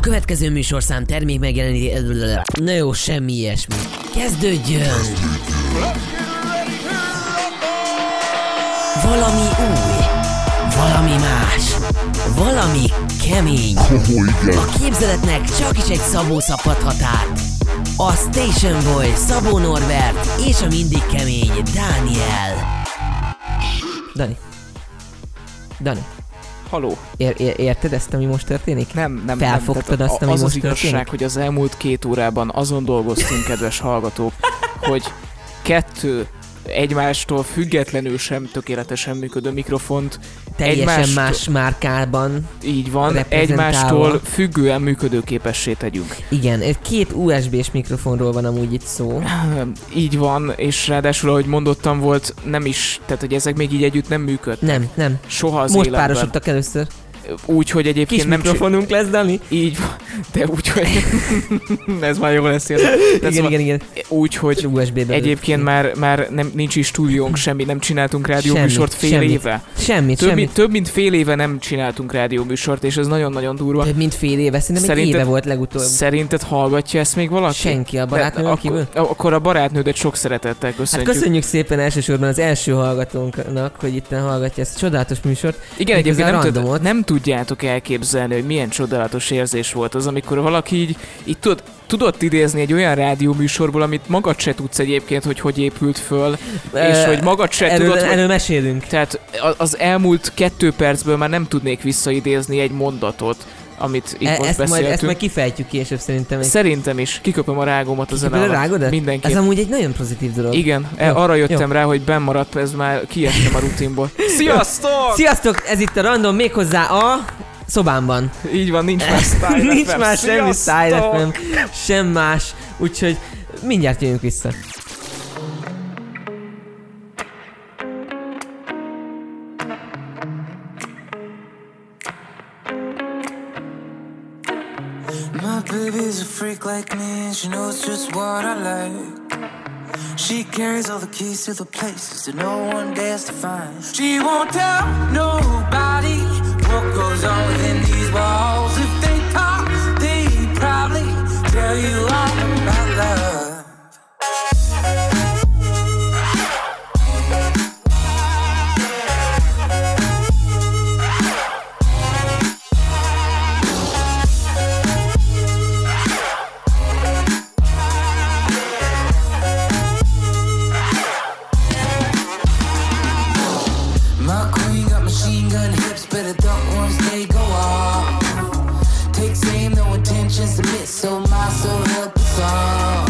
A következő műsorszám termék megjeleníti... Na jó, semmi ilyesmi. Kezdődjön! Valami új, valami más, valami kemény. A képzeletnek csak is egy Szabó szabhathat át. A Station Boy, Szabó Norbert és a mindig kemény Dániel. Dani. Dani. Haló. Ér, ér, érted ezt, ami most történik? Nem, nem, Felfogtad nem. azt, ami az most az igazság, történik? hogy az elmúlt két órában azon dolgoztunk, kedves hallgatók, hogy kettő egymástól függetlenül sem tökéletesen működő mikrofont Teljesen egymástól- más márkában. így van, egymástól függően működőképessé tegyünk. Igen, két USB-s mikrofonról van amúgy itt szó. Így van, és ráadásul, ahogy mondottam, volt nem is, tehát hogy ezek még így együtt nem működtek. Nem, nem. Soha az Most életben. párosodtak először. Úgy, hogy egyébként Kis nem mikrofonunk lesz, Dani? Így van, de úgy, hogy... ez már jó lesz érde. Igen, ma- igen, igen. Úgy, hogy USB-be. egyébként már, már nem, nincs is stúdiónk, semmi, nem csináltunk rádióműsort fél semmit. éve. Semmit, Több, semmit. mint, több mint fél éve nem csináltunk rádióműsort, és ez nagyon-nagyon durva. Több mint fél éve, szerintem egy Szerinted- éve volt legutóbb. Szerinted hallgatja ezt még valaki? Senki a barátnőn De kívül? akkor, a barátnődet sok szeretettel Hát köszönjük. köszönjük szépen elsősorban az első hallgatónknak, hogy itt hallgatja ezt a csodálatos műsort. Igen, egyébként nem, tud, nem tudjátok elképzelni, hogy milyen csodálatos érzés volt az, amikor valaki így, így tud, tudott idézni egy olyan rádióműsorból, amit magad se tudsz egyébként, hogy hogy épült föl, és Ö, hogy magad se erről, tudod, hogy erről mesélünk. Tehát az elmúlt kettő percből már nem tudnék visszaidézni egy mondatot, amit itt E- most ezt, majd, beszéltünk. ezt majd kifejtjük később szerintem. Egy- Szerintem is. Kiköpöm a rágomat a zene rágodat? Mindenképp. Ez amúgy egy nagyon pozitív dolog. Igen, Jó, jó, arra jöttem jó. rá, hogy bennmaradt, ez már kiestem a rutinból. Sziasztok! Sziasztok, ez itt a Random méghozzá a szobámban. Így van, nincs Style Nincs már semmi Sziasztok! Style FM, sem más, úgyhogy mindjárt jövünk vissza. My baby's a freak like me, and she knows just what I like. She carries all the keys to the places that no one dares to find. She won't tell nobody what goes on within these walls. If they talk, they probably tell you all about so my soul help us all.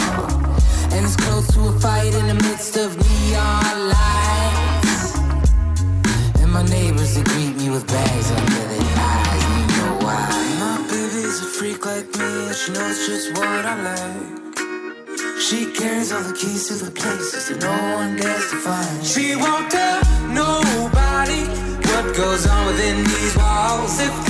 And it's close to a fight in the midst of neon lights. And my neighbors they greet me with bags under their eyes, you know why. My baby's a freak like me, and she knows just what I like. She carries all the keys to the places that no one dares to find. She won't tell nobody what goes on within these walls. If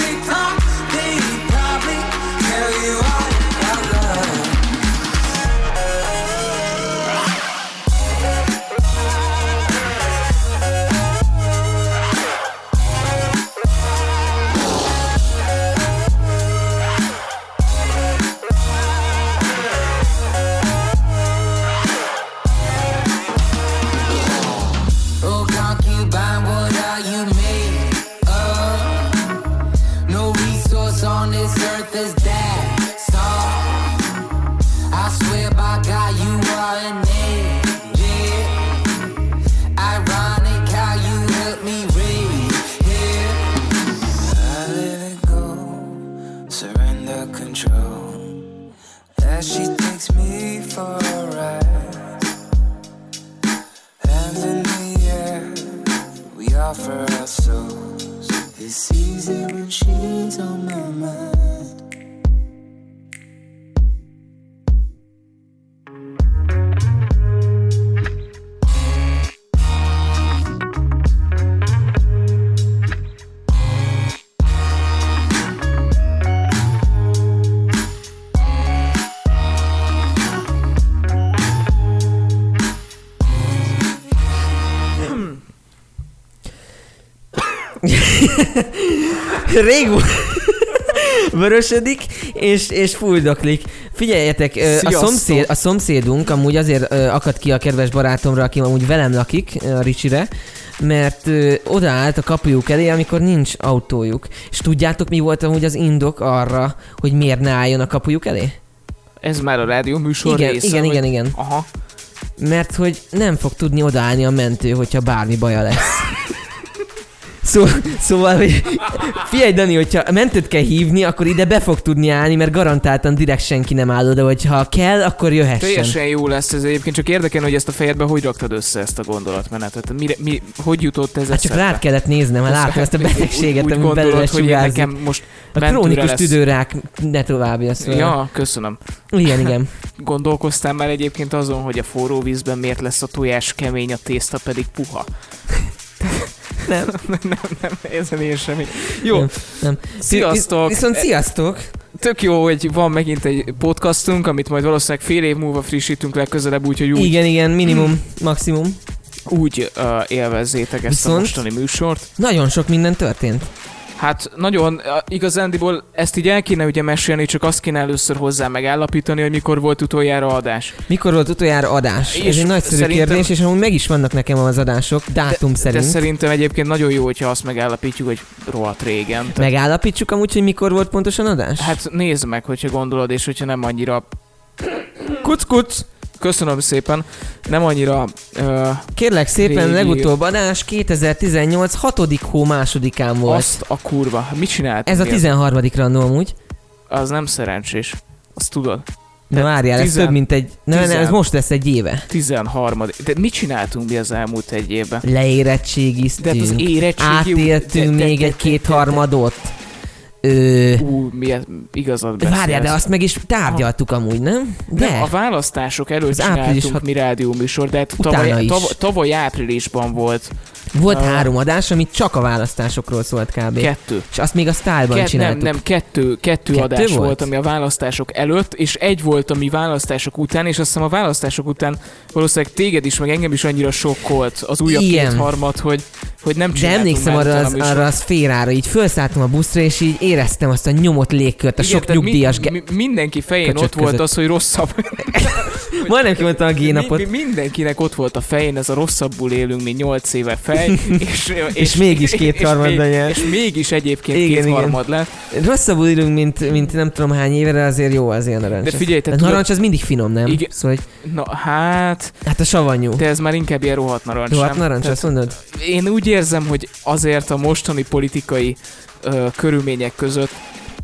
Rég, vörösödik, és, és fulldoklik. Figyeljetek, a, szomszéd, a szomszédunk amúgy azért ö, akadt ki a kedves barátomra, aki amúgy velem lakik, a Ricsire, mert ö, odaállt a kapujuk elé, amikor nincs autójuk. És tudjátok, mi volt amúgy az indok arra, hogy miért ne álljon a kapujuk elé? Ez már a rádió műsor Igen, része, igen, vagy- igen, igen. Aha. Mert hogy nem fog tudni odaállni a mentő, hogyha bármi baja lesz. Szó, szóval, hogy figyelj Dani, hogyha mentőt kell hívni, akkor ide be fog tudni állni, mert garantáltan direkt senki nem áll oda, hogy ha kell, akkor jöhessen. Teljesen jó lesz ez egyébként, csak érdekel, hogy ezt a fejedbe hogy raktad össze ezt a gondolatmenetet. Mire, mi, hogy jutott ez Hát csak rád kellett néznem, ha láttam ezt a betegséget, úgy, úgy ami belőle hogy nekem most A krónikus lesz. tüdőrák, ne tovább jössz vele. Ja, köszönöm. Igen, igen. Gondolkoztál már egyébként azon, hogy a forró vízben miért lesz a tojás kemény, a tészta pedig puha? Nem. nem, nem, ezen én semmi. Jó, Nem, nem. Sziasztok! Viszont sziasztok! tök jó, hogy van megint egy podcastunk, amit majd valószínűleg fél év múlva frissítünk legközelebb, úgyhogy úgy, Igen, igen, minimum, maximum. úgy uh, élvezzétek ezt Viszont- a mostani műsort. Nagyon sok minden történt. Hát nagyon, igazándiból ezt így el kéne ugye mesélni, csak azt kéne először hozzá megállapítani, hogy mikor volt utoljára adás. Mikor volt utoljára adás? És Ez egy nagyszerű szerintem- kérdés, és amúgy meg is vannak nekem az adások, dátum De szerint. szerintem egyébként nagyon jó, hogyha azt megállapítjuk, hogy rohadt régen. Tehát, Megállapítsuk amúgy, hogy mikor volt pontosan adás? Hát nézd meg, hogyha gondolod, és hogyha nem annyira... kuc, kuc. Köszönöm szépen, nem annyira... Uh, Kérlek szépen, Régi. legutóbb adás 2018 6. hó másodikán volt. azt a kurva. Mit csináltunk? Ez a mi? 13. randó amúgy. Az nem szerencsés. Azt tudod. De várjál, ez tizen- több mint egy... Nem, nem, ez tizen- most lesz egy éve. 13. De mit csináltunk mi az elmúlt egy évben? Leérettségiztünk. De hát az érettségi... Átéltünk de- de- még de- egy de- kétharmadot. Ö, Ú, milyen igazad beszélsz. várjál, de azt meg is tárgyaltuk amúgy, nem? De. Nem, a választások előtt Az április csináltunk hat- mi rádióműsor, de hát tavaly, tavaly, tavaly áprilisban volt Volt Ah. három adás, amit csak a választásokról szólt kb. kettő. És azt még a Style-ban Ke- nem, csináltuk. nem, kettő, kettő, Kettő adás volt? volt? ami a választások előtt, és egy volt, ami választások után, és azt hiszem a választások után valószínűleg téged is, meg engem is annyira sokkolt az újabb Igen. kétharmad, hogy, hogy nem De emlékszem arra az, arra az szférára, így felszálltam a buszra, és így éreztem azt a nyomott légkört, a Igen, sok nyugdíjas... mi, mi, mindenki fején ott volt között. az, hogy rosszabb. Majdnem kimondtam a Mi, génapot. mi, mindenkinek ott volt a fején, ez a rosszabbul élünk, mint 8 éve fej, és, és, mégis kétharmaddal és, nyert. és mégis egyébként Igen, kétharmad lett. Rosszabbul írunk, mint, mint nem tudom hány éve, de azért jó az ilyen narancs. De figyelj, te a tudod- narancs az mindig finom, nem? Igen. Szóval, hogy, Na hát, hát a savanyú. de ez már inkább ilyen rohadt narancs, Rohadt narancs, Tehát azt mondod? Én úgy érzem, hogy azért a mostani politikai ö, körülmények között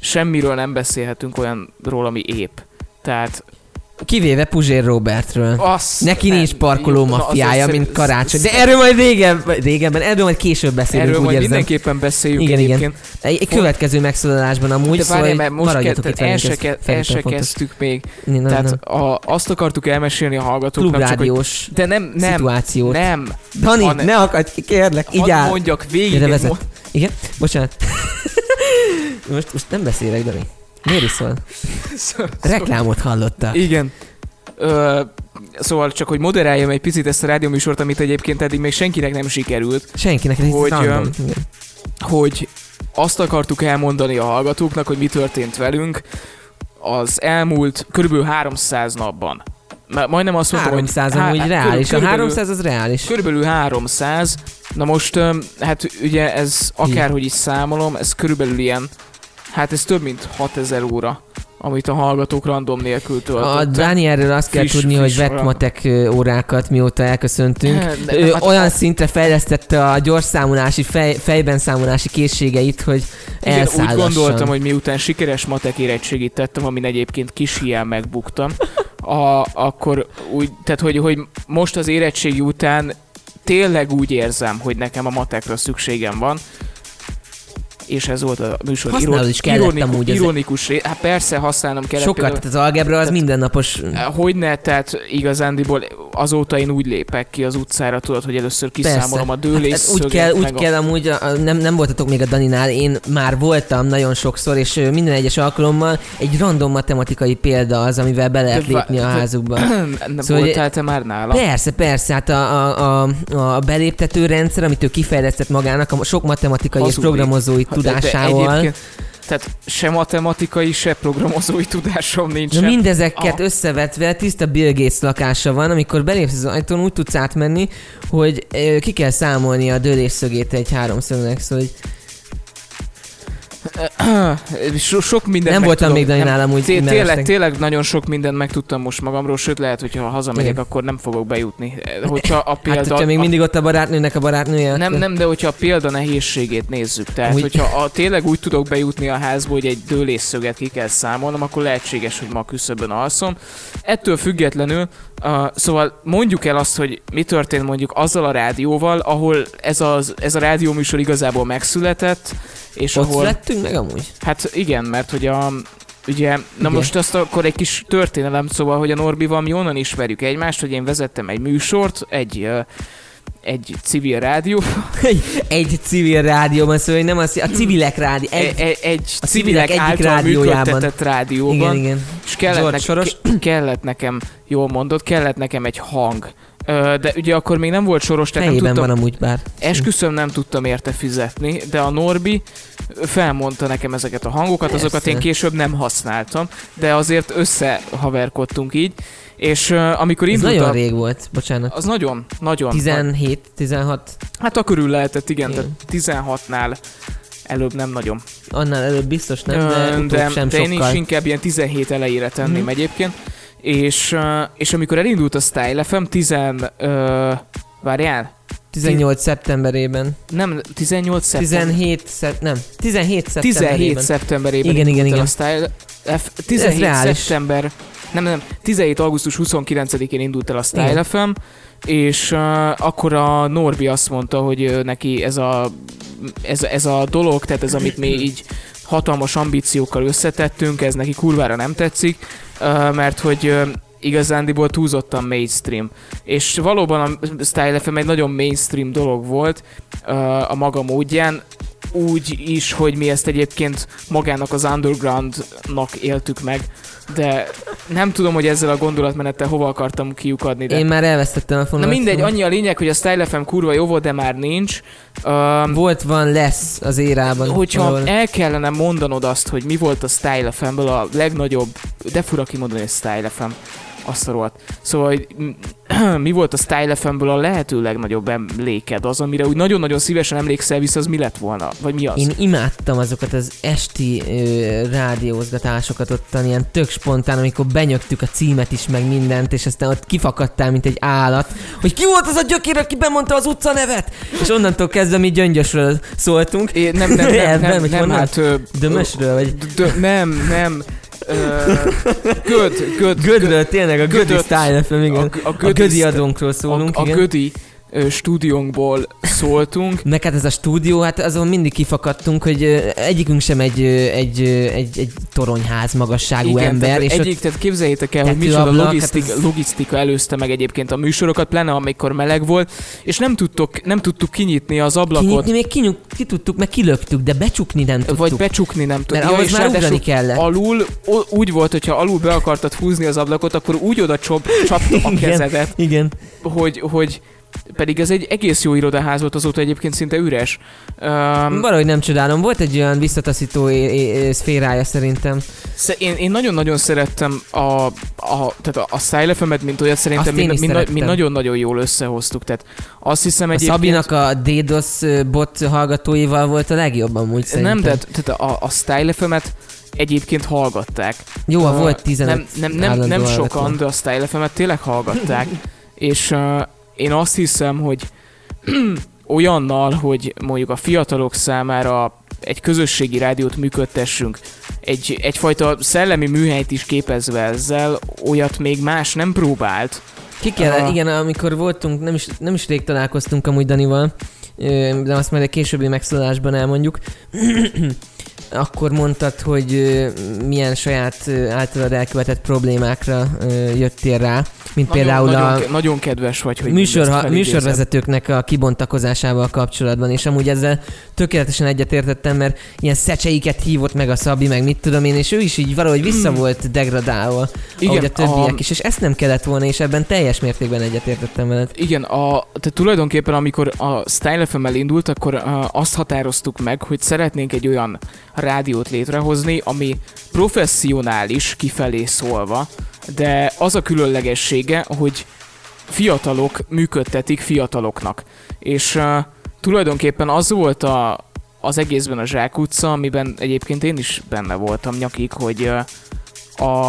semmiről nem beszélhetünk olyanról, ami épp. Tehát Kivéve Puzsér Robertről. az... Neki nincs parkoló Jó, maffiája, mint karácsony. De erről majd régebben, régebben, erről majd később beszélünk, Erről úgy majd érzem. mindenképpen beszéljünk Igen, igen. egyébként. Egy, egy következő megszólalásban amúgy, De szóval mert most maradjatok ke- itt tehát el se, ke- el se kezdtük még. Nem, nem, Tehát nem. a, azt akartuk elmesélni a hallgatóknak, csak hogy... Klubrádiós De nem, nem, szituációt. nem. Dani, ne- akadj ki, kérlek, így áll. mondjak végig. Igen? Bocsánat. most, most nem beszélek, Dani. Miért is szól? Reklámot hallotta. Igen. Ö, szóval csak, hogy moderáljam egy picit ezt a rádióműsort, amit egyébként eddig még senkinek nem sikerült, Senkinek ez Hogy, random. hogy azt akartuk elmondani a hallgatóknak, hogy mi történt velünk az elmúlt körülbelül 300 napban. Már majdnem azt mondtam, 300 hogy... amúgy há- reális. A körülbelül- 300 az reális. Körülbelül 300. Na most, hát ugye ez akárhogy is számolom, ez körülbelül ilyen, hát ez több mint 6000 óra, amit a hallgatók random nélkül A töltöttek. Dánielről azt kell Friss- tudni, hogy friss vett óra. matek órákat, mióta elköszöntünk. De- Ő hát olyan a- szintre fejlesztette a gyors számolási, fej, fejben számolási készségeit, hogy Igen, úgy elszállassan. gondoltam, hogy miután sikeres matek érettségit tettem, amin egyébként kis hián megbuktam, a, akkor úgy, tehát hogy, hogy most az érettségi után tényleg úgy érzem, hogy nekem a matekra szükségem van, és ez volt a műsor Használod is kellett ironikus, amúgy, ironikus ré... Hát persze használnom kellett. Sokat, például- tehát az algebra az tehát- mindennapos Hogyne, tehát igazándiból azóta én úgy lépek ki az utcára, tudod, hogy először kiszámolom a Hát dőlés ez úgy kell, úgy kell amúgy, a, a, nem, nem voltatok még a Daninál, én már voltam nagyon sokszor, és minden egyes alkalommal egy random matematikai példa az, amivel be lehet De lépni a házukba. Nem Szóval, voltál te már nála? Persze, persze, hát a, a, a, a beléptető rendszer, amit ő kifejlesztett magának, a sok matematikai és programozói tudásával, egyébként Tehát se matematikai, se programozói tudásom Na nincsen. mindezeket Ah. összevetve tiszta Bill Gates lakása van, amikor belépsz az ajtón, úgy tudsz átmenni, hogy ki kell számolni a dőlésszögét egy háromszögnek, szóval hogy so, sok mindent nem voltam még Dani nálam úgy Té- tényleg, tényleg nagyon sok mindent megtudtam most magamról, sőt lehet, hogy ha hazamegyek, Igen. akkor nem fogok bejutni. Hogyha a példa... Hát, hogyha még a- mindig ott a barátnőnek a barátnője, Nem, nem, de hogyha a példa nehézségét nézzük, tehát Úgy- hogyha a, tényleg úgy tudok bejutni a házba, hogy egy dőlésszöget ki kell számolnom, akkor lehetséges, hogy ma a küszöbön alszom. Ettől függetlenül, uh, szóval mondjuk el azt, hogy mi történt mondjuk azzal a rádióval, ahol ez, az, ez a rádióműsor igazából megszületett, és Ott ahol... születtünk meg amúgy? Hát igen, mert hogy a... Ugye, na Igen. most azt akkor egy kis történelem, szóval, hogy a Norbival mi onnan ismerjük egymást, hogy én vezettem egy műsort, egy, egy civil rádió, egy, egy civil rádióban, szóval hogy nem az, a civilek rádió. egy, Egy, egy, egy a civilek civilek egyik által rádiójában. rádióban, igen, igen. és kellett, George ne, Soros. ke- kellett nekem, jól mondod, kellett nekem egy hang. De ugye akkor még nem volt soros, tehát nem Fejében tudtam, van amúgy bár. esküszöm nem tudtam érte fizetni, de a Norbi felmondta nekem ezeket a hangokat, azokat Persze. én később nem használtam, de azért összehaverkodtunk így, és uh, amikor Ez indult nagyon a, rég volt, bocsánat. az nagyon, nagyon. 17, 16, Hát a körül lehetett, igen, Igen. tehát 16-nál előbb nem nagyon. annál előbb biztos nem, de, Ö, de, sem de én sokkal. is inkább ilyen 17 elejére tenném Mhm. egyébként. És, és amikor elindult a Style FM, 10... Uh, várjál? 18 szeptemberében. Nem, 18 szeptember. 17, szep- nem, 17 szeptemberében. 17 szeptemberében Igen, igen, igen. a Style F, 17 reális. szeptember, nem, nem, 17 augusztus 29-én indult el a Style Igen. FM, és uh, akkor a Norbi azt mondta, hogy uh, neki ez a, ez, ez a dolog, tehát ez amit mi így hatalmas ambíciókkal összetettünk, ez neki kurvára nem tetszik, mert hogy igazándiból túlzottan mainstream. És valóban a Style FM egy nagyon mainstream dolog volt uh, a maga módján, úgy is, hogy mi ezt egyébként magának az undergroundnak éltük meg, de nem tudom, hogy ezzel a gondolatmenettel hova akartam kiukadni, de... Én már elvesztettem a Na fonalat. mindegy, annyi a lényeg, hogy a Style FM kurva jó volt, de már nincs. Um, Volt, van, lesz az érában. hogyha valahol. el kellene mondanod azt, hogy mi volt a Style FM-ből a legnagyobb, de fura kimondani, hogy Style FM, azt a rohadt. Szóval, hogy mi volt a Style FM-ből a lehető legnagyobb emléked, az, amire úgy nagyon-nagyon szívesen emlékszel vissza, az mi lett volna? Vagy mi az? Én imádtam azokat az esti ö, rádiózgatásokat ottan, ilyen tök spontán, amikor benyögtük a címet is, meg mindent, és aztán ott kifakadtál, mint egy állat, hogy ki volt az a gyökér, aki bemondta az utca nevet? És onnantól kezdve mi gyöngyösről szóltunk. É, nem, nem, nem, Elben, nem, hogy nem, honnan? hát... Dömösről, vagy d- nem, nem. Göd, göd, Gödről, tényleg a Gödi. Style FM, igen. A, a, A Gödi Gödi st- adónkról szólunk, a, a igen. Gödi stúdiónkból szóltunk. Hát ez a stúdió, hát azon mindig kifakadtunk, hogy egyikünk sem egy, egy, egy, egy toronyház magasságú ember, tehát és egyik, tehát képzeljétek el, hogy micsoda tetőablak, logisztika, hát ez- logisztika előzte meg egyébként a műsorokat, pláne amikor meleg volt, és nem tudtuk, nem tudtuk kinyitni az ablakot, kinyitni még kinyuk, ki tudtuk, meg kilöktük, de becsukni nem tudtuk. vagy becsukni nem tudtuk. mert ahhoz és már ugrani kellett. Alul, úgy volt, hogyha alul be akartad húzni az ablakot, akkor úgy oda csop, csapta a Igen. kezedet, Igen. hogy, hogy pedig ez egy egész jó irodaház volt, azóta egyébként szinte üres. Um, Valahogy nem csodálom. Volt egy olyan visszataszító szférája szerintem. én, én nagyon-nagyon szerettem a, a, tehát a, a Style FM-et, mint olyat szerintem mi, mi, na- mi nagyon-nagyon jól összehoztuk. Tehát azt hiszem A egyébként... Szabinak a DDoS bot hallgatóival volt a legjobb amúgy szerintem. nem, de tehát a, a Style FM-et egyébként hallgatták. Jó, Uh, volt 15 Nem, nem, nem, nem sokan, de a Style tényleg hallgatták. és uh, én azt hiszem, hogy olyannal, hogy mondjuk a fiatalok számára egy közösségi rádiót működtessünk, egy, egyfajta szellemi műhelyt is képezve ezzel, olyat még más nem próbált. Ki kell, Aha. igen, amikor voltunk, nem is, nem is rég találkoztunk amúgy Danival, de azt majd egy későbbi megszólásban elmondjuk. Akkor mondtad, hogy milyen saját általad elkövetett problémákra jöttél rá, mint Nagyon, például nagyon, a nagyon kedves vagy, hogy műsor, műsorvezetőknek a kibontakozásával kapcsolatban, és amúgy ezzel tökéletesen egyetértettem, mert ilyen szecseiket hívott meg a Szabi, meg mit tudom én, és ő is így valahogy vissza volt degradálva, Igen, ahogy a többiek a- is, és ezt nem kellett volna, és ebben teljes mértékben egyetértettem veled. Igen, a, tehát tulajdonképpen amikor a Style FM indult, akkor azt határoztuk meg, hogy szeretnénk egy olyan rádiót létrehozni, ami professzionális kifelé szólva, de az a különlegessége, hogy fiatalok működtetik fiataloknak. És uh, tulajdonképpen az volt a, az egészben a Zsák utca, amiben egyébként én is benne voltam nyakig, hogy uh, a,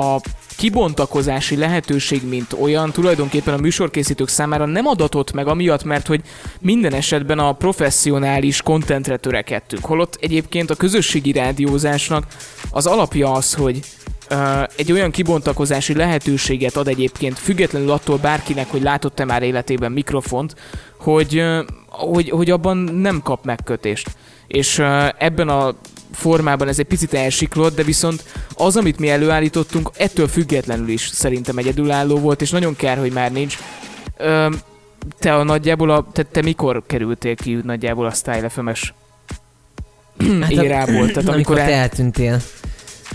a kibontakozási lehetőség, mint olyan, tulajdonképpen a műsorkészítők számára nem adatott meg amiatt, mert hogy minden esetben a professzionális kontentre törekedtünk. Holott egyébként a közösségi rádiózásnak az alapja az, hogy egy olyan kibontakozási lehetőséget ad egyébként, függetlenül attól bárkinek, hogy látott-e már életében mikrofont, hogy, hogy, hogy abban nem kap megkötést. És ebben a formában ez egy picit elsiklott, de viszont az, amit mi előállítottunk, ettől függetlenül is szerintem egyedülálló volt, és nagyon kár, hogy már nincs. Ö, te a nagyjából, a, te, te mikor kerültél ki nagyjából a Style FM-es Hát a- érából? Tehát amikor amikor el... eltűntél.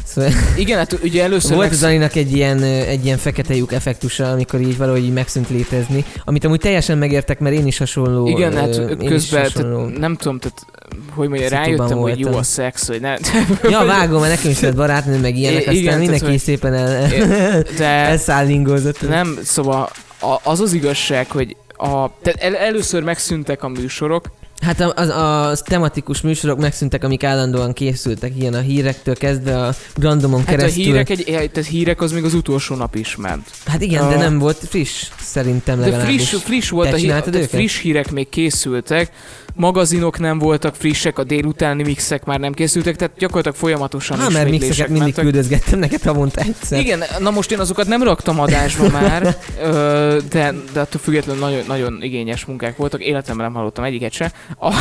Szóval Igen, hát ugye először volt megsz- egy ilyen, egy ilyen fekete lyuk effektusa, amikor így valahogy így megszűnt létezni, amit amúgy teljesen megértek, mert én is hasonló. Igen, hát ö, közben, hasonló. tehát, nem tudom, tehát, hogy mondja, rájöttem, hogy jó a szex, hogy ne... Ja, vágom, mert nekem is lett barátnő, meg ilyenek, aztán igen, mindenki tehát, szépen el, De elszállingózott. nem, szóval az az igazság, hogy a, tehát el, először megszűntek a műsorok, Hát a, a, a tematikus műsorok megszűntek, amik állandóan készültek, ilyen a hírektől kezdve a randomon Hát a keresztül. hírek, egy, tehát hírek az még az utolsó nap is ment. Hát igen, A- de nem volt friss, szerintem De legalábbis. friss, friss volt Te a hír, tehát friss hírek még készültek, magazinok nem voltak frissek, a délutáni mixek már nem készültek, tehát gyakorlatilag folyamatosan Há, mert mixeket mindig mentek. küldözgettem neked havonta egyszer. Igen, na most én azokat nem raktam adásba már, de, de attól függetlenül nagyon, nagyon igényes munkák voltak. Életemben nem hallottam egyiket se. A,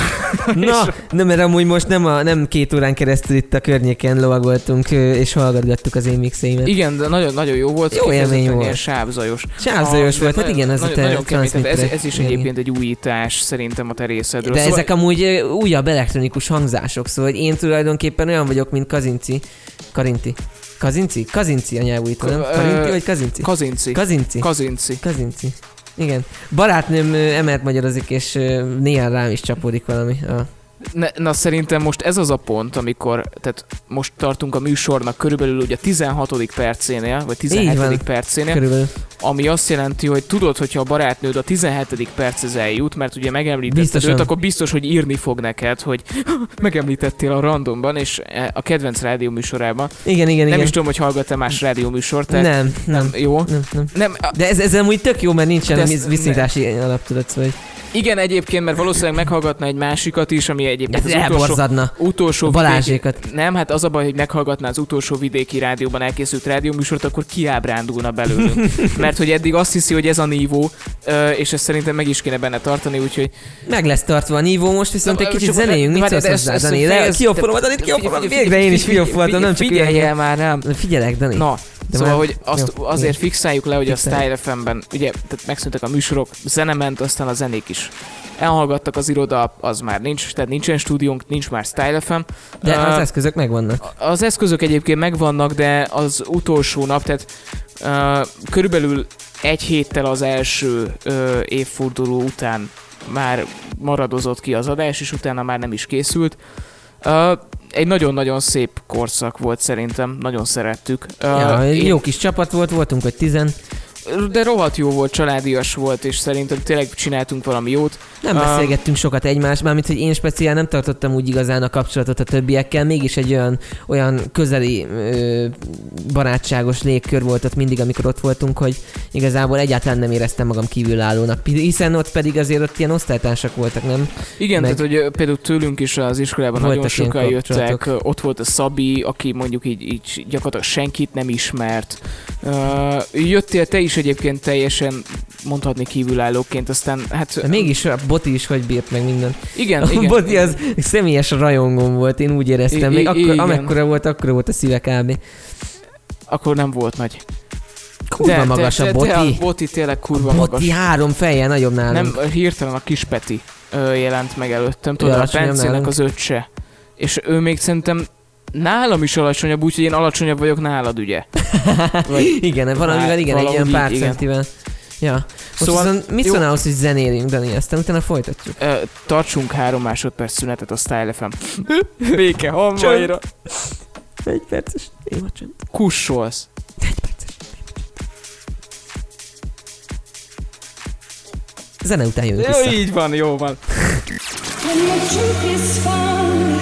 Na, nem, mert amúgy most nem, a, nem két órán keresztül itt a környéken lovagoltunk, és hallgatgattuk az én mixeimet. igen, de nagyon, nagyon jó volt. Jó élmény volt. Ilyen sávzajos. Sávzajos A- volt, hát igen, ez a nagyon, te nagyon kemény, ez, ez is egyébként egy újítás szerintem a te részedről. De Szóval- ezek amúgy újabb elektronikus hangzások, szóval én tulajdonképpen olyan vagyok, mint Kazinci. Karinti. Kazinci? Kazinci a nyelvújtó, nem? Karinti vagy Kazinci? Kazinci. Kazinci. Kazinci. Kazinci. Igen. Barátnőm emelt magyarozik, és néha rám is csapódik valami. A... Ne, na szerintem most ez az a pont, amikor, tehát most tartunk a műsornak körülbelül ugye a 16. percénél, vagy Így 17. van. percénél, Körülbelül. ami azt jelenti, hogy tudod, hogyha a barátnőd a 17. perchez eljut, mert ugye megemlítetted Biztosan. őt, akkor biztos, hogy írni fog neked, hogy megemlítettél a randomban, és a kedvenc rádió műsorában. Igen, igen, Nem igen. is tudom, hogy hallgat-e más rádió műsort, tehát nem, nem, jó. nem, nem. Nem, a- De ez, ez amúgy tök jó, mert nincsen viszonyítási alap, tudod, szóval hogy igen, egyébként, mert valószínűleg meghallgatna egy másikat is, ami egyébként ez az utolsó, utolsó A vidéki, Balázsékat. Nem, hát az a baj, hogy meghallgatná az utolsó vidéki rádióban elkészült rádióműsort, akkor kiábrándulna belőlünk. Mert hogy eddig azt hiszi, hogy ez a nívó, és ezt szerintem meg is kéne benne tartani, úgyhogy Meg lesz tartva a nívó most, viszont egy kicsit zenéjünk, mit szólsz hozzá, Dani? Le, fejezd- kioffolom a Danit, kioffolom, végre én is kioffoltam, nem csak Figyelj már rám. Figyelek, Dani. Na, De szóval, már- hogy azt jó, azért igen. fixáljuk le, hogy a Fixáljuk. Style FM-ben, ugye, tehát megszűntek a műsorok, zene ment, aztán a zenék is. Elhallgattak az iroda, az már nincs, tehát nincsen stúdiónk, nincs már Style FM. De Ö, az eszközök megvannak. Az eszközök egyébként megvannak, de az utolsó nap, tehát uh, körülbelül egy héttel az első uh, évforduló után már maradozott ki az adás, és utána már nem is készült. Uh, egy nagyon-nagyon szép korszak volt szerintem, nagyon szerettük. Uh, Ja, én- jó kis csapat volt, voltunk, hogy tizen. De rohadt jó volt, családias volt, és szerintem tényleg csináltunk valami jót. Nem beszélgettünk sokat egymás, mármint, hogy én speciál nem tartottam úgy igazán a kapcsolatot a többiekkel, mégis egy olyan, olyan közeli ö, barátságos légkör volt ott mindig, amikor ott voltunk, hogy igazából egyáltalán nem éreztem magam kívülállónak. Hiszen ott pedig azért ott ilyen osztálytársak voltak, nem? Igen, Meg- tehát hogy például tőlünk is az iskolában Voltak nagyon sokan jöttek, ott volt a Szabi, aki mondjuk így, így gyakorlatilag senkit nem ismert. Uh, jöttél te is egyébként teljesen mondhatni kívülállóként, aztán hát... De mégis a Boti is hogy bírt meg minden. Igen, A igen. Boti az személyes rajongom volt, én úgy éreztem. I- Még akkor, igen. amekkora volt, akkor volt a szíve kb. Akkor nem volt nagy. Kurva magas te, a te, Te, a Boti. Boti tényleg kurva Boti magas. három fejjel nagyobb nálunk. Nem, hirtelen a Kispeti ö, jelent meg előttem, tudod, a alacsonyabb Pencének az öccse. És ő még szerintem nálam is alacsonyabb, úgyhogy én alacsonyabb vagyok nálad, ugye? Vagy, igen, valamivel Hát, igen, egy valahogy ilyen így, pár igen. centivel. Ja. Most Szóval- viszont mit jó. szólnál ahhoz, hogy zenélünk, Dani? Aztán utána folytatjuk. Ö, tartsunk három másodperc szünetet a Style FM. Béke hamvaira. Egy perces témacsönd. Kussolsz. Egy perces Zene után jövünk Jó, vissza. így van, jó van. When the truth is found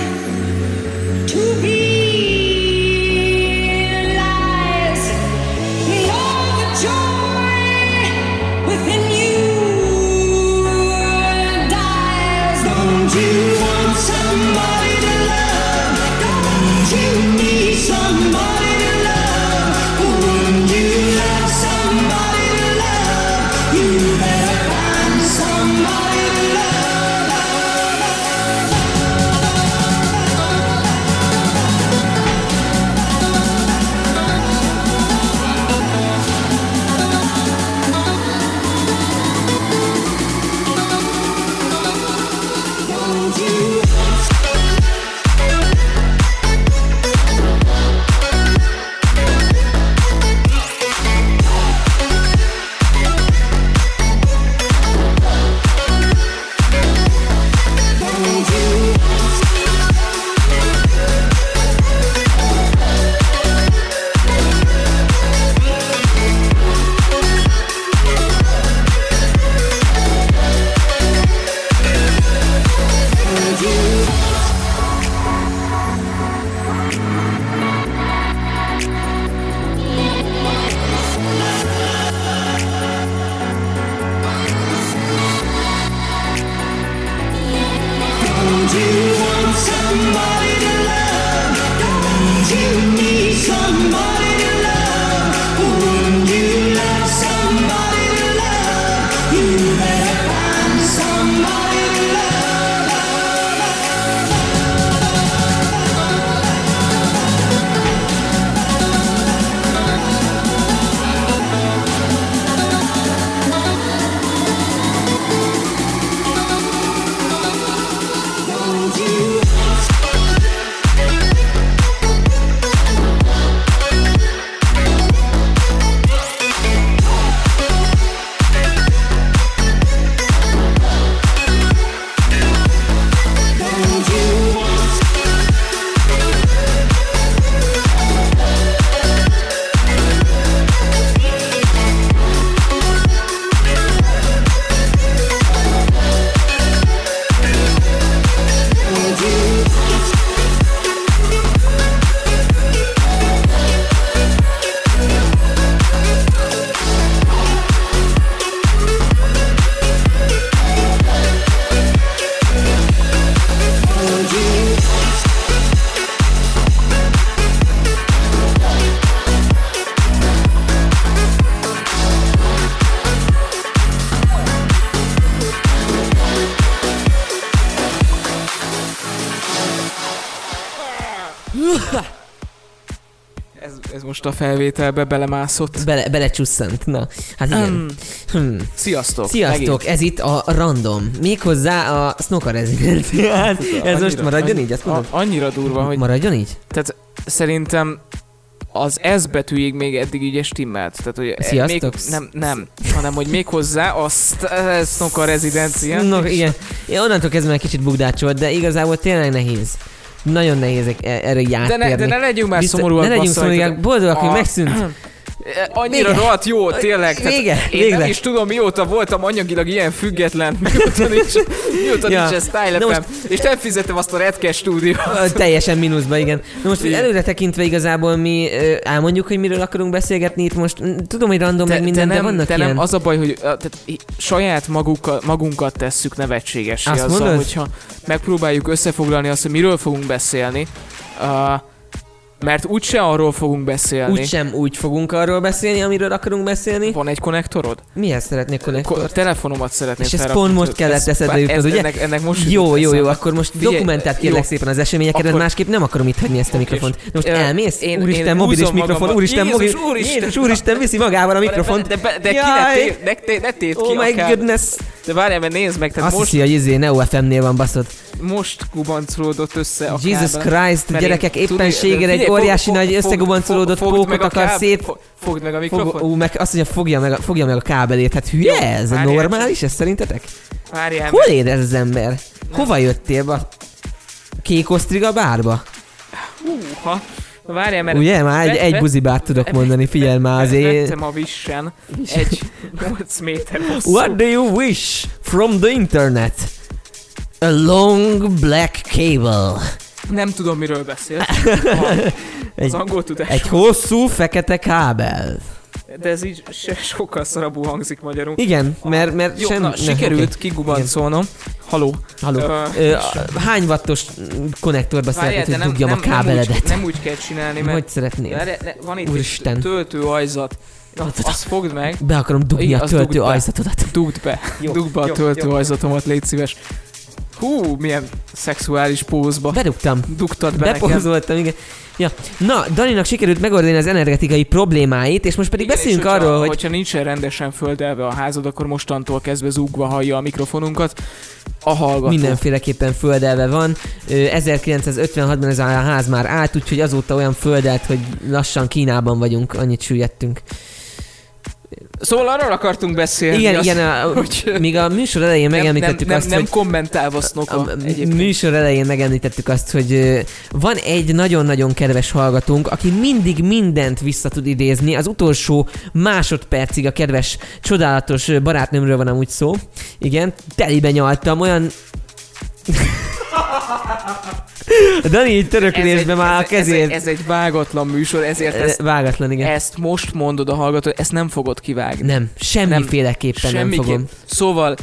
most a felvételbe belemászott. Bele, belecsusszant. Na, hát igen. Um, Hmm. sziasztok. Sziasztok, Megint. ez itt a Random. Méghozzá a Snooker Resident. Hát, ez most Annyira- maradjon annyi- így, azt mondod? a- Annyira durva, hogy Maradjon így? tehát szerintem az S betűig még eddig így stimmelt. Tehát, hogy e- Sziasztok. Még, nem, nem, hanem hogy még hozzá azt e, Snoka rezidencia. No, igen. Én onnantól kezdve már kicsit bugdácsolt, de igazából tényleg nehéz. Nagyon nehéz e- erre így De ne, de ne legyünk már Biztos- szomorúak. Ne legyünk szomorúak, boldogak, hogy megszűnt. E, Annyira Vége. rohadt jó, tényleg. Tehát Vége, Én végre. nem is tudom, mióta voltam anyagilag ilyen független, mióta nincs, mióta Ja. nincs Style FM, és nem fizetem azt a Redkes stúdiót. Teljesen mínuszba, igen. Na most Igen. előre tekintve igazából mi elmondjuk, hogy miről akarunk beszélgetni itt most. Tudom, hogy random meg minden, te de nem, vannak te ilyen... nem, az a baj, hogy tehát saját magukat, magunkat tesszük nevetségesé Azt azzal, mondod? hogyha megpróbáljuk összefoglalni azt, hogy miről fogunk beszélni, uh, mert úgyse arról fogunk beszélni. Úgysem úgy fogunk arról beszélni, amiről akarunk beszélni. Van egy konnektorod? Mihez szeretnék Ko- konnektort? telefonomat szeretném És ezt felrakni. pont most Ez- kellett eszedbe ez- jutnod, ugye? Ennek, ennek most Jó, jó, jó, akkor most Figyelj, dokumentált kérlek jó. szépen az eseményeket, Akkor- másképp nem akarom itt hagyni ezt a mikrofont. De most elmész? én- úristen, én mobilis mikrofon, úristen, mobil, úristen. Úristen, viszi magával a mikrofont. De, de, de ki ne, tév, ne, ne, tépd ki Oh my goodness. De várjál, mert nézd meg, tehát Azt most, hiszi, hogy izé Neo FM-nél van baszott. Most gubancolódott össze a Jesus kábel. Christ, gyerekek, éppenséggel egy óriási fog- nagy fog- összegubancolódott fog- pókot a akar kábel- szét... fo- Fogd meg a Fog, mikrofon. ú, meg azt mondja, fogja meg, a, fogja meg a kábelét. Hát hülye Jó, ez? várjál, Normális ez szerintetek? Várjál, Hol ér ez az ember? Hova jöttél? Ba? Kék osztriga bárba? Húha. Várjál, mert... Ugye? Már egy, egy buzibárt tudok mondani, figyelj már azért. Vettem a vissen egy 8 méter hosszú. What do you wish from the internet? A long black cable. Nem tudom, miről beszél. Egy- angol tudás. Egy hosszú fekete kábel. De ez így se, sokkal szarabú hangzik magyarul. Igen, mert, mert Jó, sem... na, ne, sikerült oké. kigubancolnom. Haló. Halló. Ö, Ö, a- hány wattos konnektorba szeretnéd, hogy dugjam a nem, kábeledet? úgy, nem úgy kell csinálni, mert Hogy szeretnéd? Várj, ne, van itt Úristen. egy töltő ajzat. Na, azt fogd meg, Be akarom dugni a töltő ajzatodat. dugd be. Dugd be a töltő ajzatomat, légy szíves. Hú, milyen szexuális pózba. Bedugtam. Dugtad be nekem. Bepozoltam, igen. Ja. Na, Daninak sikerült megoldani az energetikai problémáit, és most pedig Igen, beszéljünk arról, hogy Hogyha nincsen rendesen földelve a házad, akkor mostantól kezdve zúgva hallja a mikrofonunkat. A hallgató. mindenféleképpen földelve van. Ö, 1956-ban ez a ház már állt, úgyhogy azóta olyan földelt, hogy lassan Kínában vagyunk, annyit süllyedtünk. Szóval arról akartunk beszélni. Igen, azt, igen, a, hogy még a műsor elején nem, megemlítettük nem, azt, nem, hogy nem kommentálva Snoka a egyébként. műsor elején megemlítettük azt, hogy van egy nagyon-nagyon kedves hallgatónk, aki mindig mindent vissza tud idézni. Az utolsó másodpercig a kedves, csodálatos barátnőmről van amúgy szó. Igen, telibe nyaltam, olyan... Dani így törökülésben már a ez, kezét. egy, ez egy vágatlan műsor, ezért ezt, Vágatlan, igen. ezt most mondod a hallgató, ezt nem fogod kivágni. Nem, semmiféleképpen nem, Semmiképp. fogom. Szóval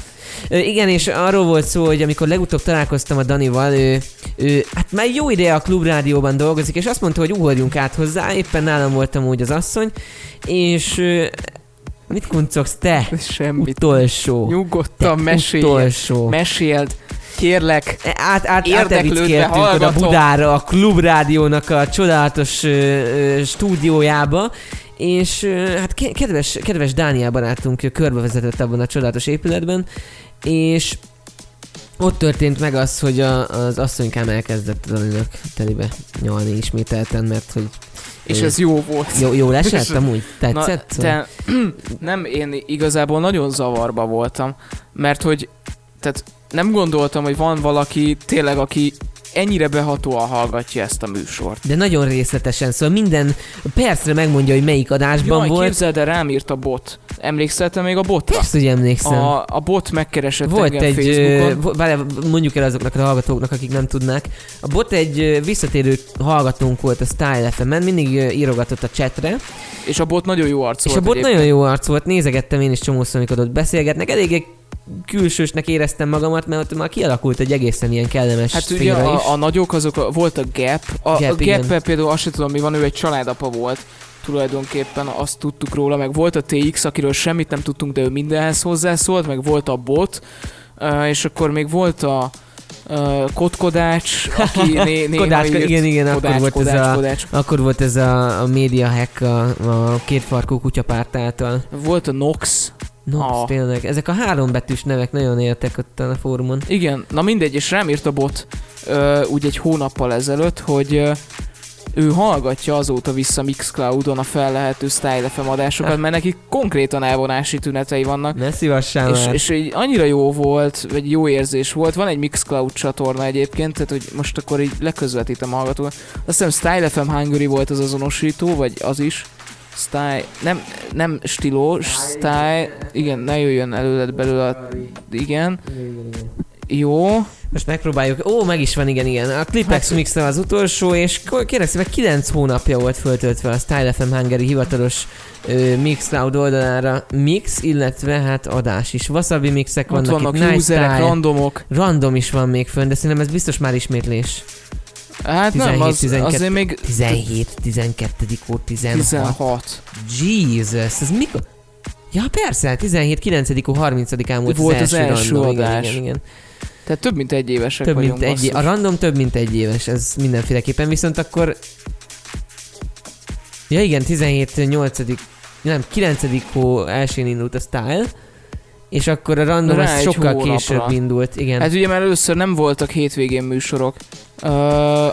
Ö, igen, és arról volt szó, hogy amikor legutóbb találkoztam a Danival, ő, ő hát már jó ideje a klubrádióban dolgozik, és azt mondta, hogy ugorjunk át hozzá, éppen nálam voltam úgy az asszony, és ö, mit kuncogsz te? semmit. Utolsó. Nyugodtan Te mesélj. Utolsó. Meséld. Kérlek. Át, át, Érdeklődve oda. Budára, a klubrádiónak a csodálatos ö, ö, stúdiójába, és ö, hát ke- kedves, kedves Dániel barátunk körbevezetett abban a csodálatos épületben, és ott történt meg az, hogy a, az asszonykám elkezdett Daninak telibe nyalni ismételten, mert hogy És ez jó volt. jó, jól esett amúgy? Na, Tetszett? Szóval- te, nem, én igazából nagyon zavarba voltam, mert hogy tehát nem gondoltam, hogy van valaki tényleg, aki ennyire behatóan hallgatja ezt a műsort. De nagyon részletesen, szóval minden percre megmondja, hogy melyik adásban Jaj, volt. képzeld el, rám írt a bot. Emlékszel te még a botra? Persze, hogy emlékszem. A, a bot megkeresett Volt engem egy, Facebookon. várjál, mondjuk el azoknak a hallgatóknak, akik nem tudnák. A bot egy visszatérő hallgatónk volt a Style FM-en, mindig írogatott a chatre, És a bot nagyon jó arc és volt a bot egyébként. nagyon jó arc volt, nézegettem én is csomószor, amikor ott beszélgetnek, eléggé külsősnek éreztem magamat, mert ott már kialakult egy egészen ilyen kellemes Hát ugye is. a, a nagyok azok a, volt a Gap, a, Gap, a gap például azt sem tudom mi van, ő egy családapa volt tulajdonképpen azt tudtuk róla, meg volt a TX, akiről semmit nem tudtunk, de ő mindenhez hozzászólt, meg volt a bot, és akkor még volt a Kotkodács, aki né, néha Kodács, írt, igen, igen, akkor Kodács, volt ez Kodács, a- Kodács. Akkor volt ez a, a média hack a, a kétfarkú kutyapárt által. Volt a Nox, No, A. tényleg. Ezek a három betűs nevek nagyon éltek ott a fórumon. igen, na mindegy, és rám írt a bot uh, úgy egy hónappal ezelőtt, hogy uh, ő hallgatja azóta vissza Mixcloudon a fellehető Style FM adásokat, mert neki konkrétan elvonási tünetei vannak. Ne szívassál És, már. és így annyira jó volt, vagy jó érzés volt. Van egy Mixcloud csatorna egyébként, tehát hogy most akkor így leközvetítem a hallgatóval. Azt hiszem Style FM Hungary volt az azonosító, vagy az is. Style, nem, nem stiló, Style, igen, ne jöjjön előled belőle, a- igen, jó, Most megpróbáljuk. Ó, meg is van, igen, igen. A Clipex Hát- Mix az utolsó, és kérlek szépen 9 hónapja volt föltöltve a Style FM Hungary hivatalos ö, Mixcloud oldalára mix, illetve hát adás is. Wasabi mixek ott vannak, vannak itt, Nice userek, Style. randomok. Random is van még fönn, de szerintem ez biztos már ismétlés. Hát nem, 17, az, 12. azért még 17, 12. ó, 16. 16. Jesus, ez mikor? Ja persze, 17, 9. ó, 30-án volt, Volt az az első, random, adás. Igen, igen, igen. Tehát több mint egy évesek Több mint egy, basszus. a random több mint egy éves, ez mindenféleképpen, viszont akkor... Ja igen, 17, 8 nem, 9. hó elsőn indult a Style, és akkor a random Rá az sokkal hónapra. később indult. Igen. Hát ugye már először nem voltak hétvégén műsorok, ö,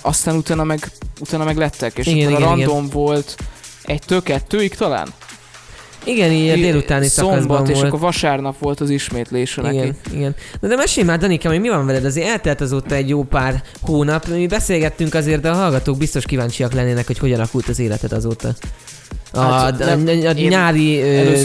aztán utána meg, utána meg lettek, és Igen, akkor igen, a igen. random volt egytől kettőig talán? igen, így a délutáni szakaszban Szombat, és volt. akkor vasárnap volt az ismétlése neki. Igen, igen. Na de mesélj már, Danikám, hogy mi van veled? Azért eltelt azóta egy jó pár hónap. Mi beszélgettünk azért, de a hallgatók biztos kíváncsiak lennének, hogy hogyan alakult az életed azóta. A, Hát, a, nem, a, nyári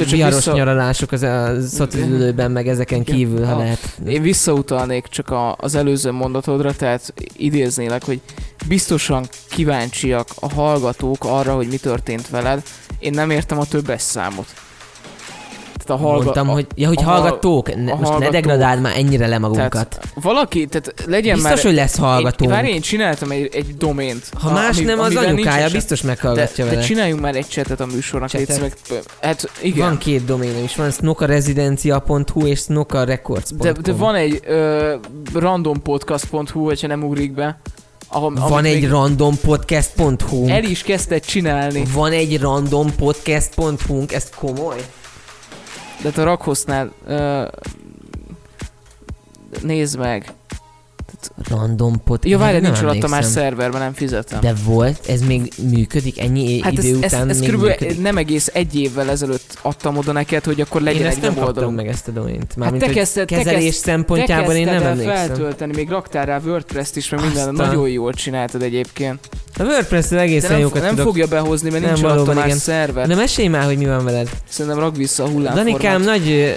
viharos vissza- nyaralások az a szociálidőben, meg ezeken Igen. kívül, ha A- lehet. Én visszautalnék csak a, az előző mondatodra, tehát idéznélek, hogy biztosan kíváncsiak a hallgatók arra, hogy mi történt veled. Én nem értem a többes számot. Tehát a hallga- Mondtam, hogy, ja, hogy a hal- hallgatók, a most ne degradáld már ennyire le magunkat. Tehát valaki, tehát legyen Biztos, már... hogy lesz hallgatónk. Én, várj, én csináltam egy, egy domént. Ha a- más ami- nem, az anyukája biztos de, meghallgatja de vele. csináljunk már egy csetet a műsornak, Csetet? szíves. Hát igen. Van két doménem is, van snokarezidencia.hu és snokarecords.com. de, de van egy ö, randompodcast.hu, hogyha nem ugrik be. Ahol, van egy randompodcast.hu. El is kezdted csinálni. Van egy randompodcast.hu, ez komoly? De a rakhosznál... Ö, nézd meg. Random podcast. Ja, várj, nem nincs alatta már szerverben, nem fizetem. De volt, ez még működik ennyi hát idő ez, ez, után ez még körülbelül működik. nem egész egy évvel ezelőtt adtam oda neked, hogy akkor legyen Én egy ezt nem kaptam weboldalom. meg ezt a domént. Hát Mármint, te kezdted, te kezelés kezd- szempontjában én nem emlékszem. feltölteni, még raktál rá WordPress-t is, mert minden nagyon jól csináltad egyébként. A WordPress-el De egészen nem, jókat nem tudok. fogja behozni, mert Nem, nincs alatta valóban már igen. szerver. De mesélj már, hogy mi van veled. Szerintem rak vissza a hullámformát. Danikám nagy...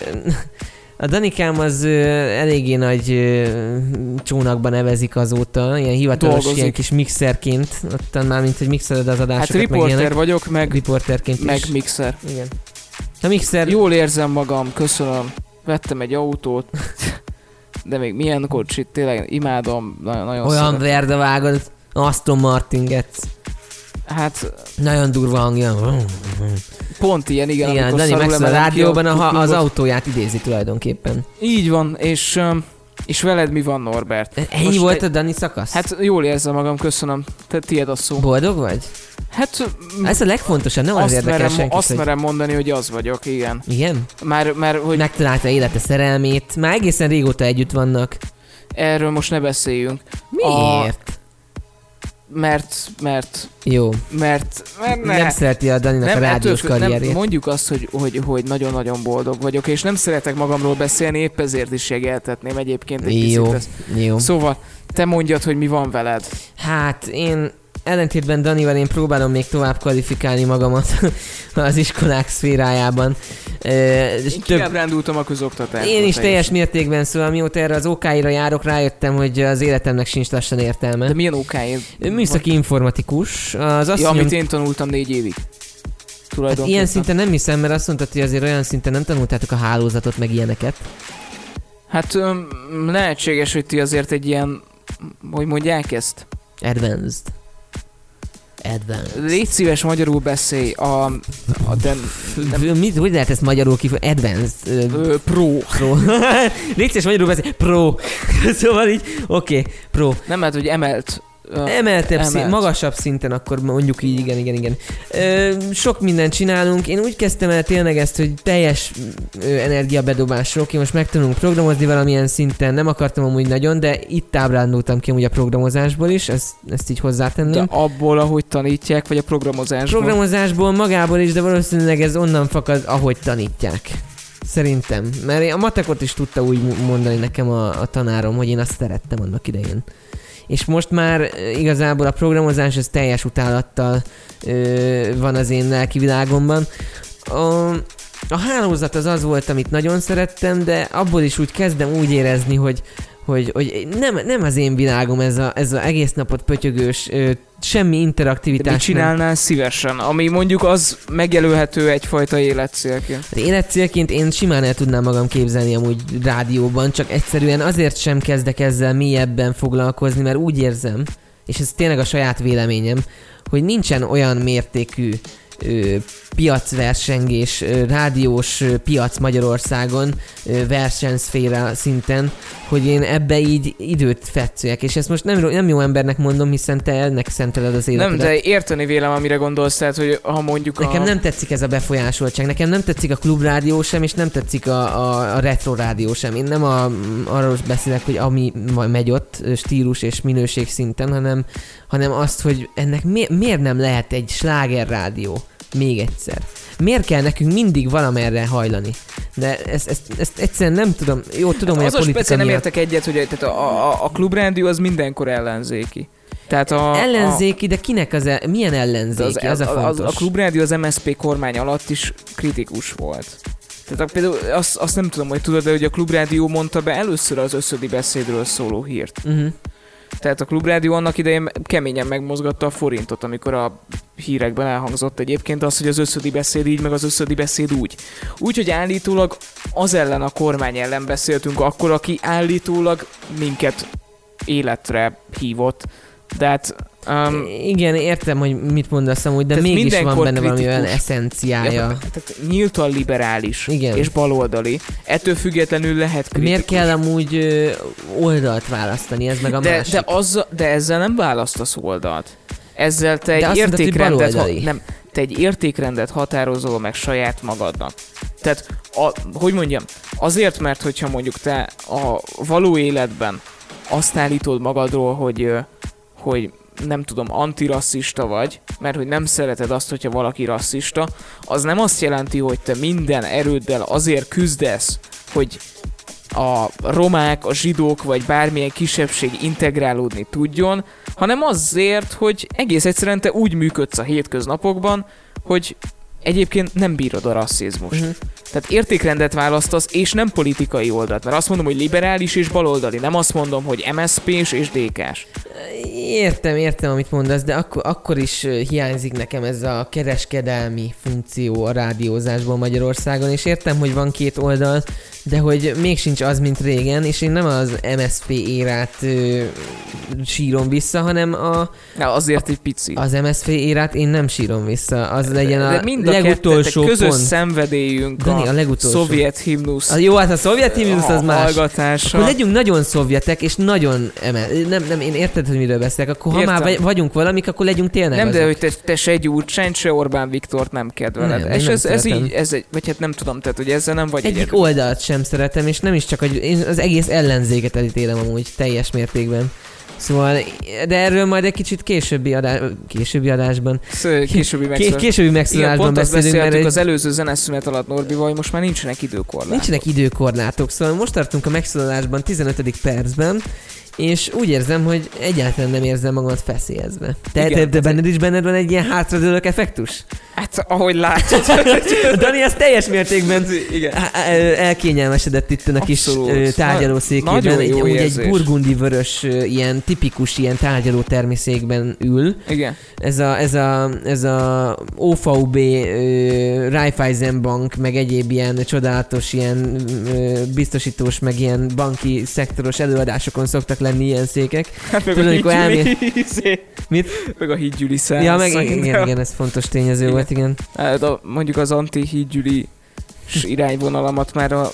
A Danikám az ö, eléggé nagy ö, csónakban nevezik azóta, ilyen hivatalos, Dolgozik. ilyen kis mixerként, ottan már mint hogy mixeled az Hát adásokat, meg riporter ilyenek. vagyok, meg, Riporterként meg is. mixer. Igen. A mixer... Jól érzem magam, köszönöm. Vettem egy autót, de még milyen kocsit, tényleg imádom, nagyon, nagyon Olyan verda vágod, Aston Martin getsz. Hát Nagyon durva hangja. Pont ilyen, igen, Igen, Dani Maxwell a rádióban a, az autóját idézi tulajdonképpen. Így van, és, és veled mi van, Norbert? Ennyi Most volt a Dani szakasz? Hát jól érzem magam, köszönöm. Te tiéd a szó. Boldog vagy? Hát Ez a legfontosabb, nem az érdekel merem, senki, azt hogy... merem mondani, hogy az vagyok, igen. Igen? Már, már hogy Megtalálta élete szerelmét, már egészen régóta együtt vannak. erről most ne beszéljünk. Miért? Mert, mert, Jó. mert, mert ne. Nem szereti a Daninak a ettől rádiós nem, karrierjét. mondjuk azt, hogy, hogy, hogy nagyon-nagyon boldog vagyok, és nem szeretek magamról beszélni, épp ezért is jegeltetném egyébként egy Jó. picit ezt. Jó. Szóval, te mondjad, hogy mi van veled. Hát én ellentétben Danival én próbálom még tovább kvalifikálni magamat az iskolák szférájában. Én kiábrándultam a közoktatásban. én is teljes mértékben, szóval mióta erre az OK-ra járok, rájöttem, hogy az életemnek sincs lassan értelme. De milyen okáért? Műszaki informatikus. Az azt Ja, amit én tanultam négy évig. hát Tulajdonképpen. ilyen szinten nem hiszem, mert azt mondtad, hogy azért olyan szinten nem tanultátok a hálózatot, meg ilyeneket. Hát öm, lehetséges, hogy ti azért egy ilyen, hogy mondják ezt? Advanced. Advanced. Légy szíves magyarul beszélj a, a de, nem, Mit, hogy lehet ezt magyarul kifejezni? Advanced. Ö, pro. Pro. Légy szíves magyarul beszélj. Pro. szóval így, oké, okay, pro. Nem lehet, hogy emelt. Emeltebb szín, emelt. magasabb szinten, akkor mondjuk így, igen, igen, igen. Ö, sok mindent csinálunk. Én úgy kezdtem el tényleg ezt, hogy teljes ö, energiabedobásról, oké, most megtanulunk programozni valamilyen szinten, nem akartam amúgy nagyon, de itt ábrándultam ki amúgy a programozásból is, ezt, ezt így De hozzátenném. abból, ahogy tanítják, vagy a programozásból. Programozásból magából is, de valószínűleg ez onnan fakad, ahogy tanítják. Szerintem. Mert a matekot is tudta úgy mondani nekem a, a tanárom, hogy én azt szerettem annak idején. És most már igazából a programozás ez teljes utálattal ö, van az én lelki világomban. A, a hálózat az az volt, amit nagyon szerettem, de abból is úgy kezdem úgy érezni, hogy, hogy, hogy nem, nem az én világom ez a, ez a egész napot pötyögős, ö, semmi De interaktivitás. mit csinálnál szívesen? Ami mondjuk az megjelölhető egyfajta életcélként. Hát életcélként én simán el tudnám magam képzelni amúgy rádióban, csak egyszerűen azért sem kezdek ezzel mélyebben foglalkozni, mert úgy érzem, és ez tényleg a saját véleményem, hogy nincsen olyan mértékű piacversengés, rádiós piac Magyarországon, versenyszféra szinten, hogy én ebbe így időt fetszeljek, és ezt most nem, nem jó embernek mondom, hiszen te ennek szenteled az életedet. Nem, de érteni vélem, amire gondolsz, tehát, hogy ha mondjuk Nekem a... nem tetszik ez a befolyásoltság, nekem nem tetszik a klubrádió sem, és nem tetszik a, a, a retro rádió sem. Én nem a, arról beszélek, hogy ami megy ott stílus és minőség szinten, hanem, hanem azt, hogy ennek mi, miért nem lehet egy sláger rádió még egyszer. Miért kell nekünk mindig valamerre hajlani? De ezt, ezt, ezt egyszerűen nem tudom. Jó, tudom, hogy az a a politika speciál nem miatt értek egyet, hogy tehát a, a, a klubrádió az mindenkor ellenzéki. Tehát a, ellenzéki, de kinek az, el, milyen a, ellenzéki? az, Az, a az, fontos. a klubrádió az MSP kormány alatt is kritikus volt. Tehát a- például azt, azt nem tudom, hogy tudod, de hogy a klubrádió mondta be először az összödi beszédről szóló hírt. Uh-huh. Tehát a klubrádió annak idején keményen megmozgatta a forintot, amikor a hírekben elhangzott egyébként az, hogy az összödi beszéd így, meg az összödi beszéd úgy. Úgy, hogy állítólag az ellen a kormány ellen beszéltünk akkor, aki állítólag minket életre hívott. De hát... Um, Igen, értem, hogy mit mondasz amúgy, de mégis van benne valami olyan kritikus. eszenciája. tehát nyíltan liberális Igen. és baloldali. Ettől függetlenül lehet kritikus. Miért kell amúgy ö, oldalt választani, ez meg a de, másik? de, az, de ezzel nem választasz oldalt. Ezzel te egy mondtad, hogy értékrendet, ha, baloldali. nem, te egy értékrendet határozol meg saját magadnak. Tehát, a, hogy mondjam, azért, mert hogyha mondjuk te a való életben azt állítod magadról, hogy, hogy nem tudom, antirasszista vagy, mert hogy nem szereted azt, hogyha valaki rasszista, az nem azt jelenti, hogy te minden erőddel azért küzdesz, hogy a romák, a zsidók vagy bármilyen kisebbség integrálódni tudjon, hanem azért, hogy egész egyszerűen te úgy működsz a hétköznapokban, hogy egyébként nem bírod a rasszizmust. Mhm. Tehát értékrendet választasz, és nem politikai oldalt. Mert azt mondom, hogy liberális és baloldali, nem azt mondom, hogy MSZP-s és DK-s. Értem, értem, amit mondasz, de akkor, akkor is hiányzik nekem ez a kereskedelmi funkció a rádiózásból Magyarországon, és értem, hogy van két oldal, de hogy még sincs az, mint régen, és én nem az MSP érát ö, sírom vissza, hanem a, Na, azért egy pici. az MSP érát én nem sírom vissza. Az legyen a, De mind a legutolsó kettőtek közös pont. szenvedélyünk Dani, a a, legutolsó. szovjet himnusz A, jó, hát a szovjet himnusz az más. hallgatása. Akkor legyünk nagyon szovjetek, és nagyon emel... Nem, nem, én érted, hogy miről beszélek. Akkor ha Értem. már vagy- vagyunk valamik, akkor legyünk tényleg Nem, de azok. hogy te, te se Gyurcsány, se Orbán Viktort nem kedveled. Nem, és nem ez, ez így, ez egy, vagy hát nem tudom, tehát hogy ezzel nem vagy Egyik egyedül. oldalt sem szeretem, és nem is csak, hogy én az egész ellenzéket elítélem amúgy teljes mértékben. Szóval, de erről majd egy kicsit későbbi, adás, későbbi adásban, Későbbi ké- megszólal. későbbi azt beszélünk, mert egy- az előző zeneszünet alatt Norbival, hogy most már nincsenek időkorlátok. nincsenek időkorlátok, szóval most tartunk a megszólalásban 15. percben, és úgy érzem, hogy egyáltalán nem érzem magamat feszélyezve. Te, Igen, ez benned is benned van egy ilyen hátradőlök effektus? Hát, ahogy látod. Dani, ez teljes mértékben Igen. Elkényelmesedett itt a kis Abszolút. tárgyalószékében. Egy, amúgy egy burgundi vörös, ilyen tipikus ilyen tárgyaló természékben ül. Igen. Ez a, ez a, ez a OVB, ö, Raiffeisenbank, meg egyéb ilyen csodálatos, ilyen biztosítós, meg ilyen banki szektoros előadásokon szoktak lenni ilyen székek. Hát meg Tudod, a amikor hídgyüli, izé, Mit? meg a hídgyüli száz. Ja, meg igen, igen, igen, ez fontos tényező Igen. volt, igen. Hát a, mondjuk az anti-hídgyüli irányvonalamat már a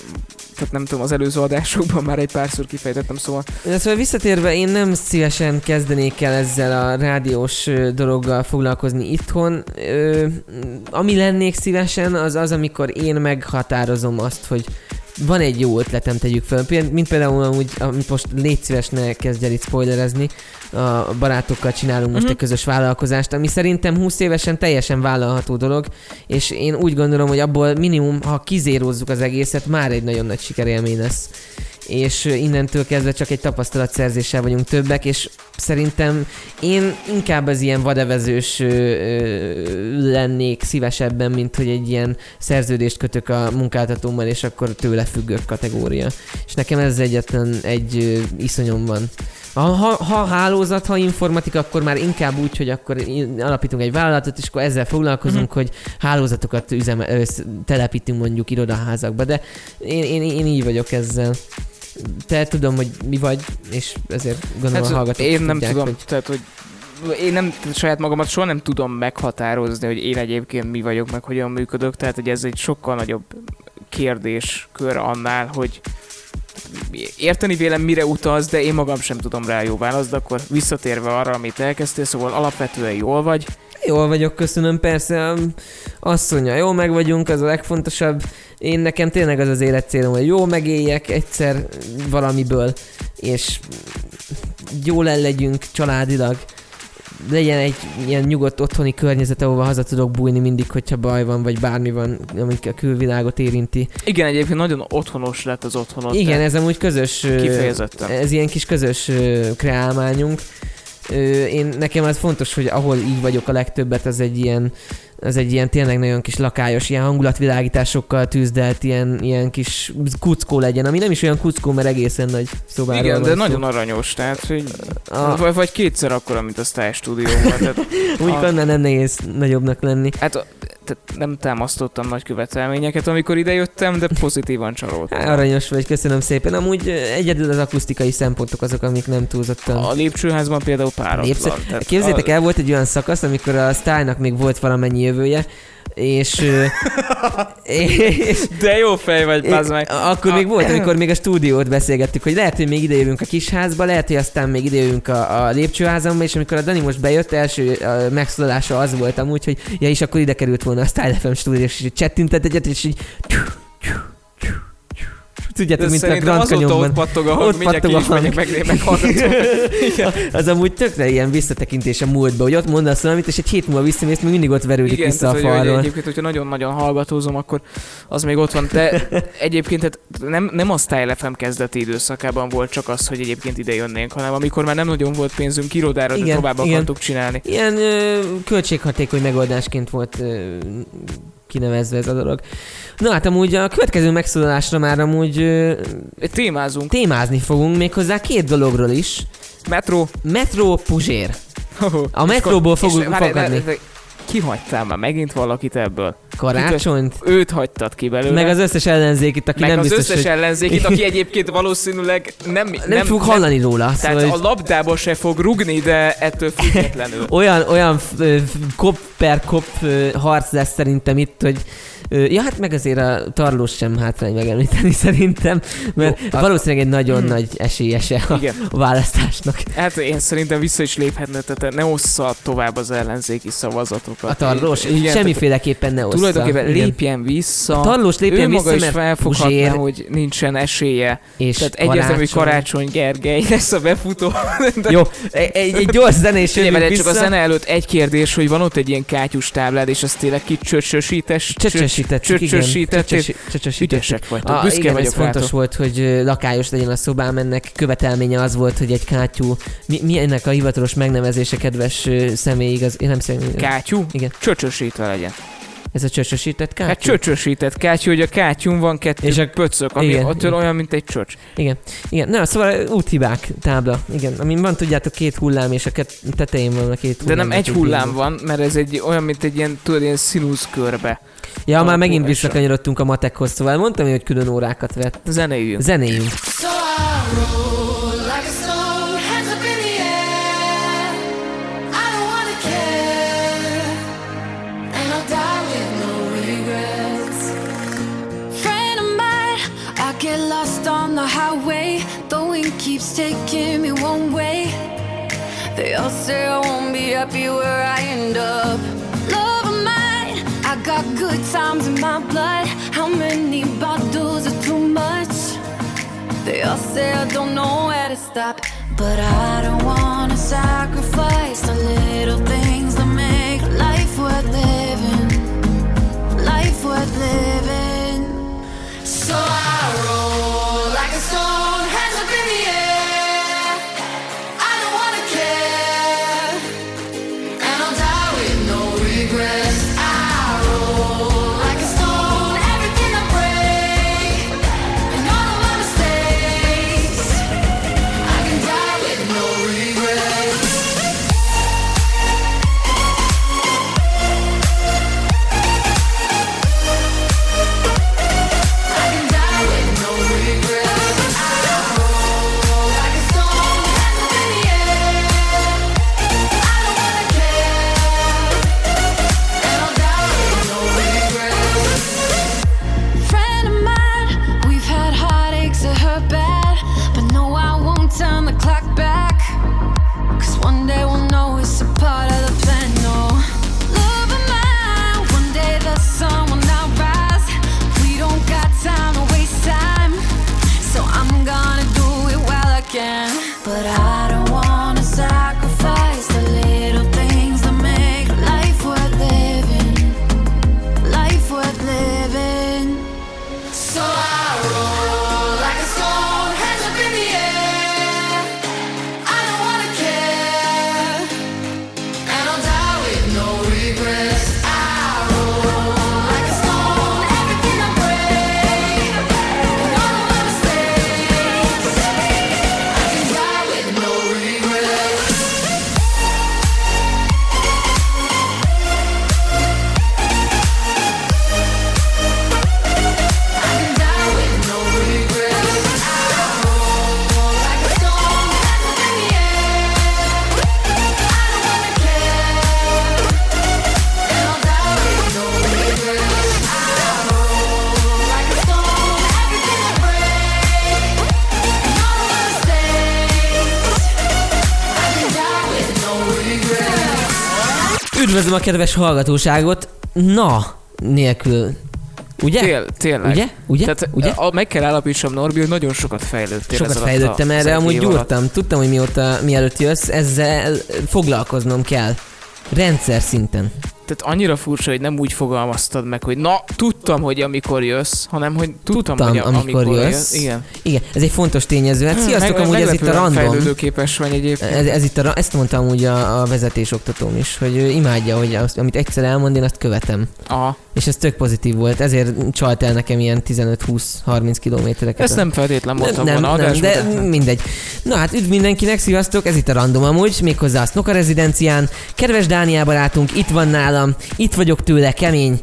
tehát nem tudom, az előző adásokban már egy párszor kifejtettem, szóval De szóval visszatérve, én nem szívesen kezdenék el ezzel a rádiós dologgal foglalkozni itthon. Ö, ami lennék szívesen, az az, amikor én meghatározom azt, hogy van egy jó ötletem, tegyük fel. Mint például amúgy, amit most légy szíves, ne kezdj el itt spoilerezni, a barátokkal csinálunk most Mhm. egy közös vállalkozást, ami szerintem 20 évesen teljesen vállalható dolog, és én úgy gondolom, hogy abból minimum, ha kizérozzuk az egészet, már egy nagyon nagy sikerélmény lesz és innentől kezdve csak egy tapasztalatszerzéssel vagyunk többek, és szerintem én inkább az ilyen vadevezős lennék szívesebben, mint hogy egy ilyen szerződést kötök a munkáltatómmal, és akkor tőle függök kategória. És nekem ez egyetlen egy iszonyom van. Ha, ha, ha hálózat, ha informatika, akkor már inkább úgy, hogy akkor alapítunk egy vállalatot, és akkor ezzel foglalkozunk, Mhm. hogy hálózatokat sz- telepítünk mondjuk irodaházakba, de én, én, én így vagyok ezzel. Te tudom, hogy mi vagy, és ezért gondolom hát, a hallgatók én nem tudják, tudom, hogy... tehát hogy én nem, saját magamat soha nem tudom meghatározni, hogy én egyébként mi vagyok, meg hogyan működök, tehát hogy ez egy sokkal nagyobb kérdéskör annál, hogy érteni vélem mire utaz, de én magam sem tudom rá jó választ, de akkor visszatérve arra, amit elkezdtél, szóval alapvetően jól vagy. Jól vagyok, köszönöm, persze. um, Asszonya, jól meg vagyunk, az a legfontosabb. Én nekem tényleg az az életcélom, hogy jól megéljek egyszer valamiből, és jól el legyünk családilag. Legyen egy ilyen nyugodt otthoni környezet, ahova haza tudok bújni mindig, hogyha baj van, vagy bármi van, ami a külvilágot érinti. Igen, egyébként nagyon otthonos lett az otthonod. Igen, ez amúgy közös... Kifejezetten. Ez ilyen kis közös kreálmányunk. Én, nekem az fontos, hogy ahol így vagyok a legtöbbet, az egy ilyen az egy ilyen tényleg nagyon kis lakályos, ilyen hangulatvilágításokkal tűzdelt, ilyen, ilyen kis kuckó legyen, ami nem is olyan kuckó, mert egészen nagy szobáról Igen, de szó. nagyon aranyos, tehát hogy A- vagy, kétszer akkora, mint a Style stúdióban. Tehát, Úgy a- annál nem nehéz nagyobbnak lenni. hát nem támasztottam nagy követelményeket, amikor idejöttem, de pozitívan csalódtam. Aranyos vagy, köszönöm szépen. Amúgy egyedül az akusztikai szempontok azok, amik nem túlzottan A lépcsőházban például páratlan. Tehát Képzeljétek a- el, volt egy olyan szakasz, amikor a Style-nak még volt valamennyi jövője, és, és De jó fej vagy, bazd meg. akkor A- még volt, amikor még a stúdiót beszélgettük, hogy lehet, hogy még idejövünk a kisházba, lehet, hogy aztán még idejövünk a, a lépcsőházamba, és amikor a Dani most bejött, első megszólalása az volt amúgy, hogy ja, és akkor ide került volna a Style FM stúdió, és így csettintett egyet, és így Tudjátok, De mint a Grand azóta ott Canyonban. pattog a Ott mindjárt ki pattog a is megyek, meg, meghallgatom. Az, amúgy tökre ilyen visszatekintés a múltba, hogy ott mondasz valamit, és egy hét múlva visszamész, még mindig ott verődik Igen, vissza a tehát, hogy, hogy falról. egyébként, hogyha nagyon-nagyon hallgatózom, akkor az még ott van. De egyébként tehát nem, nem a Style FM kezdeti időszakában volt csak az, hogy egyébként ide jönnénk, hanem amikor már nem nagyon volt pénzünk irodára, de Igen, tovább igen. akartuk csinálni. Ilyen ö, költséghatékony megoldásként volt ö, kinevezve ez a dolog. Na hát amúgy a következő megszólalásra már amúgy ö, Témázunk. témázni fogunk méghozzá két dologról is. Metro. Metró Puzsér. A metróból fogunk várj, Kihagytál már megint valakit ebből. Karácsonyt. Őt hagytad ki belőle. Meg az összes ellenzékit, aki meg nem az biztos, összes hogy ellenzékit, aki egyébként valószínűleg nem, nem, nem, fog hallani róla. Tehát Szóval, a labdába se fog rugni, de ettől függetlenül. olyan, olyan kop per kop harc lesz szerintem itt, hogy Ja, hát meg azért a tarlós sem hátrány megemlíteni szerintem, mert Jó, az- valószínűleg egy nagyon Hmm. nagy esélyese a, Igen. a választásnak. Hát én szerintem vissza is léphetne, tehát ne ossza tovább az ellenzéki szavazatokat. A tarlós? Igen, Semmiféleképpen ne ossza. Tulajdonképpen Igen. lépjen vissza. A tarlós lépjen ő vissza, maga is mert felfoghatná, Puzsér hogy nincsen esélye. és Tehát egyértelmű, Karácsony Gergely lesz a befutó. Jó, egy, egy, gyors zenés várj, csak a zene előtt egy kérdés, hogy van ott egy ilyen kátyus táblád, és az tényleg kicsöcsösítes. Csöcsösítettük, igen. Csöcsösítettél. Csöcsösi- Csöcsösítettük. Ügyesek vagytok, Ah, büszke igen, vagyok ez fontos rátok. volt, hogy lakályos legyen a szobám, ennek követelménye az volt, hogy egy kátyú, mi, mi ennek a hivatalos megnevezése, kedves személy, igaz, én nem személy, Kátyú? Igen. Csöcsösítve legyen. ez a csöcsösített kátyú? Hát csöcsösített kátyú, hogy a kátyún van kettő És a- pöcök, ami igen. ott olyan, mint egy csöcs. Igen, igen, na, szóval úthibák tábla, igen, amin van, tudjátok, két hullám, és a ket- tetején van a két De hullám. nem meg egy hullám van, mert ez egy olyan, mint egy ilyen, tudod, ilyen színusz körbe. Ja, már megint visszakanyarodtunk a matekhoz, szóval mondtam, hogy külön órákat vett. Zenéjünk. So I roll wind keeps taking me one way. They all say I won't be happy where I end up. Good times in my blood. How many bottles are too much? They all say I don't know where to stop, but I don't wanna sacrifice the little things that make life worth living. Life worth living. Kedves hallgatóságot. Na, nélkül. Ugye? Tél, tényleg. Ugye? Ugye? Tehát Ugye? A, meg kell állapítsam, Norbi, hogy nagyon sokat fejlődtél Sokat fejlődtem a- erre, amúgy alatt. gyúrtam. Tudtam, hogy mióta, mielőtt jössz, ezzel foglalkoznom kell. Rendszer szinten. Tehát annyira furcsa, hogy nem úgy fogalmaztad meg, hogy na, tudtam, hogy amikor jössz, hanem hogy tudtam, Tudtam, hogy a, amikor jössz. Igen. Igen, ez egy fontos tényező. Hát sziasztok, Meg- amúgy ez itt a random. fejlődőképes vagy egyébként. Ez, ez itt a, ezt mondta amúgy a, a vezetésoktatóm is, hogy ő imádja, hogy azt, amit egyszer elmond, én azt követem. Aha. És ez tök pozitív volt, ezért csalt el nekem ilyen 15-20-30 kilométereket. Ezt nem feltétlen mondtam nem, volna nem, adásban, de de... mindegy. Na hát üdv mindenkinek, sziasztok, ez itt a Random amúgy, méghozzá a Snoka rezidencián. Kedves Dániel barátunk, itt van nálam, itt vagyok tőle, kemény.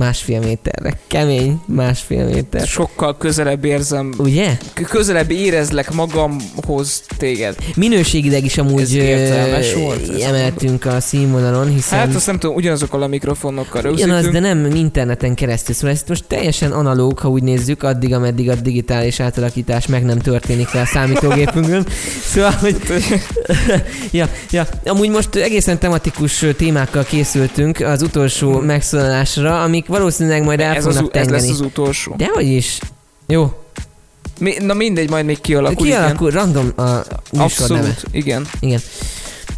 Másfél méterre, kemény, másfél méter. Sokkal közelebb érzem, Ugye? közelebb érezlek magamhoz téged. Minőségileg is amúgy Ez volt, ez emeltünk a színvonalon, hiszen... Hát azt nem tudom, ugyanazokkal a mikrofonokkal rögzítünk. Ugyanaz, de nem interneten keresztül. Szóval ezt most teljesen analóg, ha úgy nézzük, addig, ameddig a digitális átalakítás meg nem történik le a számítógépünkön. Szóval, hogy... ja, ja, amúgy most egészen tematikus témákkal készültünk az utolsó megszólalásra, amik valószínűleg majd el ez, az, fognak u- ez tengeni. lesz az utolsó. Dehogy is. Jó. Mi, na mindegy, majd még kialakul. igen. Kialakul, random a műsor neve. Abszolút, igen. Igen.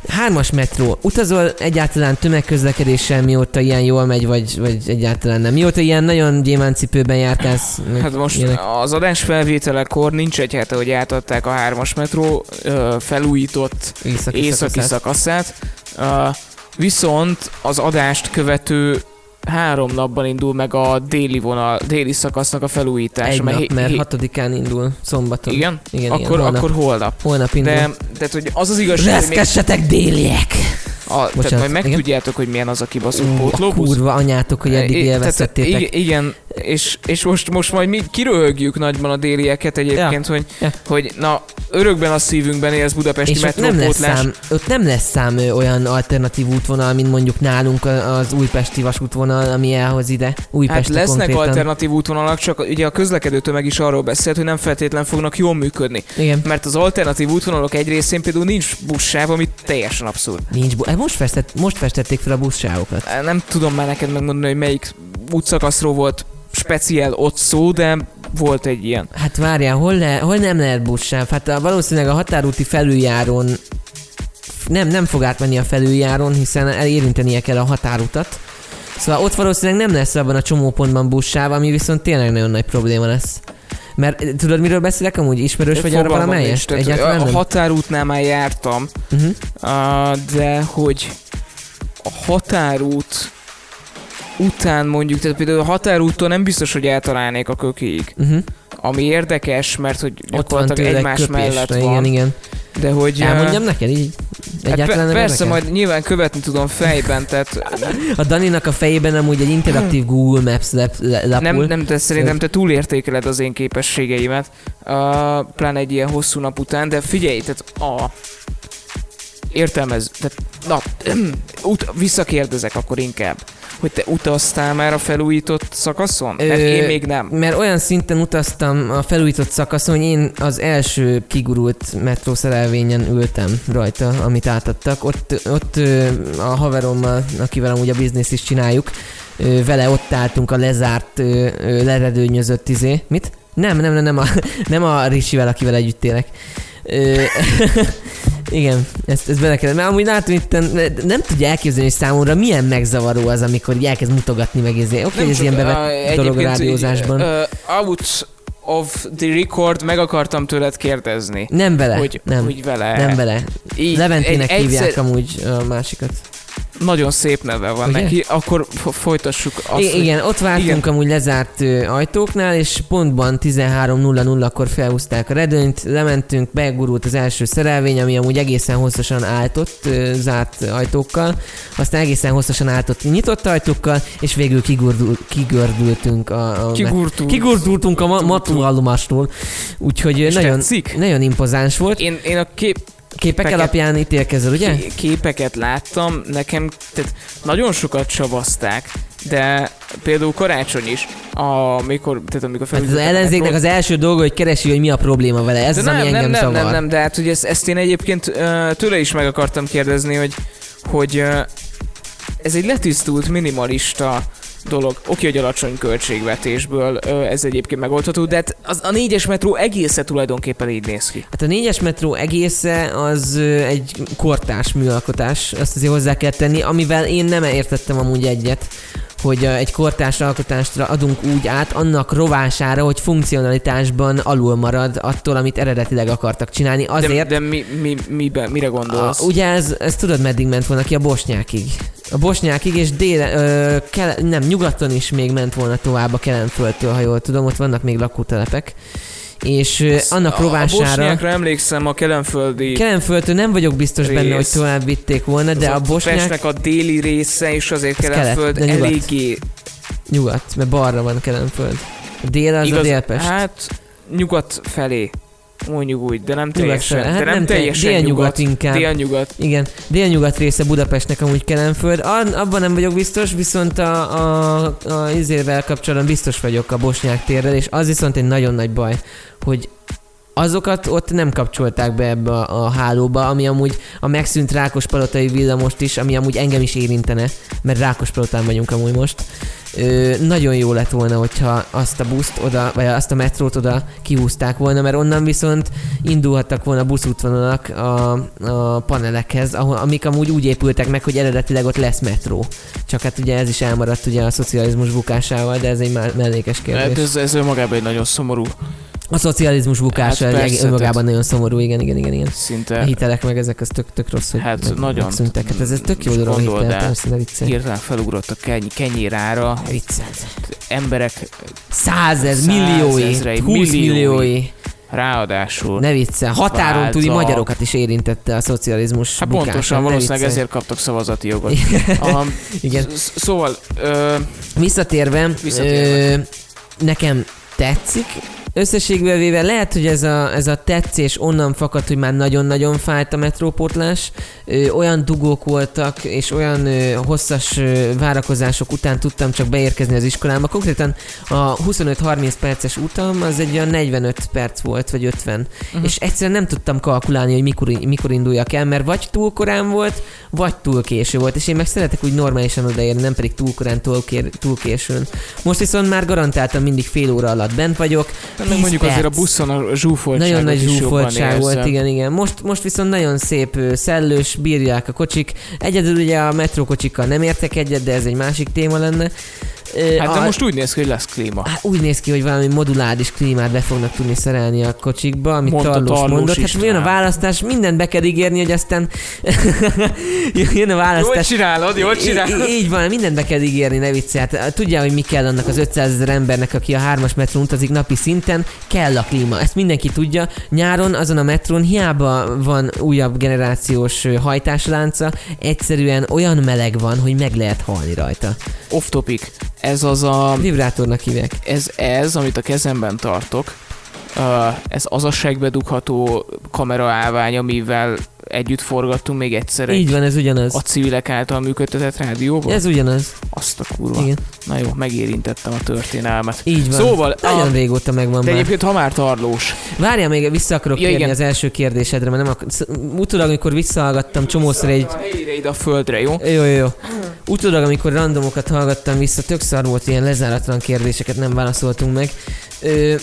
Hármas metró. Utazol egyáltalán tömegközlekedéssel, mióta ilyen jól megy, vagy, vagy egyáltalán nem? Mióta ilyen nagyon gyémáncipőben jártálsz? meg Hát most ilyenek? az adás felvételekor nincs egy hete, hogy átadták a hármas metró felújított északi, északi szakaszát. szakaszát. Viszont az adást követő három napban indul meg a déli vonal, déli szakasznak a felújítása. Egy mert nap, mert hé- hatodikán indul, szombaton. Igen? Igen, akkor, igen, holnap. akkor holnap. Holnap indul. De, tehát, hogy az az igazság, még, Reszkessetek déliek! a, tehát Bocsánat, majd igen. megtudjátok, hogy milyen az a kibaszott Ú, a pótlóbusz. kurva anyátok, hogy eddig tehát, i- Igen, és, és most, most majd mi kiröhögjük nagyban a délieket egyébként, hogy, Ja. hogy na, örökben a szívünkben élsz budapesti és ott nem, lesz metrópótlás. szám, ott nem lesz szám olyan alternatív útvonal, mint mondjuk nálunk az újpesti vasútvonal, ami elhoz ide. Hát Újpesti lesznek konkrétan. alternatív útvonalak, csak ugye a közlekedő tömeg is arról beszélt, hogy nem feltétlen fognak jól működni. Igen. Mert az alternatív útvonalok egy részén például nincs buszsáv, ami teljesen abszurd. Nincs bu- hát most, festett, most festették fel a buszsávokat. Nem tudom már neked megmondani, hogy melyik útszakaszról volt speciál ott szó, de volt egy ilyen. Hát várjál, hol, le, hol nem lehet buszsáv? Hát a, valószínűleg a határúti felüljáron nem, nem fog átmenni a felüljáron, hiszen érintenie kell a határutat. Szóval ott valószínűleg nem lesz abban a csomópontban buszsáv, ami viszont tényleg nagyon nagy probléma lesz. Mert tudod, miről beszélek amúgy? Ismerős vagy arra valamelyest? Egyáltalán a nem? határútnál már jártam, Uh-huh. Uh, de hogy a határút után mondjuk, tehát például a határúton nem biztos, hogy eltalálnék a kökéig. Uh-huh. Ami érdekes, mert hogy Ott gyakorlatilag tőle egymás mellett köpésre, van. igen, igen. De hogy... Elmondjam neked így? Hát Egyáltalán nem persze, majd nyilván követni tudom fejben, tehát A Daninak a fejében amúgy egy interaktív Google Maps lap, lapul. nem, nem, de szerintem te túlértékeled az én képességeimet, uh, pláne egy ilyen hosszú nap után, de figyelj, tehát a értelmez, tehát na, ut- visszakérdezek akkor inkább, hogy te utaztál már a felújított szakaszon? Mert Ö, én még nem. Mert olyan szinten utaztam a felújított szakaszon, hogy én az első kigurult metrószerelvényen ültem rajta, amit átadtak. Ott, ott a haverommal, akivel amúgy a bizniszt is csináljuk, vele ott álltunk a lezárt, leredőnyözött izé. Mit? Nem, nem, nem, nem a, nem a Ricsivel, akivel együtt élek. Igen, ezt, ezt bele kellett. Mert amúgy látom itt, nem tudja elképzelni, hogy számomra milyen megzavaró az, amikor így elkezd mutogatni meg ezért. Oké, okay, ez ilyen bevett dolog a rádiózásban. Uh, out of the record meg akartam tőled kérdezni. Nem vele, Hogy, nem, hogy vele. nem vele. Így, Leventének egy- hívják egyszer- amúgy a másikat. Nagyon szép neve van Ugye? neki, akkor folytassuk azt. I- igen, ott vártunk igen. amúgy lezárt ö, ajtóknál, és pontban 13.00-akkor felhúzták a redőnyt, lementünk, begurult az első szerelvény, ami amúgy egészen hosszasan állt ott ö, zárt ajtókkal, aztán egészen hosszasan állt ott nyitott ajtókkal, és végül kigurdul, kigördültünk a, a Kigurtult. Kigurdultunk a ma- matróállomástól, úgyhogy És nagyon, tetszik? nagyon impozáns volt. Én, én a kép, Képek Peket- alapján ítélkezel, ugye? ké- képeket láttam, nekem tehát nagyon sokat savazták, de például karácsony is, amikor, tehát amikor Hát az ellenzéknek az első dolga, hogy keresi, hogy mi a probléma vele. Ez de az, nem, ami engem nem, nem, zavar. nem, nem, de hát ugye ezt, ezt én egyébként tőle is meg akartam kérdezni, hogy, hogy ez egy letisztult, minimalista dolog. Oké, hogy alacsony költségvetésből ez egyébként megoldható, de hát az, a négyes metró egésze tulajdonképpen így néz ki. Hát a négyes metró egésze az egy kortárs műalkotás, azt azért hozzá kell tenni, amivel én nem értettem amúgy egyet, hogy egy kortárs alkotásra adunk úgy át annak rovására, hogy funkcionalitásban alul marad attól, amit eredetileg akartak csinálni. De, Azért, de mi, mi, miben, mire gondolsz? A, ugye ez, ez tudod meddig ment volna ki a Bosnyákig. A Bosnyákig, és déle, ö, kele, nem, nyugaton is még ment volna tovább a Kelenföldtől, ha jól tudom, ott vannak még lakótelepek. És ö, annak a, a rovására... bosnyákra emlékszem, a kelenföldi Kelenföldtől nem vagyok biztos benne, hogy Rész. tovább vitték volna, de az a bosnyák Pestnek a déli része, és azért Az Kelenföld kelet, nyugat. eléggé nyugat, mert balra van Kelenföld. A dél az a délpest. Hát nyugat felé. Mondjuk úgy, de nem teljesen. Hát de nem, nem te- teljesen délnyugat nyugat. inkább. Délnyugat. Igen, délnyugat része Budapestnek amúgy Kelenföld. An- abban nem vagyok biztos, viszont a, a, a izével kapcsolatban biztos vagyok a Bosnyák térrel, és az viszont egy nagyon nagy baj, hogy azokat ott nem kapcsolták be ebbe a, a hálóba, ami amúgy a megszűnt Rákospalotai villamost is, ami amúgy engem is érintene, mert Rákospalotán vagyunk amúgy most. Ö, nagyon jó lett volna, hogyha azt a buszt oda, vagy azt a metrót oda kihúzták volna, mert onnan viszont indulhattak volna buszútvonalak a, a panelekhez, ahol, amik amúgy úgy épültek meg, hogy eredetileg ott lesz metró. Csak hát ugye ez is elmaradt ugye a szocializmus bukásával, de ez egy mellékes kérdés. Hát ez, ez önmagában egy nagyon szomorú A szocializmus bukása Hát hát persze, önmagában tehát- nagyon szomorú, igen, igen, igen, igen. A szinte. hitelek meg ezek, az tök, tök rossz, hogy Hát meg, nagyon. megszűntek. Hát ez, ez tök jó dolog, a hitel, el. persze, de viccelj. Hirtelen felugrott a keny, kenyér ára, Viccelj. emberek Százezer, milliói, Százezrei, 20 milliói. ráadásul. Ne viccelj. Határon túli Váltak. magyarokat is érintette a szocializmus Hát bukása, pontosan, ne valószínűleg ezért kaptak szavazati jogot. Aha, Igen. sz- Szóval, ö, Visszatérve, Visszatérve. Ö, nekem tetszik, Összességben véve lehet, hogy ez a, ez a tetszés onnan fakad, hogy már nagyon-nagyon fájt a metrópótlás. Ö, olyan dugók voltak, és olyan ö, hosszas ö, várakozások után tudtam csak beérkezni az iskolába. Konkrétan a 25-30 perces utam az egy olyan 45 perc volt, vagy 50. Uh-huh. És egyszerűen nem tudtam kalkulálni, hogy mikor, mikor induljak el, mert vagy túl korán volt, vagy túl késő volt. És én meg szeretek úgy normálisan odaérni, nem pedig túl korán, túl, kér, túl későn. Most viszont már garantáltan mindig fél óra alatt bent vagyok. Meg 10 mondjuk azért a perc. buszon a zsúfoltságot Nagyon nagy zsúfoltság volt, igen, igen. Most, most viszont nagyon szép, szellős, bírják a kocsik. Egyedül ugye a metrókocsikkal nem értek egyet, de ez egy másik téma lenne. Ö, Hát de a- most úgy néz ki, hogy lesz klíma. Hát úgy néz ki, hogy valami moduláris klímát be fognak tudni szerelni a kocsikba, amit Mondta Tarlós Tarlós mondott. Hát István. jön a választás, mindent be kell ígérni, hogy aztán jön a választás. csinálod, jól Í- így van, mindent be kell ígérni, ne viccelj. Hát, tudja, hogy mi kell annak az 500 ezer embernek, aki a hármas metrón utazik napi szinten, kell a klíma. Ezt mindenki tudja. Nyáron azon a metrón hiába van újabb generációs ö, hajtáslánca, egyszerűen olyan meleg van, hogy meg lehet halni rajta. Off topic. Ez az a... Vibrátornak hívják. Ez, ez, amit a kezemben tartok, uh, ez az a segbe dugható kamera állvány, amivel együtt forgattunk még egyszer egy Így van, ez ugyanaz. a civilek által működtetett rádióban? Ez ugyanaz. Azt a kurva. Igen. Na jó, megérintettem a történelmet. Így van. Szóval, Nagyon a, régóta megvan de már. egyébként ha már tarlós, Várjál még, vissza akarok Ja, térni igen. az első kérdésedre, mert nem sz- Utólag, amikor visszahallgattam csomószor egy... a helyére ide a földre, jó? Jó, jó, jó. Utólag, amikor randomokat hallgattam vissza, tök szar volt, ilyen lezáratlan kérdéseket nem válaszoltunk meg. Ö,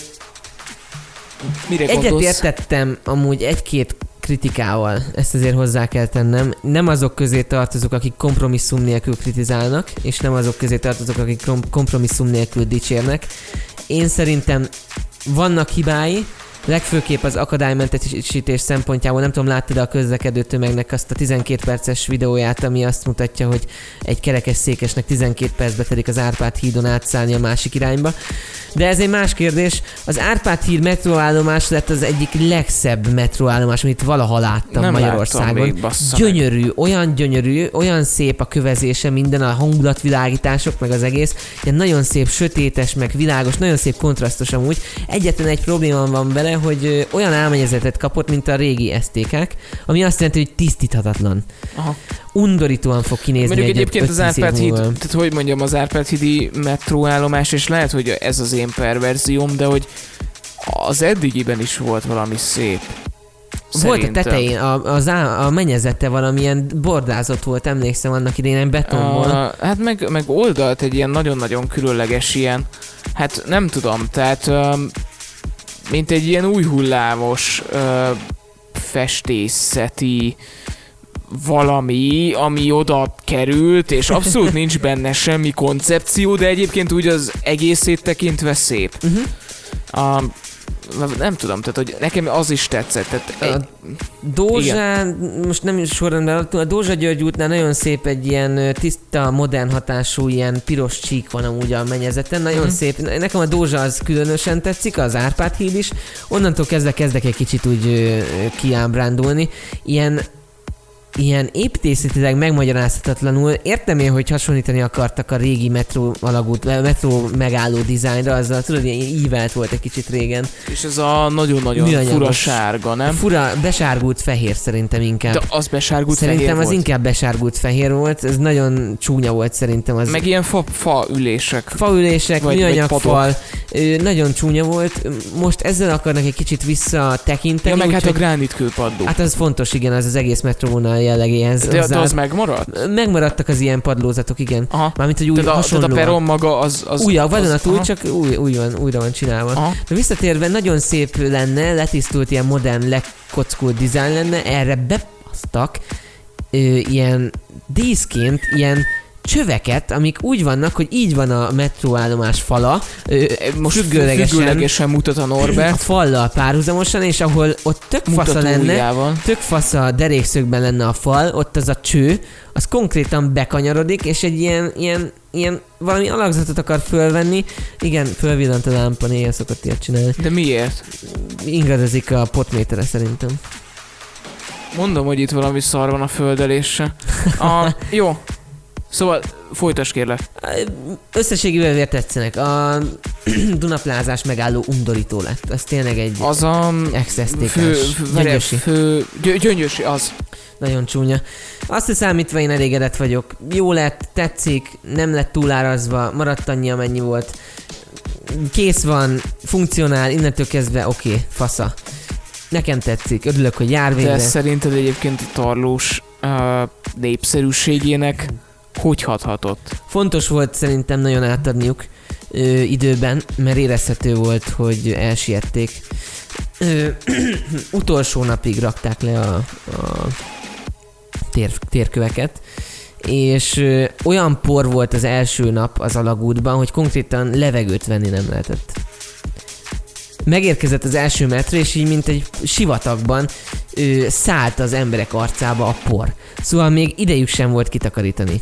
Mire egyet gondolsz? értettem amúgy egy-két kritikával, ezt azért hozzá kell tennem. Nem azok közé tartozok, akik kompromisszum nélkül kritizálnak, és nem azok közé tartozok, akik kom- kompromisszum nélkül dicsérnek. Én szerintem vannak hibái, legfőképp az akadálymentesítés szempontjából, nem tudom, láttad a közlekedő tömegnek azt a 12 perces videóját, ami azt mutatja, hogy egy kerekes székesnek 12 percbe telik az Árpád hídon átszállni a másik irányba. De ez egy más kérdés. Az Árpád híd metróállomás lett az egyik legszebb metróállomás, amit valaha láttam Nem Magyarországon. még, meg. gyönyörű, olyan gyönyörű, olyan szép a kövezése, minden a hangulatvilágítások, meg az egész. Ilyen nagyon szép, sötétes, meg világos, nagyon szép kontrasztos amúgy. Egyetlen egy probléma van vele, hogy ö, olyan álmegyezetet kapott, mint a régi STK-k, ami azt jelenti, hogy tisztíthatatlan. Aha. Undorítóan fog kinézni Mondjuk egy egyébként az 5-10 év Árpád híd, tehát hogy mondjam, az Árpád hídi metróállomás, és lehet, hogy ez az én perverzióm, de hogy az eddigiben is volt valami szép. Volt a Szerintem. tetején, a, az á, a mennyezete valamilyen bordázott volt, emlékszem annak idején, betonból. Uh, hát meg, meg oldalt egy ilyen nagyon-nagyon különleges ilyen, hát nem tudom, tehát um, mint egy ilyen új hullámos uh, festészeti valami, ami oda került, és abszolút nincs benne semmi koncepció, de egyébként úgy az egészét tekintve szép. Uh-huh. Um, nem tudom, tehát hogy nekem az is tetszett. Tehát A Dózsán, most nem is sorrendben, a Dózsa György útnál nagyon szép egy ilyen tiszta, modern hatású, ilyen piros csík van amúgy a mennyezeten, nagyon Mhm. szép. Nekem a Dózsa az különösen tetszik, az Árpád híd is. Onnantól kezdve kezdek egy kicsit úgy kiábrándulni. Ilyen ilyen építészetileg megmagyarázhatatlanul értem én, hogy hasonlítani akartak a régi metró alagút, metró megálló dizájnra, azzal tudod, ilyen ívelt volt egy kicsit régen. és ez a nagyon-nagyon Műanyagos. fura sárga, nem? Fura, besárgult fehér szerintem inkább. De az besárgult Szerintem fehér az volt. inkább besárgult fehér volt, ez nagyon csúnya volt szerintem az. Meg ilyen fa, fa ülések. Vagy- műanyag vagy fal, ö, nagyon csúnya volt. Most ezzel akarnak egy kicsit visszatekinteni. Ja, meg hát a úgyhogy- gránitkőpadló. hát az fontos, igen, az az egész metróvonal jellegéhez. de, de hozzá- az megmaradt? Megmaradtak az ilyen padlózatok, igen. Aha. Mármint, hogy új, Tehát a, tehát a peron maga az... az Újabb, az, vadonatúj, aha. csak új, új van, újra van csinálva. Aha. De visszatérve nagyon szép lenne, letisztult ilyen modern, lekockult dizájn lenne, erre bepasztak ö, ilyen díszként ilyen csöveket, amik úgy vannak, hogy így van a metróállomás fala, Most függőlegesen, függőlegesen mutat a a Norbert. fallal párhuzamosan, és ahol ott tök fasza lenne, Mutatójával. tök fasza derékszögben lenne a fal, ott az a cső, az konkrétan bekanyarodik, és egy ilyen, ilyen, ilyen valami alakzatot akar fölvenni. Igen, fölvillant a lámpa, néha szokott ilyet csinálni. De miért? Ingadozik a potmétere szerintem. Mondom, hogy itt valami szar van a földelése. A, jó. Szóval folytas kérlek. Összességében miért tetszenek? A Dunaplázás megálló undorító lett. Az tényleg egy Az a excess fő, gyöngyösi. fő, gyö, gyöngyösi, az. Nagyon csúnya. Azt számítva én elégedett vagyok. Jó lett, tetszik, nem lett túlárazva, maradt annyi, amennyi volt. Kész van, funkcionál, innentől kezdve oké, okay, fasza. Nekem tetszik, örülök, hogy jár De végre. szerinted egyébként a tarlós uh, népszerűségének hogy hathatott? Fontos volt szerintem nagyon átadniuk ö, időben, mert érezhető volt, hogy elsiették. Ö, utolsó napig rakták le a, a tér, térköveket, és ö, olyan por volt az első nap az alagútban, hogy konkrétan levegőt venni nem lehetett. Megérkezett az első metró, és így mint egy sivatagban ö, szállt az emberek arcába a por. Szóval még idejük sem volt kitakarítani.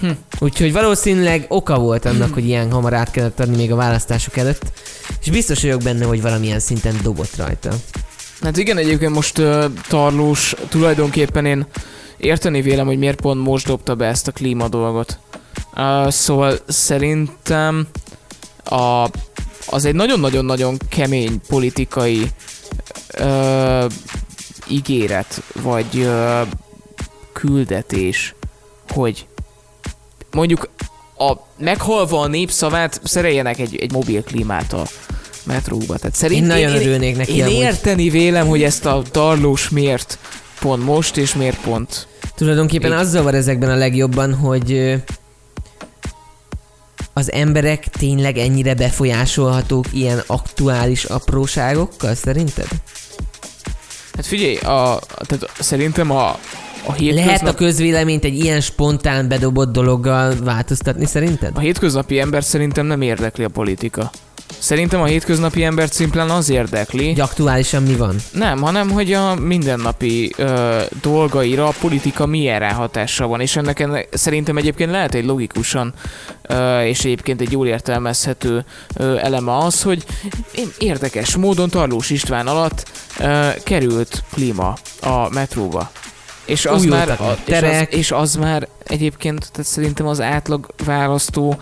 Hm. Úgyhogy valószínűleg oka volt annak, hogy ilyen hamar át kellett adni még a választások előtt, és biztos vagyok benne, hogy valamilyen szinten dobott rajta. Hát igen, egyébként most uh, tarlós tulajdonképpen én érteni vélem, hogy miért pont most dobta be ezt a klíma dolgot. Uh, szóval szerintem a, az egy nagyon-nagyon-nagyon kemény politikai uh, ígéret, vagy uh, küldetés, hogy mondjuk a, meghalva a népszavát szereljenek egy, egy mobil klímát a metróba. Tehát szerint Én nagyon örülnék neki Én amúgy. érteni vélem, hogy ezt a tarlós miért pont most, és miért pont. Tulajdonképpen Így. az zavar ezekben a legjobban, hogy az emberek tényleg ennyire befolyásolhatók ilyen aktuális apróságokkal, szerinted? Hát figyelj, a, tehát szerintem a, a hétköznap... Lehet a közvéleményt egy ilyen spontán bedobott dologgal változtatni, szerinted? A hétköznapi ember szerintem nem érdekli a politika. Szerintem a hétköznapi embert szimplán az érdekli, Hogy aktuálisan mi van? nem, hanem hogy a mindennapi ö, dolgaira a politika milyen ráhatással van, és ennek, ennek szerintem egyébként lehet egy logikusan ö, és egyébként egy jól értelmezhető ö, eleme az, hogy érdekes módon Tarlós István alatt ö, került klíma a metróba. És az, már, a, meg és, az, terek. és az már egyébként, tehát szerintem az átlag választó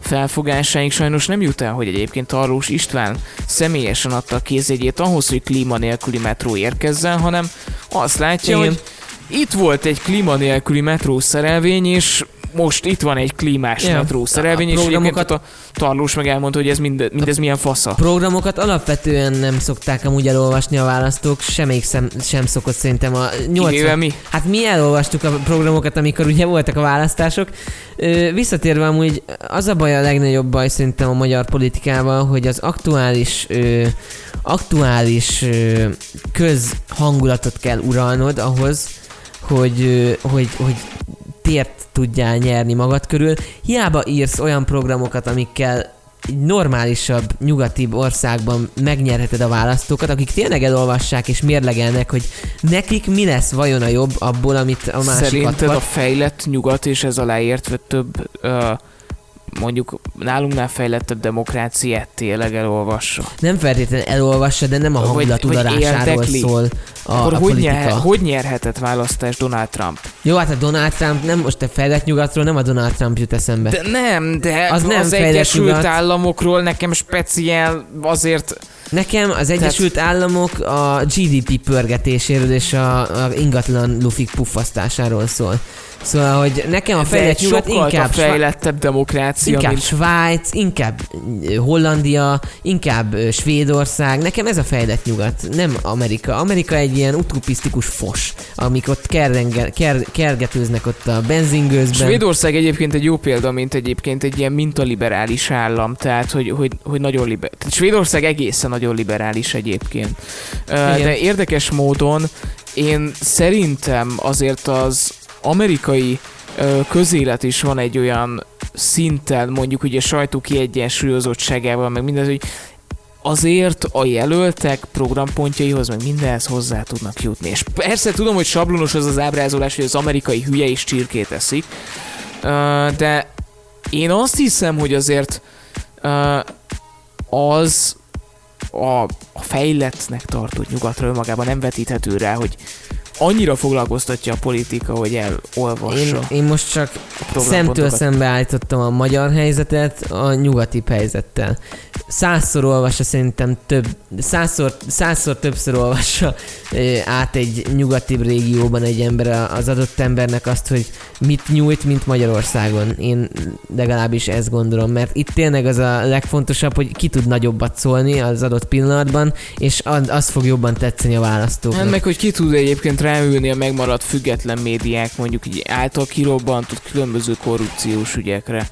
felfogásáink sajnos nem jut el, hogy egyébként Tarlós István személyesen adta a kézjegyét ahhoz, hogy klíma nélküli metró érkezzen, hanem azt látja, Igen. hogy itt volt egy klíma nélküli metró szerelvény, és most itt van egy klímás Ja. ja. metró szerelvény, A és programokat- a Tarlós meg elmondta, hogy ez mind, mindez milyen fasza. Programokat alapvetően nem szokták amúgy elolvasni a választók, semmelyik sem, sem szokott szerintem a 80... Kivéve mi? Hát mi elolvastuk a programokat, amikor ugye voltak a választások. Visszatérve amúgy az a baj a legnagyobb baj szerintem a magyar politikával, hogy az aktuális aktuális közhangulatot kell uralnod ahhoz, hogy, hogy, hogy tért tudjál nyerni magad körül. Hiába írsz olyan programokat, amikkel egy normálisabb, nyugatibb országban megnyerheted a választókat, akik tényleg elolvassák és mérlegelnek, hogy nekik mi lesz vajon a jobb abból, amit a másik Szerinted a adhat. fejlett nyugat és ez alá értve több ö, mondjuk nálunknál fejlettebb demokráciát tényleg elolvassa? Nem feltétlenül elolvassa, de nem a Vagy- hangulat vagy udarásáról érdekli. szól a, Akkor a hogy, politika. nyer, hogy nyerhetett választást Donald Trump? Jó, hát a Donald Trump, nem most a fejlett nyugatról nem a Donald Trump jut eszembe. De nem, de Az nem az Egyesült nyugat. Államokról nekem speciál azért Nekem az Egyesült Államok a GDP pörgetéséről és a, a ingatlan lufik puffasztásáról szól. Szóval, hogy nekem a fejlett nyugat inkább, fejlettebb demokrácia, inkább mint Svájc, inkább Hollandia, inkább Svédország. Nekem ez a fejlett nyugat, nem Amerika. Amerika egy ilyen utopisztikus fos, amik ott kerrenge, ker, kergetőznek ott a benzingőzben. Svédország egyébként egy jó példa, mint egyébként egy ilyen mintaliberális állam, tehát hogy, hogy, hogy nagyon liber... Tehát Svédország egészen nagyon liberális egyébként. Igen. De érdekes módon én szerintem azért az amerikai közélet is van egy olyan szinten, mondjuk ugye sajtó kiegyensúlyozottságával, meg mindez, hogy azért a jelöltek programpontjaihoz, meg mindenhez hozzá tudnak jutni. És persze tudom, hogy sablonos az az ábrázolás, hogy az amerikai hülye is csirkét eszik, de én azt hiszem, hogy azért az a fejlettnek tartott nyugatra önmagában nem vetíthető rá, hogy annyira foglalkoztatja a politika, hogy elolvassa Én, én most csak szemtől szembe állítottam a magyar helyzetet a nyugati helyzettel. Százszor olvassa szerintem több, százszor, százszor többször olvassa ö, át egy nyugati régióban egy ember az adott embernek azt, hogy mit nyújt, mint Magyarországon. Én legalábbis ezt gondolom, mert itt tényleg az a legfontosabb, hogy ki tud nagyobbat szólni az adott pillanatban, és az, az fog jobban tetszeni a választóknak. Hát meg, hogy ki tud egyébként ráülni a megmaradt független médiák, mondjuk így által kirobbantott különböző korrupciós ügyekre.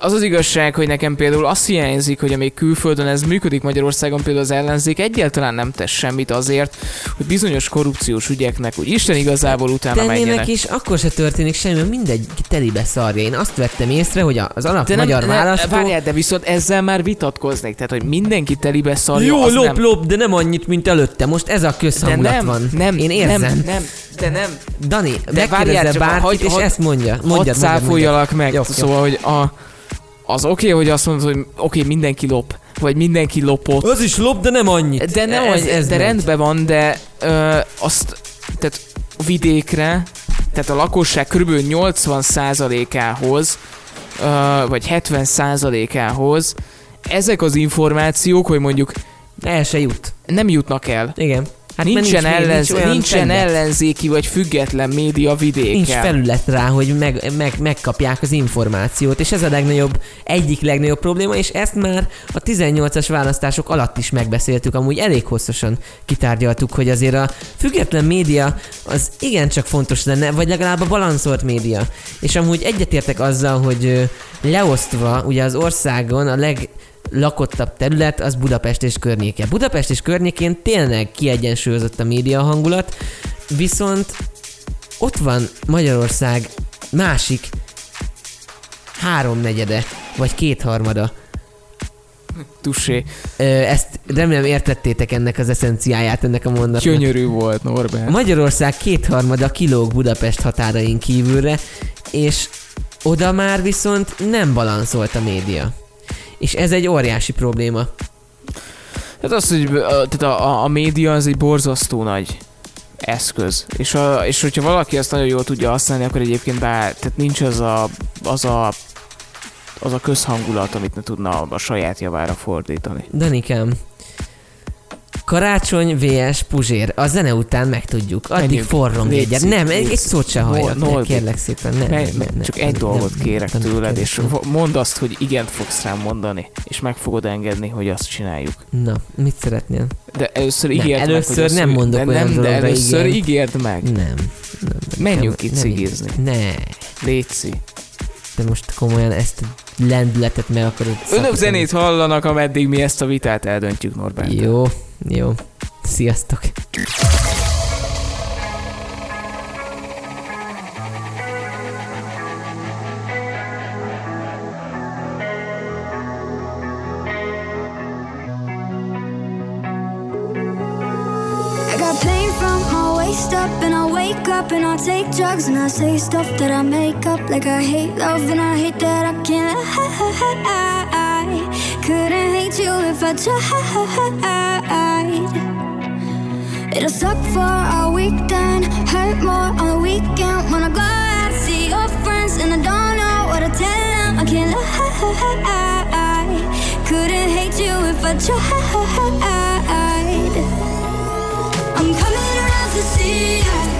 Az az igazság, hogy nekem például azt hiányzik, hogy amíg külföldön ez működik Magyarországon, például az ellenzék egyáltalán nem tesz semmit azért, hogy bizonyos korrupciós ügyeknek, hogy Isten igazából utána menjenek. tennének, és akkor se történik semmi, mindegy telibe szarja. Én azt vettem észre, hogy az alap De nem, magyar nem, választó... várjál, de viszont ezzel már vitatkoznék, tehát hogy mindenki telibe szarja, Jó, lop, nem. lop, de nem annyit, mint előtte. Most ez a De közhangulat nem, van. nem, Én érzem. nem, nem, de nem. Dani, De várjál bárkit, hagy- és hadd- ezt mondja. Hadd Mondjad, cáfoljalak meg. Jó, Jó, jó. szóval, hogy a, az oké, okay, hogy azt mondod, hogy oké, okay, mindenki lop, vagy mindenki lopott. Az is lop, de nem annyit. De nem, ez, ez, ez de megy. rendben van, de ö, azt, tehát vidékre, tehát a lakosság kb. 80%-ához, ö, vagy 70%-ához ezek az információk, hogy mondjuk El se jut. nem jutnak el. Igen. Hát nincsen, nincs, ellenz, nincs, nincsen ellenzéki vagy független média vidéken. Nincs felület rá, hogy meg, meg, megkapják az információt, és ez a legnagyobb, egyik legnagyobb probléma, és ezt már a 18-as választások alatt is megbeszéltük, amúgy elég hosszasan kitárgyaltuk, hogy azért a független média az igencsak fontos lenne, vagy legalább a balanszolt média. És amúgy egyetértek azzal, hogy leosztva ugye az országon a leg lakottabb terület az Budapest és környéke. Budapest és környékén tényleg kiegyensúlyozott a média hangulat, viszont ott van Magyarország másik háromnegyede, vagy kétharmada. Tussé. Ezt remélem értettétek ennek az eszenciáját, ennek a mondatnak. Gyönyörű volt, Norbert. Magyarország kétharmada kilóg Budapest határain kívülre, és oda már viszont nem balanszolt a média. És ez egy óriási probléma. Hát az, hogy tehát a, a, a média az egy borzasztó nagy eszköz. És, a, és hogyha valaki azt nagyon jól tudja használni, akkor egyébként bár, tehát nincs az a, az a az a közhangulat, amit ne tudna a saját javára fordítani. Danikám, Karácsony vs. Puzsér. A zene után megtudjuk. Addig Menjünk. forrong egyet. Nem, egy, egy szót se halljak. Ne, Noldi. kérlek szépen. Ne, Ne, ne, ne, ne, csak nem, egy nem, dolgot nem, kérek nem, tőled, nem, és nem. mondd azt, hogy igent fogsz rám mondani, és meg fogod engedni, hogy azt csináljuk. Na, mit szeretnél? De először Nem, ígérd meg, először hogy azt, nem hogy- mondok de olyan nem, de először igent. ígérd meg. Nem. nem, nem Menjünk nem, ki nem cigizni. Ne, Léci. de most komolyan ezt lendületet meg akarod Önök zenét hallanak, ameddig mi ezt a vitát eldöntjük, Norbert. Jó, jó. Sziasztok. I say stuff that I make up like I hate love and I hate that I can't lie. Couldn't hate you if I tried. It'll suck for a weekend, hurt more on the weekend when I go out see your friends and I don't know what to tell them. I can't lie. Couldn't hate you if I tried. I'm coming around to see ya,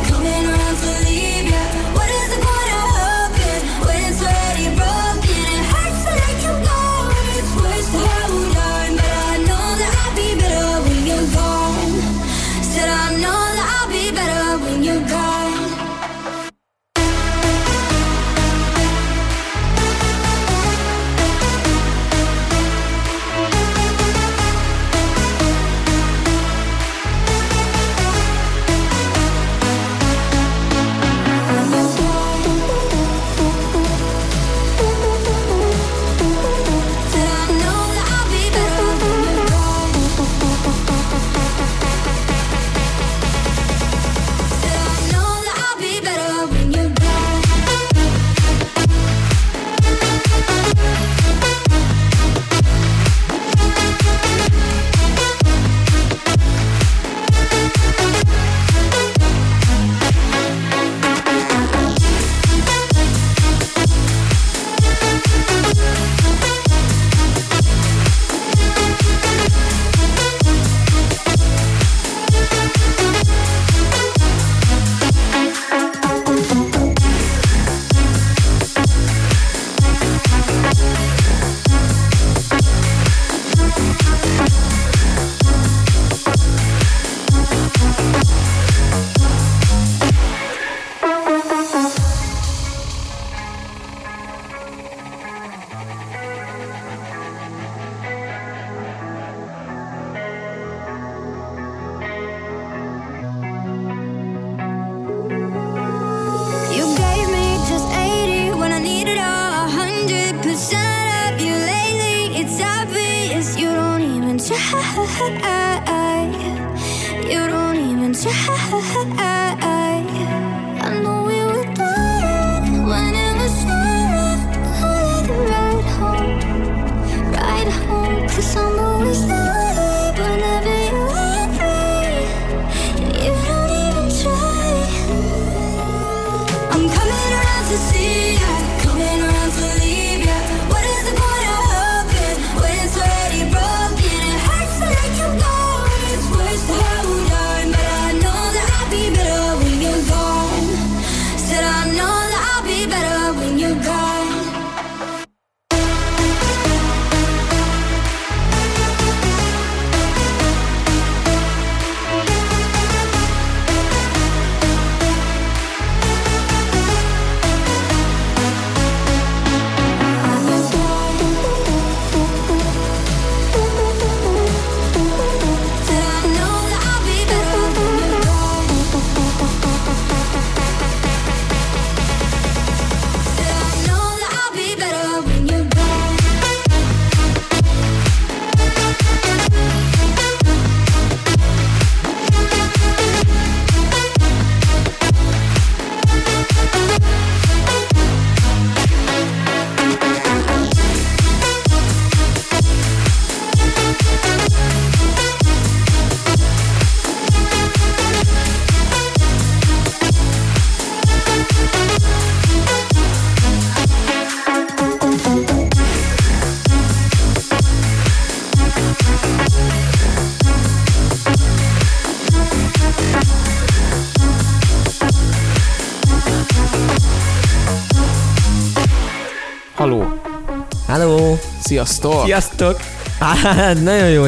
sziasztok! Sziasztok! Á, nagyon jó,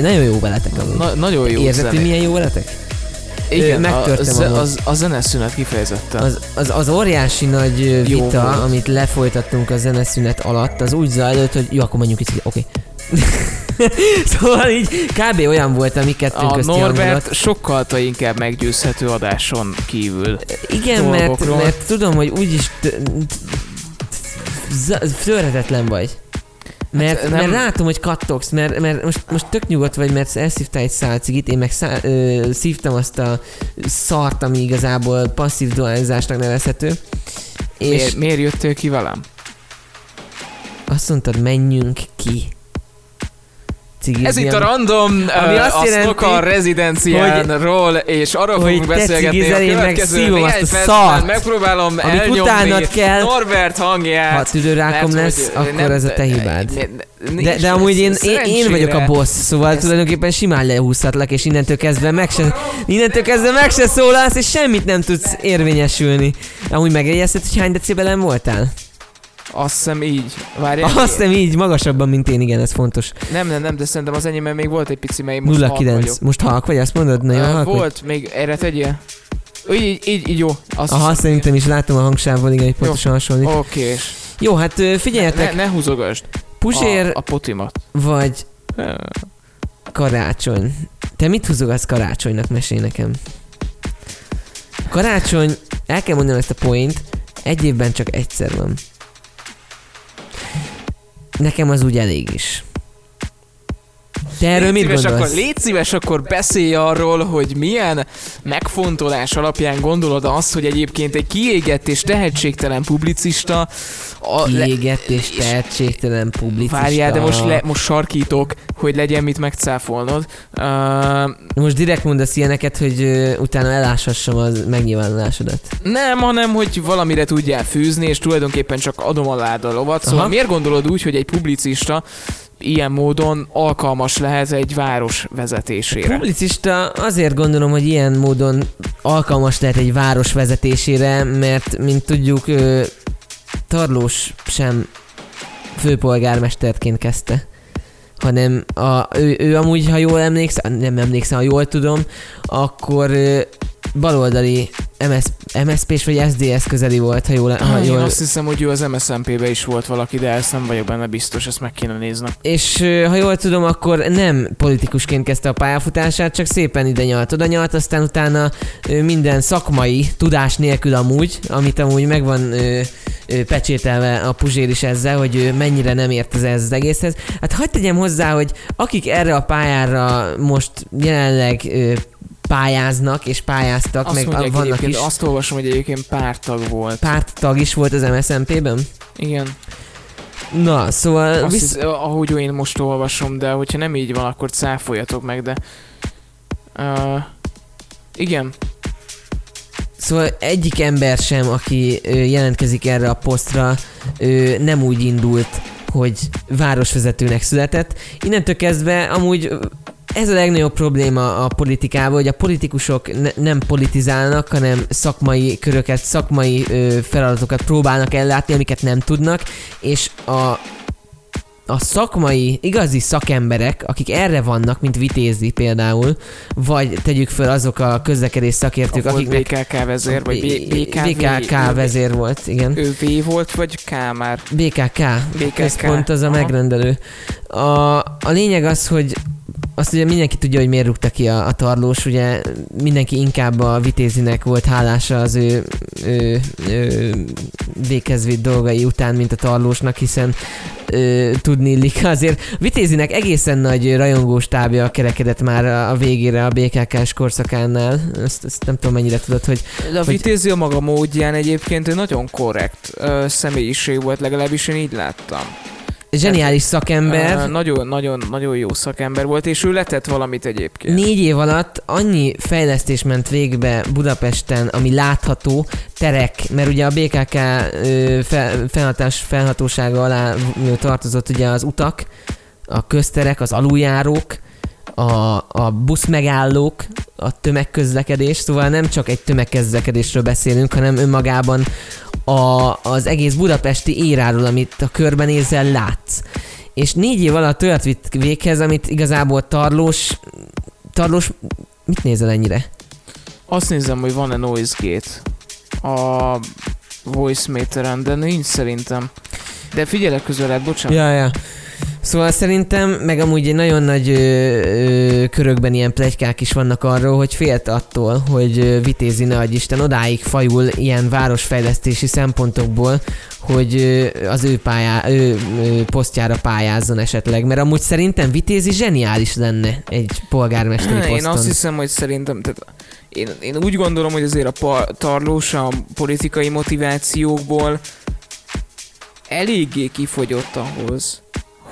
nagyon jó veletek amúgy. Na, nagyon jó Érzed, hogy milyen jó veletek? Igen, a, megtörtem ze- amúgy. az, a zeneszünet kifejezetten. Az, az, az óriási nagy Jó vita, volt. amit lefolytattunk a zeneszünet alatt, az úgy zajlott, hogy jó, akkor menjünk itt, oké. szóval így kb. olyan volt a mi kettőnk a Norbert hangulat. sokkal inkább meggyőzhető adáson kívül. Igen, mert, mert tudom, hogy úgyis törhetetlen vagy. Mert, Hát nem. mert látom, hogy kattogsz, mert, mert most, most tök nyugodt vagy, mert elszívtál egy szál cigit, én meg szá, ö, szívtam azt a szart, ami igazából passzív dualizásnak nevezhető. És Miért, miért jöttél ki velem? azt mondtad, menjünk ki. Cigizni, Ez itt a random, ami azt a jelenti, Snoka rezidenciánról, és arról hogy fogunk beszélgetni cigizel, a meg következő szívom néhány azt a szart, Megpróbálom amit elnyomni utánad kell. Norbert hangját. Ha tüdőrákom lesz, hogy akkor nem- ez a te hibád. De, de amúgy én, én, én vagyok a boss, szóval Ez- tulajdonképpen simán lehúzhatlak, és innentől kezdve meg se, innentől kezdve meg se szólalsz, és semmit nem tudsz érvényesülni. Amúgy megjegyezted, hogy hány decibelen voltál? Azt hiszem így. Várjál. Azt hiszem így, magasabban, mint én, igen, ez fontos. Nem, nem, nem, de szerintem az enyémben még volt egy pici, mely most 09. halk Most halk vagy, azt mondod? Nagyon halk Ö, vagy? Volt, még erre tegyél. Így, így, így, jó. Azt Aha, hiszem, szerintem is látom a hangsávból, igen, hogy pontosan hasonlít. Oké, Jó, hát ö, ne, figyeljetek, ne húzogasd Pusér a, a potimat. vagy karácsony. Te mit húzogatsz karácsonynak? Mesélj nekem. Karácsony, el kell mondanom ezt a point, egy évben csak egyszer van. Nekem az úgy elég is. Te erről mit szíves, gondolsz? akkor, légy szíves, akkor beszélj arról, hogy milyen megfontolás alapján gondolod azt, hogy egyébként egy kiégett és tehetségtelen publicista a, le, Kiégett és tehetségtelen publicista. Várjál, de most, le, most sarkítok, hogy legyen mit megcáfolnod. Uh, Most direkt mondasz ilyeneket, hogy ö, utána eláshassam a megnyilvánulásodat. nem, hanem hogy valamire tudjál fűzni, és tulajdonképpen csak adom a lovat. Szóval Aha. miért gondolod úgy, hogy egy publicista ilyen módon alkalmas lehet egy város vezetésére? Publicista azért gondolom, hogy ilyen módon alkalmas lehet egy város vezetésére, mert mint tudjuk, Tarlós sem főpolgármesterként kezdte hanem a, ő, ő amúgy, ha jól emlékszem, nem emlékszem, ha jól tudom, akkor baloldali MS, MSZP-s vagy SDS közeli volt, ha jól, ha Ah, én jól azt hiszem, hogy ő az MSZMP-be is volt valaki, de ezt nem vagyok benne biztos, ezt meg kéne néznem. És ha jól tudom, akkor nem politikusként kezdte a pályafutását, csak szépen ide nyalt, oda nyalt, aztán utána minden szakmai tudás nélkül amúgy, amit amúgy megvan ö, ö, pecsételve a Puzsér is ezzel, hogy ő mennyire nem ért ez az egészhez. Hát hagyd tegyem hozzá, hogy akik erre a pályára most jelenleg ö, pályáznak és pályáztak, Azt meg mondják vannak is. azt olvasom, hogy egyébként pártag volt. Párttag is volt az MSZNP-ben? Igen. Na, szóval... Azt Visz... hisz, ahogy én most olvasom, de hogyha nem így van, akkor cáfoljatok meg, de... Uh, igen, Szóval egyik ember sem, aki ö, jelentkezik erre a posztra, ö, nem úgy indult, hogy városvezetőnek született. Innentől kezdve amúgy ez a legnagyobb probléma a politikával, hogy a politikusok ne, nem politizálnak, hanem szakmai köröket, szakmai ö, feladatokat próbálnak ellátni, amiket nem tudnak, és a a szakmai, igazi szakemberek, akik erre vannak, mint Vitézi például, vagy tegyük föl azok a közlekedés szakértők, a volt akiknek BKK vezér, vagy B- BKV, BKK vezér volt, igen. Ő V volt, vagy K már? BKK, BKK. központ az a Aha. megrendelő. A, a lényeg az, hogy azt ugye mindenki tudja, hogy miért rúgta ki a, a tarlós, ugye mindenki inkább a vitézinek volt hálása az ő, ő, ő végezvét dolgai után, mint a tarlósnak, hiszen ö, tudni illik azért. Vitézinek egészen nagy rajongós tábja kerekedett már a, a végére a BKK-s korszakánál. Ezt, ezt nem tudom mennyire tudod, hogy De a Hogy- Vitézi a maga módján egyébként nagyon korrekt ö, személyiség volt, legalábbis én így láttam. Zseniális szakember. Nagyon, nagyon, nagyon jó szakember volt, és ő letett valamit egyébként. Négy év alatt annyi fejlesztés ment végbe Budapesten, ami látható, terek, mert ugye a BKK fel, felhatás, felhatósága alá tartozott ugye az utak, a közterek, az aluljárók, a, a buszmegállók, a tömegközlekedés, szóval nem csak egy tömegközlekedésről beszélünk, hanem önmagában a, az egész budapesti éráról, amit a körbenézel látsz. És négy év alatt olyat vitt véghez, amit igazából tarlós, tarlós, mit nézel ennyire? Azt nézem, hogy van-e noise gate a voice meteren, de nincs szerintem. De figyelek közelebb, bocsánat. Ja, ja. Szóval szerintem, meg amúgy nagyon nagy ö, ö, körökben ilyen plegykák is vannak arról, hogy félt attól, hogy ö, vitézi ne Isten odáig fajul ilyen városfejlesztési szempontokból, hogy ö, az ő, pályá, ő, ő posztjára pályázzon esetleg, mert amúgy szerintem vitézi zseniális lenne egy polgármesteri Én poszton. azt hiszem, hogy szerintem, tehát én, én úgy gondolom, hogy azért a pa- tarlós a politikai motivációkból eléggé kifogyott ahhoz,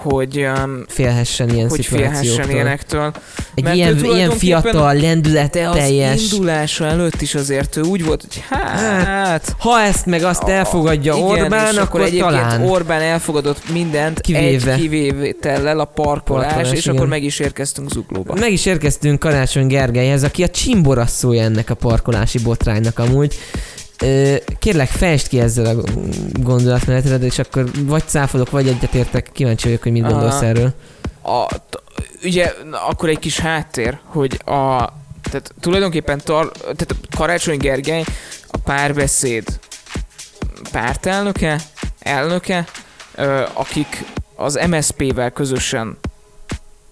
hogy, um, félhessen ilyen hogy félhessen ilyenektől. Egy Mert ilyen, ilyen fiatal, lendület De az indulása előtt is azért ő úgy volt, hogy hát... Ha ezt meg azt elfogadja igen, Orbán, és akkor egyébként talán. Orbán elfogadott mindent Kivéve. egy kivétellel a parkolás, Parkolás, és igen. akkor meg is érkeztünk Zuglóba. Meg is érkeztünk Karácsony Gergelyhez, aki a csimborasszója ennek a parkolási botránynak amúgy. Kérlek, fejtsd ki ezzel a gondolatmenetedet, és akkor vagy cáfolok, vagy egyetértek. Kíváncsi vagyok, hogy mit gondolsz erről. a, ugye akkor egy kis háttér, hogy a tehát tulajdonképpen tar, tehát Karácsony Gergely a párbeszéd pártelnöke, elnöke, akik az MSZP-vel közösen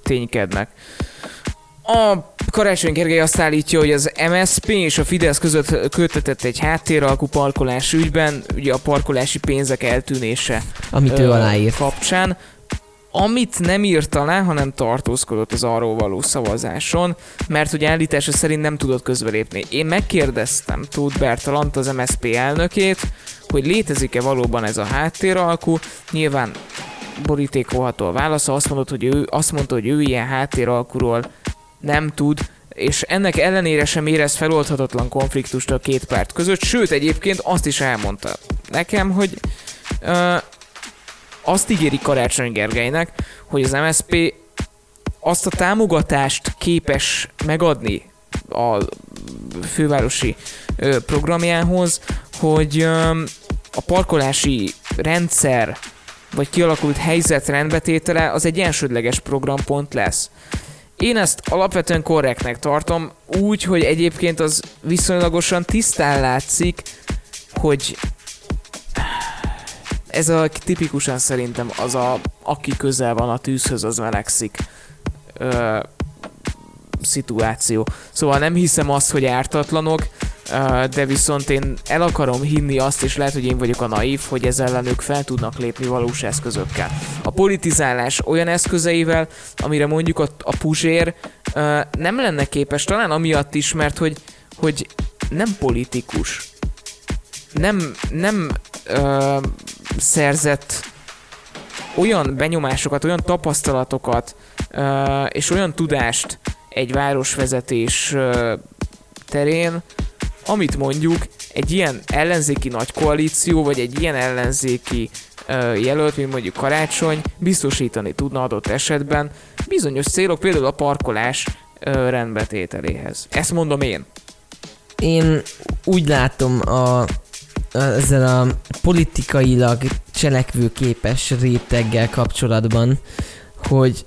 ténykednek. A Karácsony Gergely azt állítja, hogy az MSZP és a Fidesz között kötetett egy háttéralkú parkolás ügyben, ugye a parkolási pénzek eltűnése Amit ő aláírt. kapcsán, amit nem írt alá, hanem tartózkodott az arról való szavazáson, mert hogy állítása szerint nem tudott közbelépni. Én megkérdeztem Tóth Bertalant, az MSZP elnökét, hogy létezik-e valóban ez a háttéralkú. Nyilván borítékolható a válasza, azt, mondott, hogy ő, azt mondta, hogy ő ilyen háttéralkuról nem tud, és ennek ellenére sem érez feloldhatatlan konfliktust a két párt között, sőt egyébként azt is elmondta nekem, hogy ö, azt ígéri Karácsony Gergelynek, hogy az MSP azt a támogatást képes megadni a fővárosi ö, programjához, hogy ö, a parkolási rendszer vagy kialakult helyzet rendbetétele az egy elsődleges programpont lesz. Én ezt alapvetően korrektnek tartom, úgy, hogy egyébként az viszonylagosan tisztán látszik, hogy ez a tipikusan szerintem az a, aki közel van a tűzhöz, az melegszik ö, szituáció. Szóval nem hiszem azt, hogy ártatlanok, de viszont én el akarom hinni azt, és lehet, hogy én vagyok a naív, hogy ez ellen ők fel tudnak lépni valós eszközökkel. A politizálás olyan eszközeivel, amire mondjuk a, a puzsér nem lenne képes, talán amiatt is, mert hogy, hogy nem politikus. Nem, nem ö, szerzett olyan benyomásokat, olyan tapasztalatokat ö, és olyan tudást egy városvezetés terén, amit mondjuk egy ilyen ellenzéki nagy koalíció, vagy egy ilyen ellenzéki jelölt, mint mondjuk Karácsony, biztosítani tudna adott esetben bizonyos célok, például a parkolás rendbetételéhez. Ezt mondom én. Én úgy látom a, ezzel a politikailag cselekvőképes réteggel kapcsolatban, hogy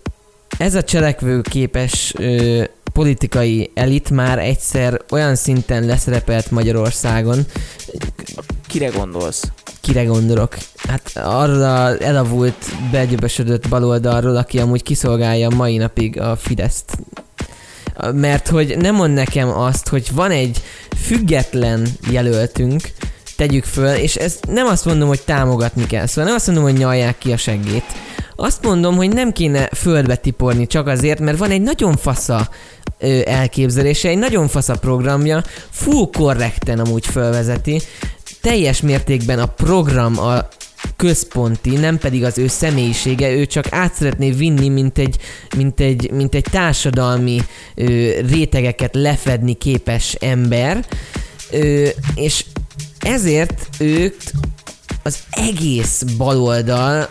ez a cselekvőképes ö, politikai elit már egyszer olyan szinten leszerepelt Magyarországon, Kire gondolsz? kire gondolok? Hát arra elavult, begyöbösödött baloldalról, aki amúgy kiszolgálja mai napig a Fideszt. Mert hogy nem mond nekem azt, hogy van egy független jelöltünk, tegyük föl, és ez nem azt mondom, hogy támogatni kell, szóval nem azt mondom, hogy nyalják ki a seggét. Azt mondom, hogy nem kéne földbe tiporni csak azért, mert van egy nagyon fasza ö, elképzelése, egy nagyon fasza programja, full korrekten amúgy fölvezeti, teljes mértékben a program a központi, nem pedig az ő személyisége, ő csak át szeretné vinni, mint egy, mint egy, mint egy társadalmi ö, rétegeket lefedni képes ember, ö, és ezért ők az egész baloldal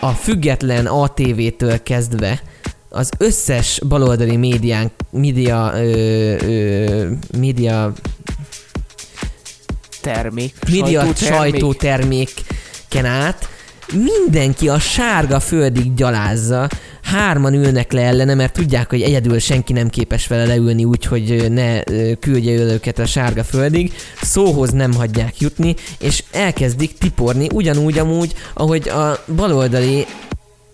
a független ATV-től kezdve az összes baloldali médián, média, ö, ö, média, Termék. média sajtótermék. sajtóterméken át mindenki a sárga földig gyalázza, hárman ülnek le ellene, mert tudják, hogy egyedül senki nem képes vele leülni úgy, hogy ö, ne küldje őket a sárga földig, szóhoz nem hagyják jutni, és elkezdik tiporni ugyanúgy amúgy, ahogy a baloldali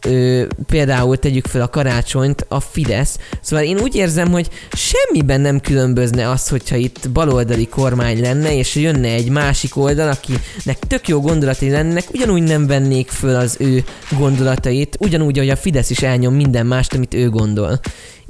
ö, például tegyük fel a karácsonyt, a Fidesz. Szóval én úgy érzem, hogy semmiben nem különbözne az, hogyha itt baloldali kormány lenne, és jönne egy másik oldal, akinek tök jó gondolatai lennek, ugyanúgy nem vennék föl az ő gondolatait, ugyanúgy, ahogy a Fidesz is elnyom minden mást, amit ő gondol.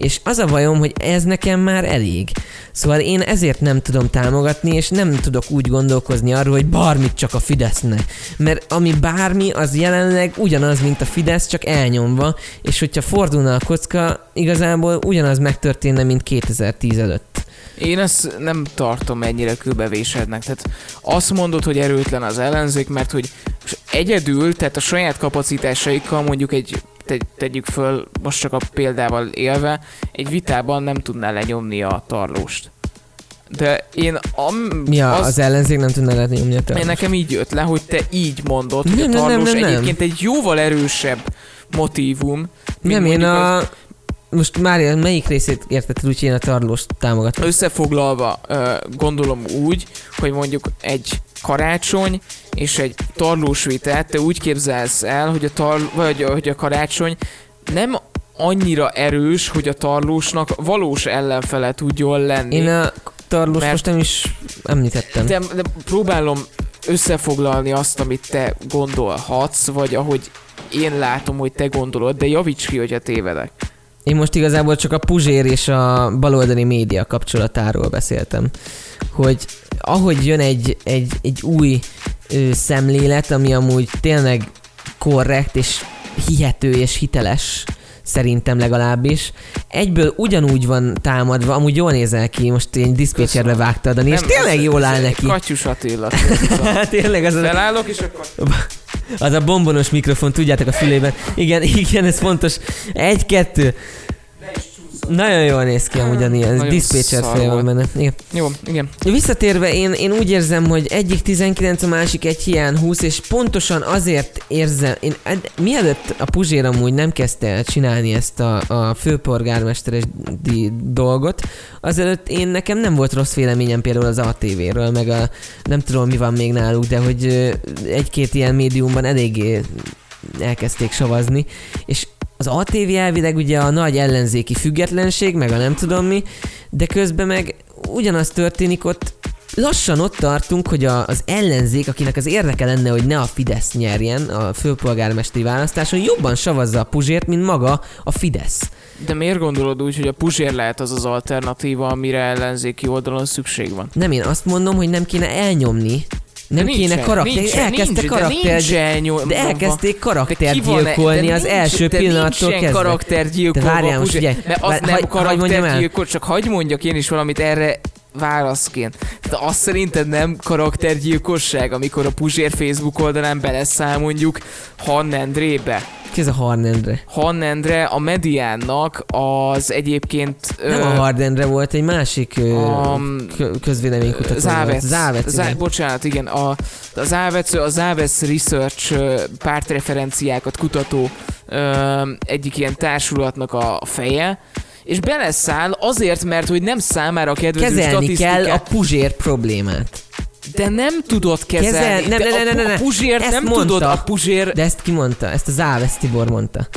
És az a bajom, hogy ez nekem már elég. Szóval én ezért nem tudom támogatni, és nem tudok úgy gondolkozni arról, hogy bármit csak a Fideszne. Mert ami bármi, az jelenleg ugyanaz, mint a Fidesz, csak elnyomva, és hogyha fordulna a kocka, igazából ugyanaz megtörténne, mint 2010 előtt. Én ezt nem tartom ennyire kőbevésednek. Tehát azt mondod, hogy erőtlen az ellenzék, mert hogy egyedül, tehát a saját kapacitásaikkal mondjuk egy te, tegyük föl, most csak a példával élve, egy vitában nem tudná lenyomni a tarlóst. De én am, Mi a, az, az ellenzék nem tudna lehetni nyomni a tarlóst. nekem így jött le, hogy te így mondod, hogy Nem, a nem, nem, tarlós nem, nem. egyébként egy jóval erősebb motívum. mint Nem, én a... az- Most Mária, melyik részét értetted úgy, hogy én a tarlóst támogatom? Összefoglalva gondolom úgy, hogy mondjuk egy karácsony és egy tarlós vitát te úgy képzelsz el, hogy a, tar- vagy, hogy a karácsony nem annyira erős, hogy a tarlósnak valós ellenfele tudjon lenni. Én a tarlóst Mert- most nem is említettem. de, de próbálom összefoglalni azt, amit te gondolhatsz, vagy ahogy én látom, hogy te gondolod, de javíts ki, hogyha tévedek. Én most igazából csak a Puzsér és a baloldali média kapcsolatáról beszéltem. Hogy ahogy jön egy, egy, egy új ö, szemlélet, ami amúgy tényleg korrekt és hihető és hiteles, szerintem legalábbis. Egyből ugyanúgy van támadva, amúgy jól nézel ki, most én diszpécserbe vágtad, Dani, és tényleg ez- jól ez áll egy neki. Katyus Attila. Hát tényleg az Felállok, és akkor... az a bombonos mikrofon, tudjátok a fülében. Igen, igen, ez fontos. Egy-kettő. Nagyon jól néz ki amúgy a ez Nagyon diszpécser fél van benne. Igen. Jó, igen. Visszatérve, én, én úgy érzem, hogy egyik 19, a másik egy hiány 20, és pontosan azért érzem, én ed- mielőtt a Puzsér amúgy nem kezdte csinálni ezt a, a főpolgármesteres di- dolgot, azelőtt én nekem nem volt rossz véleményem például az ATV-ről, meg a nem tudom mi van még náluk, de hogy egy-két ilyen médiumban eléggé elkezdték savazni, és az ATV elvileg ugye a nagy ellenzéki függetlenség, meg a nem tudom mi, de közben meg ugyanaz történik ott, lassan ott tartunk, hogy a, az ellenzék, akinek az érdeke lenne, hogy ne a Fidesz nyerjen a főpolgármesteri választáson, jobban savazza a Puzsért, mint maga a Fidesz. De miért gondolod úgy, hogy a Puzsér lehet az az alternatíva, amire ellenzéki oldalon szükség van? Nem, én azt mondom, hogy nem kéne elnyomni, nem De kéne nincsen, karakter, nincsen, elkezdte nincs, karakter, de, nincs elnyom, de elkezdték De karaktert ki van-e- gyilkolni de az nincs- első pillanattól nincsen kezdve. karaktergyilkolva De várjál most, figyelj, Mert az vár- nem hagy- karaktergyilkol, csak hagyd mondjak én is valamit erre válaszként. Tehát azt szerinted nem karaktergyilkosság, amikor a Puzsér Facebook oldalán beleszáll mondjuk Hannendrébe? Ki ez a Harnendre? Hannendre a mediánnak az egyébként... Nem a Hardendre volt, egy másik ö, Um, kö- közvéleménykutató Závec. Závec, Zá- bocsánat, igen. A, a Závec, a Závec Research ö, pártreferenciákat kutató ö, egyik ilyen társulatnak a feje, és beleszáll azért, mert hogy nem számára kedvező Kezelni statisztikák, kell a Puzsér problémát. de nem tudod kezelni. Kezel- nem, de nem, nem, nem, nem. a Puzsér Ezt nem mondta. tudod, a Puzsér... De ezt ki mondta? Ezt a Závesz Tibor mondta.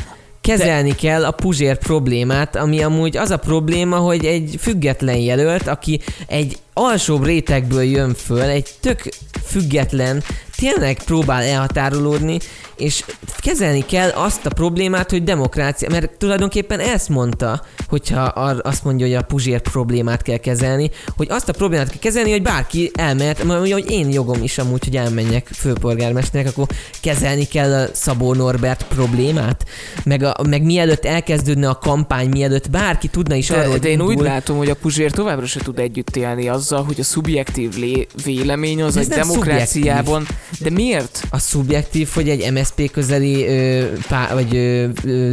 Kezelni kell a Puzsér problémát, ami amúgy az a probléma, hogy egy független jelölt, aki egy alsóbb rétegből jön föl, egy tök független, tényleg próbál elhatárolódni, és kezelni kell azt a problémát, hogy demokrácia, mert tulajdonképpen ezt mondta, hogyha azt mondja, hogy a Puzsér problémát kell kezelni, hogy azt a problémát kell kezelni, hogy bárki elmehet, mondja, hogy én jogom is amúgy, hogy elmenjek főpolgármesternek, akkor kezelni kell a Szabó Norbert problémát, meg, a, meg mielőtt elkezdődne a kampány, mielőtt bárki tudna is arról, De, hogy de én úgy indul- látom, hogy a Puzsér továbbra se tud együtt élni azzal, hogy a szubjektív lé- vélemény az Ez egy demokráciában De miért? A szubjektív, hogy egy MSP közeli ö, pá, vagy ö,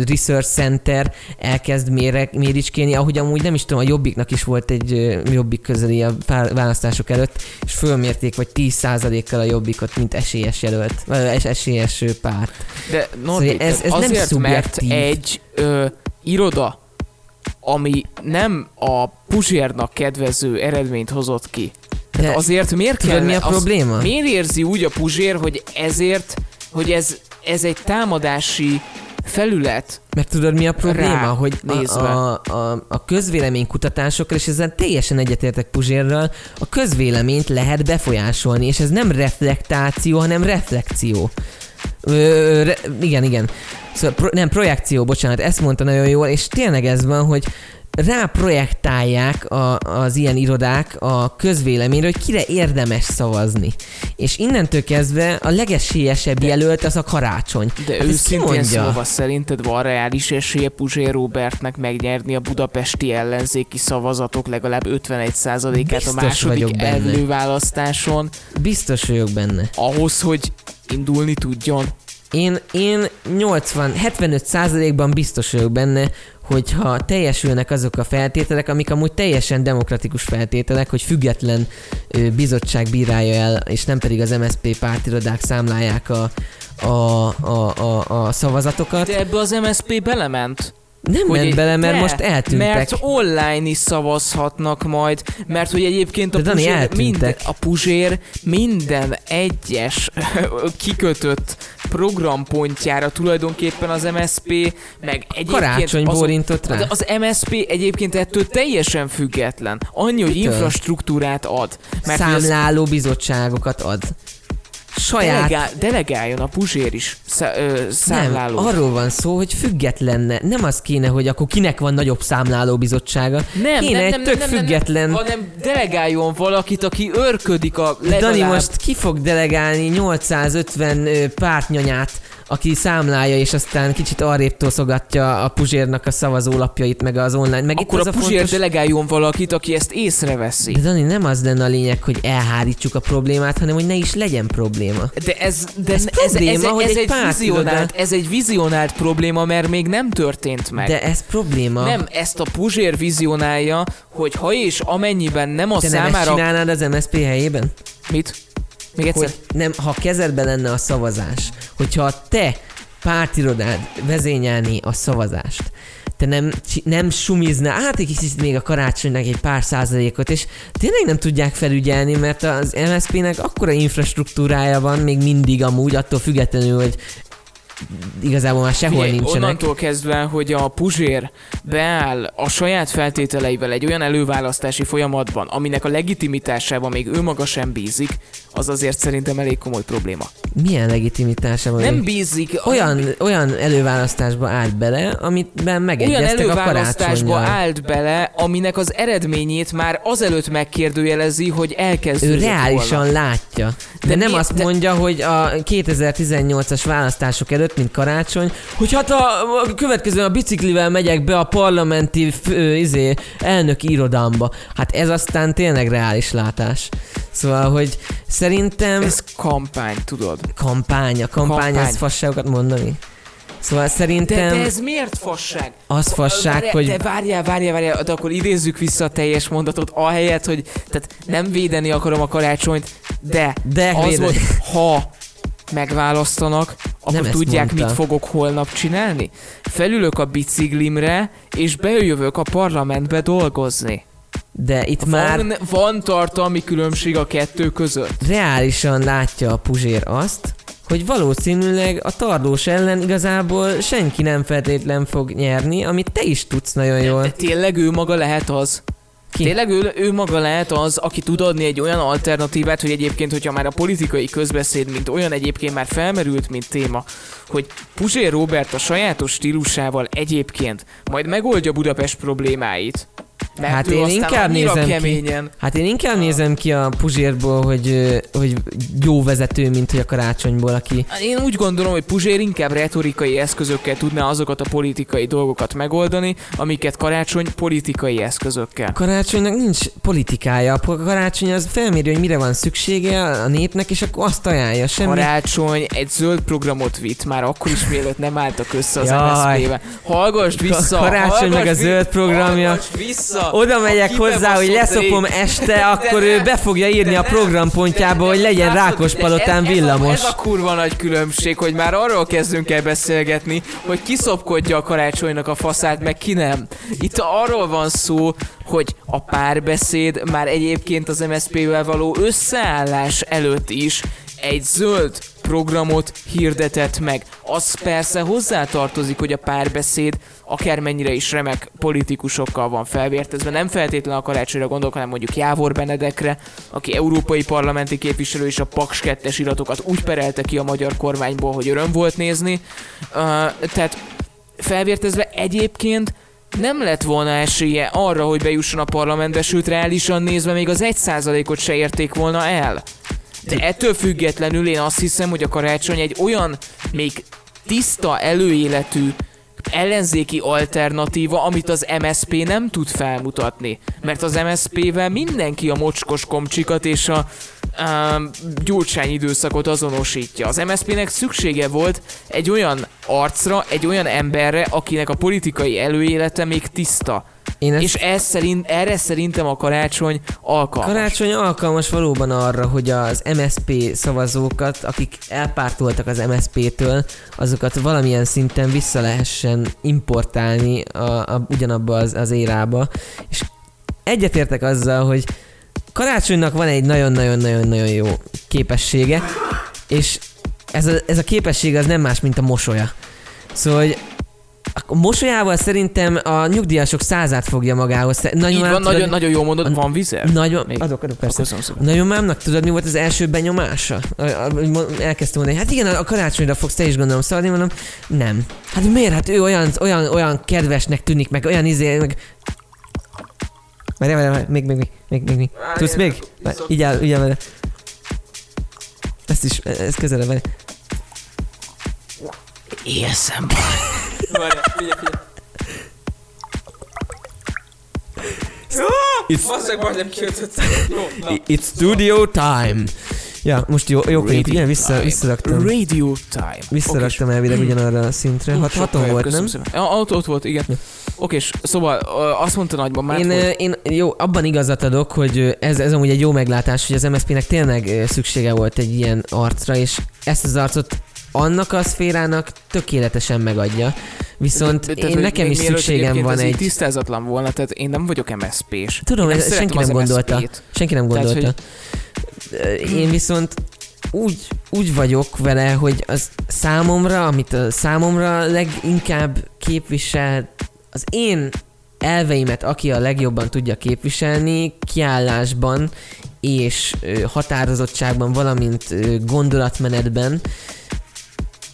research center elkezd mérek, méricskélni, ahogy amúgy nem is tudom, a Jobbiknak is volt egy ö, Jobbik közeli a választások előtt, és fölmérték, vagy 10%-kal a Jobbikot, mint esélyes jelölt, vagy es- esélyes párt. De Norbi, Szóval ez- ez nem azért, mert szubjektív. egy ö, iroda, ami nem a Puzsérnak kedvező eredményt hozott ki. Tehát De azért miért kell... mi a probléma? Miért érzi úgy a Puzsér, hogy ezért, hogy ez, ez egy támadási felület, Mert tudod mi a probléma? Rá hogy a, nézve. a, a, a közvéleménykutatásokkal, és ezzel teljesen egyetértek Puzsérral, a közvéleményt lehet befolyásolni, és ez nem reflektáció, hanem reflekció. Ö, re, igen, igen. Szóval pro, nem, projekció, bocsánat, ezt mondta nagyon jól, és tényleg ez van, hogy ráprojektálják a, az ilyen irodák a közvéleményre, hogy kire érdemes szavazni. És innentől kezdve a legesélyesebb jelölt az a karácsony. de Hát őszintén szólva szerinted van reális esélye Puzsér Robertnek megnyerni a budapesti ellenzéki szavazatok legalább 51%-át a második előválasztáson, Biztos vagyok benne. ahhoz, hogy indulni tudjon. Én, én 80, 75 százalékban biztos vagyok benne, hogyha teljesülnek azok a feltételek, amik amúgy teljesen demokratikus feltételek, hogy független ö, bizottság bírálja el, és nem pedig az MSZP pártirodák számlálják a, a, a, a, a szavazatokat. De ebbe az MSP belement. Nem hogy ment bele, mert de, most eltűntek. Mert online is szavazhatnak majd, mert hogy egyébként a De Dani, Puzsér, minden, a Puzsér minden egyes kikötött programpontjára tulajdonképpen az MSP, meg egyébként Karácsony bólintott rá. Az MSP egyébként ettől teljesen független. Annyi, hogy Mitől? infrastruktúrát ad. Mert hogy az Számláló bizottságokat ad. Saját delegál, delegáljon a Puzsér is szá, ö, Nem, számláló. arról van szó, hogy függetlenne. Nem az kéne, hogy akkor kinek van nagyobb számláló bizottsága. Nem, kéne nem, egy nem, tök nem, nem, független... Nem, hanem delegáljon valakit, aki örködik a legalább... Dani most ki fog delegálni 850 ö, pártnyanyát, aki számlálja, és aztán kicsit arrébb toszogatja a Puzsérnak a szavazólapjait, meg az online. Meg Akkor itt a Puzsér fontos... delegáljon valakit, aki ezt észreveszi. De Dani, nem az lenne a lényeg, hogy elhárítsuk a problémát, hanem hogy ne is legyen probléma. De ez, de Ez ez, ez, ez, probléma, hogy ez, egy egy vizionált, ez egy vizionált probléma, mert még nem történt meg. De ez probléma. Nem, ezt a Puzsér vizionálja, hogy ha és amennyiben nem a Te nem ezt számára... csinálnád az MSZP helyében? Mit? Még egyszer? hogy nem, ha kezedben lenne a szavazás, hogyha te pártirodád vezényelni a szavazást, te nem, nem sumizná, hát egy kicsit még a karácsonynak egy pár százalékot, és tényleg nem tudják felügyelni, mert az MSZP-nek akkora infrastruktúrája van még mindig amúgy, attól függetlenül, hogy igazából már sehol Figyelj, nincsenek. onnantól kezdve, hogy a Puzsér beáll a saját feltételeivel egy olyan előválasztási folyamatban, aminek a legitimitásában még ő maga sem bízik, az azért szerintem elég komoly probléma. Milyen legitimitása van? Nem bízik... olyan, olyan előválasztásba állt bele, olyan megegyeztek a előválasztásba karácsonyjal. állt bele, aminek az eredményét már azelőtt megkérdőjelezi, hogy elkezdődött Ő reálisan volna. látja. De, De nem mi- azt de- mondja, hogy a 2018-as választások előtt, mint karácsony, hogy hát a, a következően a biciklivel megyek be a parlamenti f, ö, izé, elnöki irodamba. Hát ez aztán tényleg reális látás. Szóval, hogy szerintem Ez kampány, tudod. kampány, a kampány, Kampány. az fasságokat mondani. Szóval De, szerintem de ez miért fasság? az fasság, Várjál, hogy De várjál, várjál, várjál, de akkor idézzük vissza a teljes mondatot, ahelyett, hogy tehát nem védeni akarom a karácsonyt, de, De az védeni. volt, ha megválasztanak, akkor Nem tudják, mondta. mit fogok holnap csinálni? Felülök a biciklimre, és bejövök a parlamentbe dolgozni. de itt már Van, van tartalmi különbség a kettő között. reálisan látja a Puzsér azt, hogy valószínűleg a tarlós ellen igazából senki nem feltétlen fog nyerni, amit te is tudsz nagyon De jól. tényleg ő maga lehet az? Ki? Tényleg ő, ő maga lehet az, aki tud adni egy olyan alternatívát, hogy egyébként, hogyha már a politikai közbeszéd, mint olyan egyébként már felmerült, mint téma, hogy Puzsér Robert a sajátos stílusával egyébként majd megoldja Budapest problémáit, Mert Hát ő én inkább nézem ki. keményen. Hát én inkább nézem ki a Puzsérból, hogy, hogy jó vezető, mint hogy a karácsonyból, aki... Én úgy gondolom, hogy Puzsér inkább retorikai eszközökkel tudná azokat a politikai dolgokat megoldani, amiket karácsony politikai eszközökkel. Karácsonynak nincs politikája. A karácsony az felméri, hogy mire van szüksége a népnek, és akkor azt ajánlja. Semmi... Karácsony egy zöld programot vitt, már akkor is mielőtt nem álltak össze az Jaj. MSZP-be. Hallgass vissza! Karácsony meg a zöld programja. Hallgass vissza! Oda megyek A hozzá, hogy leszopom rég- este, akkor ő be fogja írni a programpontjába, hogy legyen Rákospalotán villamos. Ez a kurva nagy különbség, hogy már arról kezdünk el beszélgetni, hogy ki szopkodja a karácsonynak a faszát, meg ki nem. Itt arról van szó, hogy a párbeszéd már egyébként az MSZP-vel való összeállás előtt is egy zöld programot hirdetett meg. Az persze hozzátartozik, hogy a párbeszéd akármennyire is remek politikusokkal van felvértezve, nem feltétlenül a karácsonyra gondolok, hanem mondjuk Jávor Benedekre, aki európai parlamenti képviselő és a Paks 2 iratokat úgy perelte ki a magyar kormányból, hogy öröm volt nézni. Uh, tehát felvértezve egyébként nem lett volna esélye arra, hogy bejusson a parlamentbe, sőt reálisan nézve még az 1%-ot se érték volna el. De ettől függetlenül én azt hiszem, hogy a karácsony egy olyan még tiszta előéletű ellenzéki alternatíva, amit az MSP nem tud felmutatni. Mert az MSP-vel mindenki a mocskos komcsikat és a um, gyurcsány időszakot azonosítja. Az MSP-nek szüksége volt egy olyan arcra, egy olyan emberre, akinek a politikai előélete még tiszta. Én ezt És ez szerint, erre szerintem a karácsony alkalmas. Karácsony alkalmas valóban arra, hogy az MSP szavazókat, akik elpártoltak az MSP-től, azokat valamilyen szinten vissza lehessen importálni a, a, ugyanabba az, az érába. És egyetértek azzal, hogy Karácsonynak van egy nagyon-nagyon-nagyon-nagyon jó képessége, és ez a, ez a képesség az nem más, mint a mosolya. Szóval, hogy a mosolyával szerintem a nyugdíjasok százát fogja magához. Te- Így van, tudod, nagyon, nagyon jó mondod, a- van vizer? Nagyon, Még? adok, adok, persze. Szépen. Nagyomámnak tudod, mi volt az első benyomása? Elkezdtem mondani, hát igen, a karácsonyra fogsz te is gondolom szavazni, mondom, nem. Hát miért? Hát ő olyan, olyan, olyan kedvesnek tűnik, meg olyan izé, meg... Várj, várj, várj, még, még, még, még, még, még. Tudsz még? Várj, Így áll, így áll vele. Ezt is, ez közelebb, várj. Érzem. It's, Basszeg, majdnem kiötött. Jó, na. it's studio time. Ja, most jó, jó könyv, igen, vissza, time. visszaraktam. Radio time. Visszaraktam elvileg ugyanarra a szintre. Hat, Sokkal haton volt, nem? Ja, ott, ott volt, igen. Oké, és szóval azt mondta nagyban Én, hogy ö, én jó, abban igazat adok, hogy ez, ez amúgy egy jó meglátás, hogy az MSZP-nek tényleg szüksége volt egy ilyen arcra, és ezt az arcot annak a szférának tökéletesen megadja. Viszont De- de, tehát, én hogy nekem is szükségem van ez egy... tisztázatlan volna, tehát én nem vagyok MSZP-s. Tudom, én ez senki nem gondolta. Senki nem Tehát, gondolta. Ö, Én viszont úgy, úgy vagyok vele, hogy az számomra, amit a számomra leginkább képvisel, az én elveimet, aki a legjobban tudja képviselni, kiállásban és határozottságban, valamint gondolatmenetben.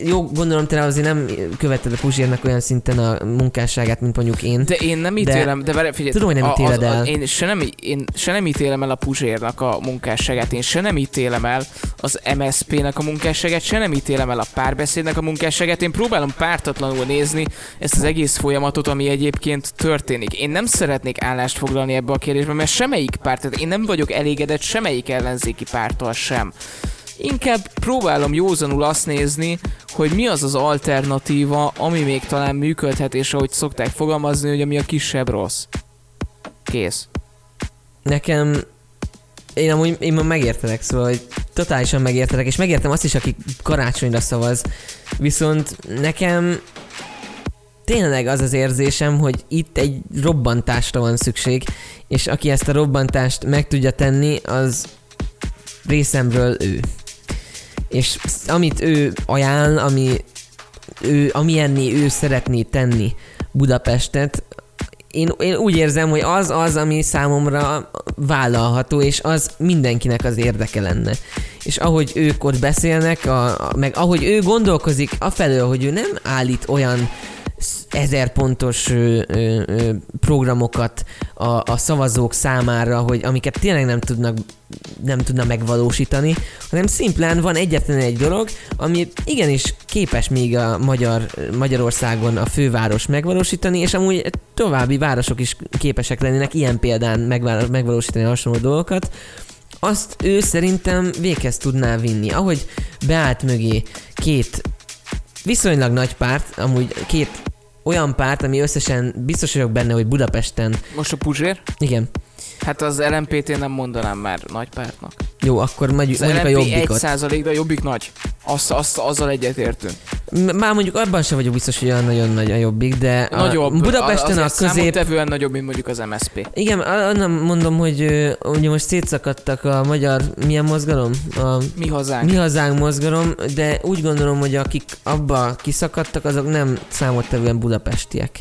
Jó, gondolom te azért nem követted a Puzsérnak olyan szinten a munkásságát, mint mondjuk én. De én nem De- ítélem, de, várj, figyelj, Tudom, hogy nem ítéled el. Én se, nem, én se nem ítélem el a Puzsérnak a munkásságát, én se nem ítélem el az MSZP-nek a munkásságát, se nem ítélem el a párbeszédnek a munkásságát. Én próbálom pártatlanul nézni ezt az egész folyamatot, ami egyébként történik. Én nem szeretnék állást foglalni ebbe a kérdésbe, mert semmelyik párt, én nem vagyok elégedett semmelyik ellenzéki párttal sem. Inkább próbálom józanul azt nézni, hogy mi az az alternatíva, ami még talán működhet, és ahogy szokták fogalmazni, hogy ami a kisebb rossz. Kész. Nekem én amúgy én már megértelek, szóval hogy totálisan megértelek, és megértem azt is, aki karácsonyra szavaz. Viszont nekem tényleg az az érzésem, hogy itt egy robbantásra van szükség, és aki ezt a robbantást meg tudja tenni, az részemről ő. És amit ő ajánl, ami ő, amilyenné ő szeretné tenni Budapestet, én, én úgy érzem, hogy az az, ami számomra vállalható, és az mindenkinek az érdeke lenne. És ahogy ők ott beszélnek, a, a, meg ahogy ő gondolkozik afelől, hogy ő nem állít olyan ezer pontos ö, ö, ö, programokat a, a szavazók számára, hogy amiket tényleg nem tudnak nem tudna megvalósítani, hanem szimplán van egyetlen egy dolog, ami igenis képes még a Magyar, Magyarországon a főváros megvalósítani, és amúgy további városok is képesek lennének ilyen példán megvalósítani hasonló dolgokat, azt ő szerintem véghez tudná vinni. Ahogy beállt mögé két viszonylag nagy párt, amúgy két olyan párt, ami összesen biztos vagyok benne, hogy Budapesten, Most a Puzsér? igen, Hát az LMP-t nem mondanám már nagy pártnak. jó, akkor mondjuk, mondjuk a LMP jobbikot. 1 százalék, de a jobbik nagy. Azt, azt, azzal egyetértünk. Már mondjuk abban sem vagyok biztos, hogy olyan nagyon nagy a jobbik, de a Nagyobb. Budapesten a, azért közép... számottevően nagyobb, mint mondjuk az MSP. Igen, annak mondom, hogy ugye most szétszakadtak a magyar, milyen mozgalom? A Mi hazánk. mi hazánk mozgalom, de úgy gondolom, hogy akik abba kiszakadtak, azok nem számottevően budapestiek.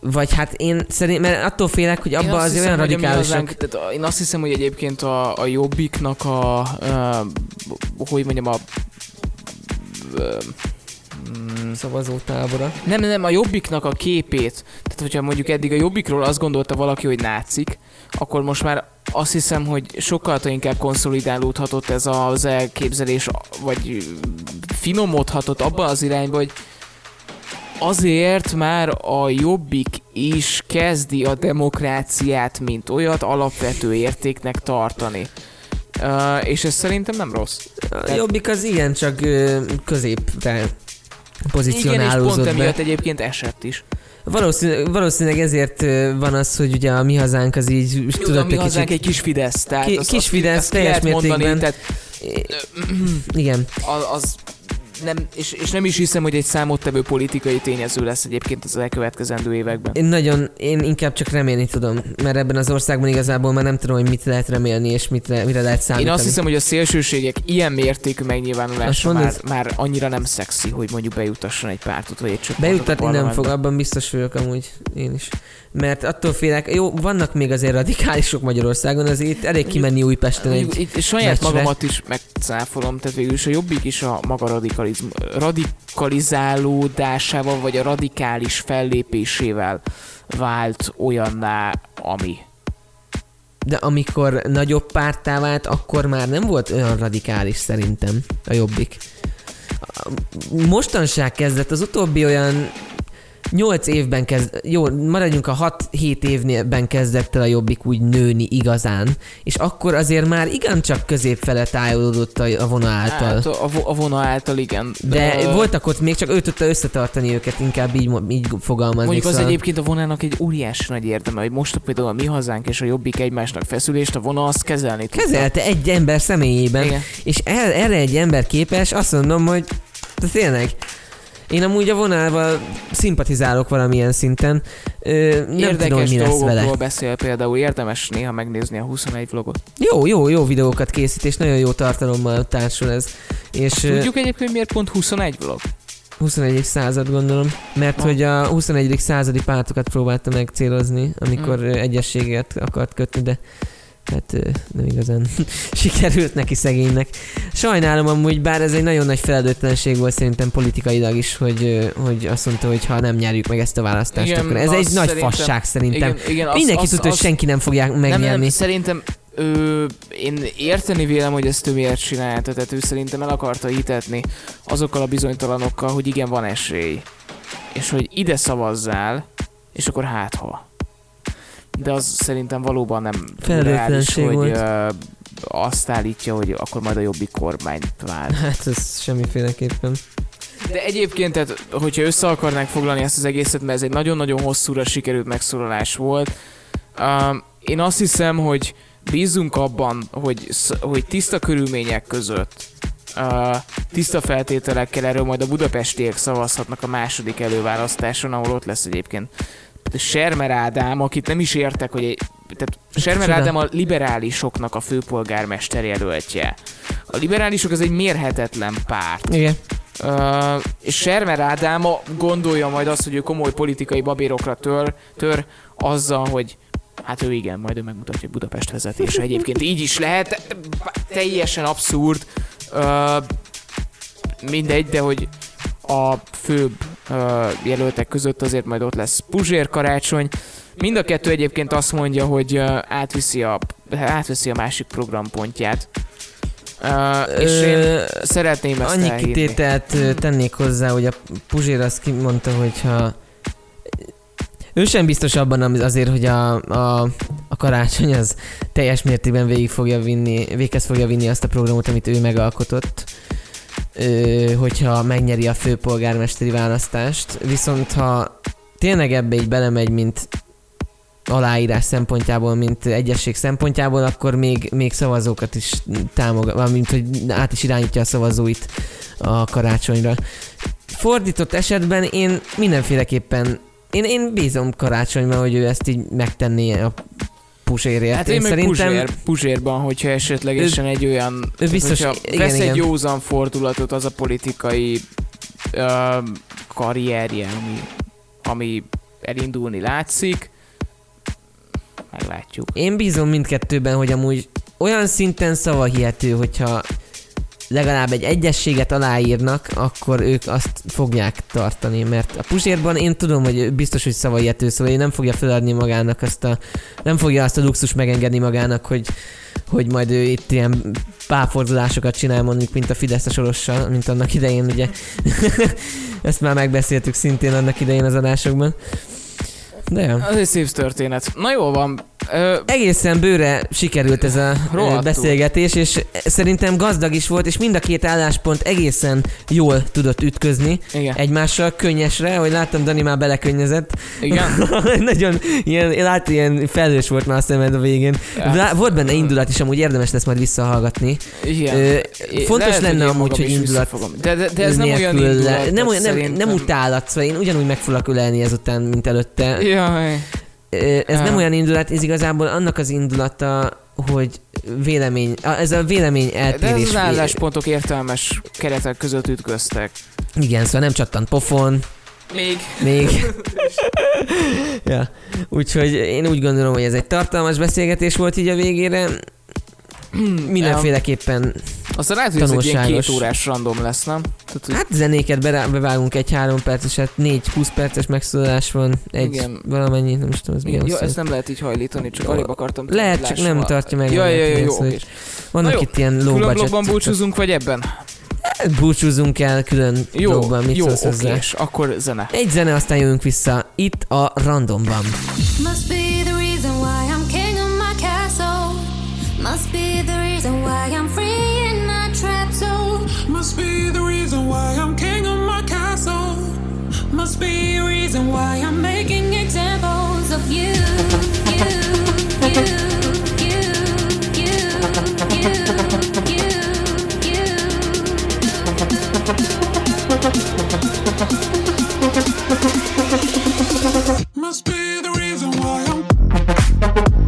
Vagy hát én szerint, mert attól félek, hogy Én abba azt azért hiszem, olyan a hazánk- tehát a- Én azt hiszem, hogy egyébként a, a jobbiknak a, a, hogy mondjam, a ö, mm, Szavazótábora. nem, nem, a jobbiknak a képét, tehát hogyha mondjuk eddig a jobbikról azt gondolta valaki, hogy nácik, akkor most már azt hiszem, hogy sokkal inkább konszolidálódhatott ez az elképzelés, vagy finomodhatott abba az irányba, hogy azért már a jobbik is kezdi a demokráciát, mint olyat alapvető értéknek tartani. Uh, és ez szerintem nem rossz. A jobbik az igen, csak ö, középre Igen, és pont emiatt egyébként esett is. Valószínűleg, valószínűleg ezért van az, hogy ugye a mi hazánk az így Jó, de a tudott mi egy hazánk kicsit... egy kis Fidesz, tehát Ki- az, kis Fidesz, teljes lehet mondani, mértékben. tehát Igen. az, az nem, és, és nem is hiszem, hogy egy számottevő politikai tényező lesz egyébként az elkövetkezendő években. Én nagyon, én inkább csak remélni tudom, mert ebben az országban igazából már nem tudom, hogy mit lehet remélni, és mit, mire lehet Én számítani. azt hiszem, hogy a szélsőségek ilyen mértékű megnyilvánulása már, már annyira nem szexi, hogy mondjuk bejutasson egy pártot, vagy egy csoportot a Bejuttatni nem fog, abban biztos vagyok amúgy én is. Mert attól félek, jó, vannak még azért radikálisok Magyarországon, azért itt elég kimenni Újpesten egy... itt saját meccsre. magamat is megcáfolom, tehát végül is a jobbik is a maga radikalizm, radikalizálódásával, vagy a radikális fellépésével vált olyanná, ami. De amikor nagyobb pártá vált, akkor már nem volt olyan radikális szerintem a jobbik. Mostanság kezdett, az utóbbi olyan 8 évben kezd, jó, maradjunk a 6-7 évben kezdett el a jobbik úgy nőni igazán, és akkor azért már igencsak közép fele tájolódott a, vona által. Hát a, a vona által igen. De Ö, voltak ott még, csak ő tudta összetartani őket, inkább így, így fogalmazni. Mondjuk az szóval- egyébként a vonának egy óriási nagy érdeme, hogy most például a mi hazánk és a jobbik egymásnak feszülést, a vona azt kezelni tudta. Kezelte egy ember személyében, Igen. és el, erre egy ember képes, azt mondom, hogy de tényleg, én amúgy a vonalval szimpatizálok valamilyen szinten. Ö, nem Érdekes tudom, mi lesz vele. beszél például, érdemes néha megnézni a 21 vlogot. Jó, jó, jó videókat készít, és nagyon jó tartalommal társul ez. És Tudjuk egyébként, hogy miért pont 21 vlog? 21. század gondolom, mert Na. hogy a 21. századi pártokat próbálta megcélozni, amikor Mm. mm. egyességet akart kötni, de hát ö, nem igazán sikerült neki szegénynek. Sajnálom amúgy, bár ez egy nagyon nagy felelőtlenség volt szerintem politikailag is, hogy, ö, hogy azt mondta, hogy ha nem nyerjük meg ezt a választást, Igen, akkor ez egy nagy fasság szerintem. Igen, igen, Mindenki azt- tudta, hogy senki nem fogják Nem, nem, megnyerni. szerintem ő, én érteni vélem, hogy ezt ő miért csinálta, tehát ő szerintem el akarta hitetni azokkal a bizonytalanokkal, hogy igen, van esély. És hogy ide szavazzál, és akkor hát ha. De az szerintem valóban nem reális, hogy volt. ö, azt állítja, hogy akkor majd a jobbik kormány vált. Hát ez semmiféleképpen. De egyébként, tehát, hogyha össze akarnánk foglalni ezt az egészet, mert ez egy nagyon-nagyon hosszúra sikerült megszólalás volt, um, én azt hiszem, hogy bízunk abban, hogy, hogy tiszta körülmények között, uh, tiszta feltételekkel erről majd a budapestiek szavazhatnak a második előválasztáson, ahol ott lesz egyébként Sermer Ádám, akit nem is értek, hogy egy, tehát Sermer? Ádám a liberálisoknak a főpolgármester jelöltje. A liberálisok az egy mérhetetlen párt. Igen. Uh, és Sermer Ádám gondolja majd azt, hogy ő komoly politikai babérokra tör, tör azzal, hogy hát ő igen, majd ő megmutatja, hogy Budapest vezetése. Egyébként így is lehet, teljesen abszurd. Uh, mindegy, de hogy a főbb jelöltek között azért majd ott lesz Puzsér karácsony. Mind a kettő egyébként azt mondja, hogy átviszi a, átveszi a másik programpontját. Ö, és én Ö, szeretném ezt Annyi elhívni. kitételt tennék hozzá, hogy a Puzsér azt kimondta, hogyha ő sem biztos abban azért, hogy a, a, a karácsony az teljes mértékben végig fogja vinni, véghez fogja vinni azt a programot, amit ő megalkotott, ö, hogyha megnyeri a főpolgármesteri választást. Viszont ha tényleg ebbe így belemegy, mint aláírás szempontjából, mint egyesség szempontjából, akkor még, még szavazókat is támogat, mint hogy át is irányítja a szavazóit a karácsonyra. Fordított esetben én mindenféleképpen én, én bízom karácsonyban, hogy ő ezt így megtenné a pusérért. Hát én, meg Puzsér, Puzsérban, hogyha esetlegesen egy olyan... biztos- igen, vesz igen. egy józan fordulatot az a politikai ö, karrierje, ami, ami elindulni látszik, meglátjuk. Én bízom mindkettőben, hogy amúgy olyan szinten szavahihető, hogyha legalább egy egyességet aláírnak, akkor ők azt fogják tartani, mert a Puzsérban én tudom, hogy biztos, hogy szavahihető, szóval ő nem fogja feladni magának azt a, nem fogja azt a luxus megengedni magának, hogy, hogy majd ő itt ilyen párfordulásokat csinál mondjuk, mint a Fidesz a mint annak idején, ugye. Ezt már megbeszéltük szintén annak idején az adásokban. De jó. Az egy szép történet. Na jó van. Ö, Egészen bőre sikerült ez a Rohadtul. beszélgetés, és szerintem gazdag is volt, és mind a két álláspont egészen jól tudott ütközni igen. egymással, könnyesre, hogy láttam, Dani már belekönnyezett. Igen. Nagyon ilyen, láttam, ilyen felhős volt már a szemed a végén. Ja. Volt benne indulat is, amúgy érdemes lesz majd visszahallgatni. Igen. Ö, fontos lehet, lenne én amúgy, hogy indulat. De, de, de ez nem olyan indulat. le- nem, olyan, nem, szerintem. nem utálat, szóval én ugyanúgy meg foglak ölelni ezután, mint előtte. Jaj. Ez nem olyan indulat, ez igazából annak az indulata, hogy vélemény, ez a vélemény De ez eltérés. az álláspontok értelmes keretek között ütköztek. Igen, szóval nem csattant pofon, Még. még. ja. Úgyhogy én úgy gondolom, hogy ez egy tartalmas beszélgetés volt így a végére. Mindenféleképpen, Aztán lehet, hogy ez egy ilyen Tanulságos. két órás random lesz, nem? Tehát, hogy hát zenéket berá- bevágunk egy három perceset, négy-húsz perces megszólalás van, egy Igen. valamennyi, nem is tudom, ez milyen jó, ezt nem lehet így hajlítani, csak Jó. alig akartam. Lehet, csak nem tartja meg Ja, magát, ja, ja, igen, jó. Vannak Na jó, itt ilyen low Külön budget blogban búcsúzunk, vagy ebben? Búcsúzunk el külön Jó, blogban, mit jó, szólsz oké, hozzá? és akkor zene. Egy zene, aztán jövünk vissza itt a randomban. Must be the reason why reason why I'm making Examples of you, you, you, you, you, you, you, you. Must be the reason why I'm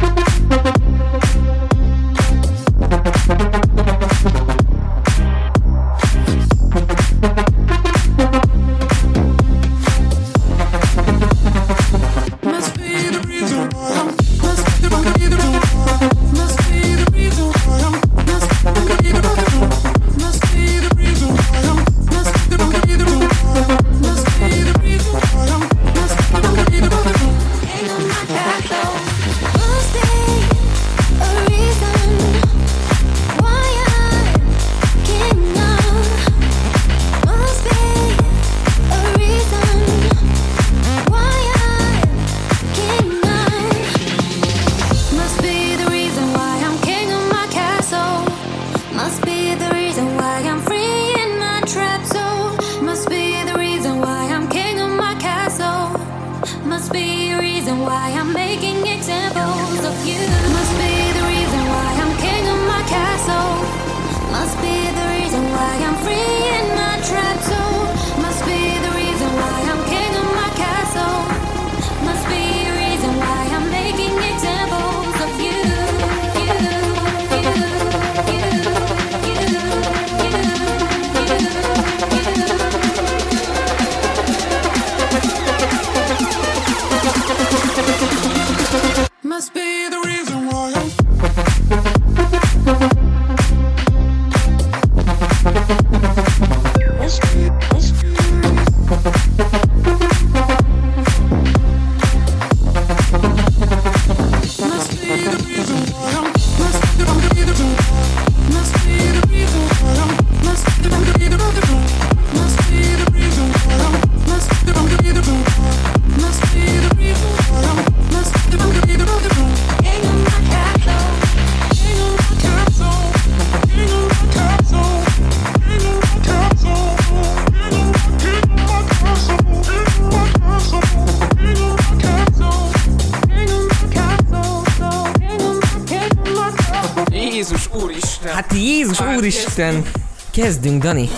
Úristen! Kezdünk, Dani.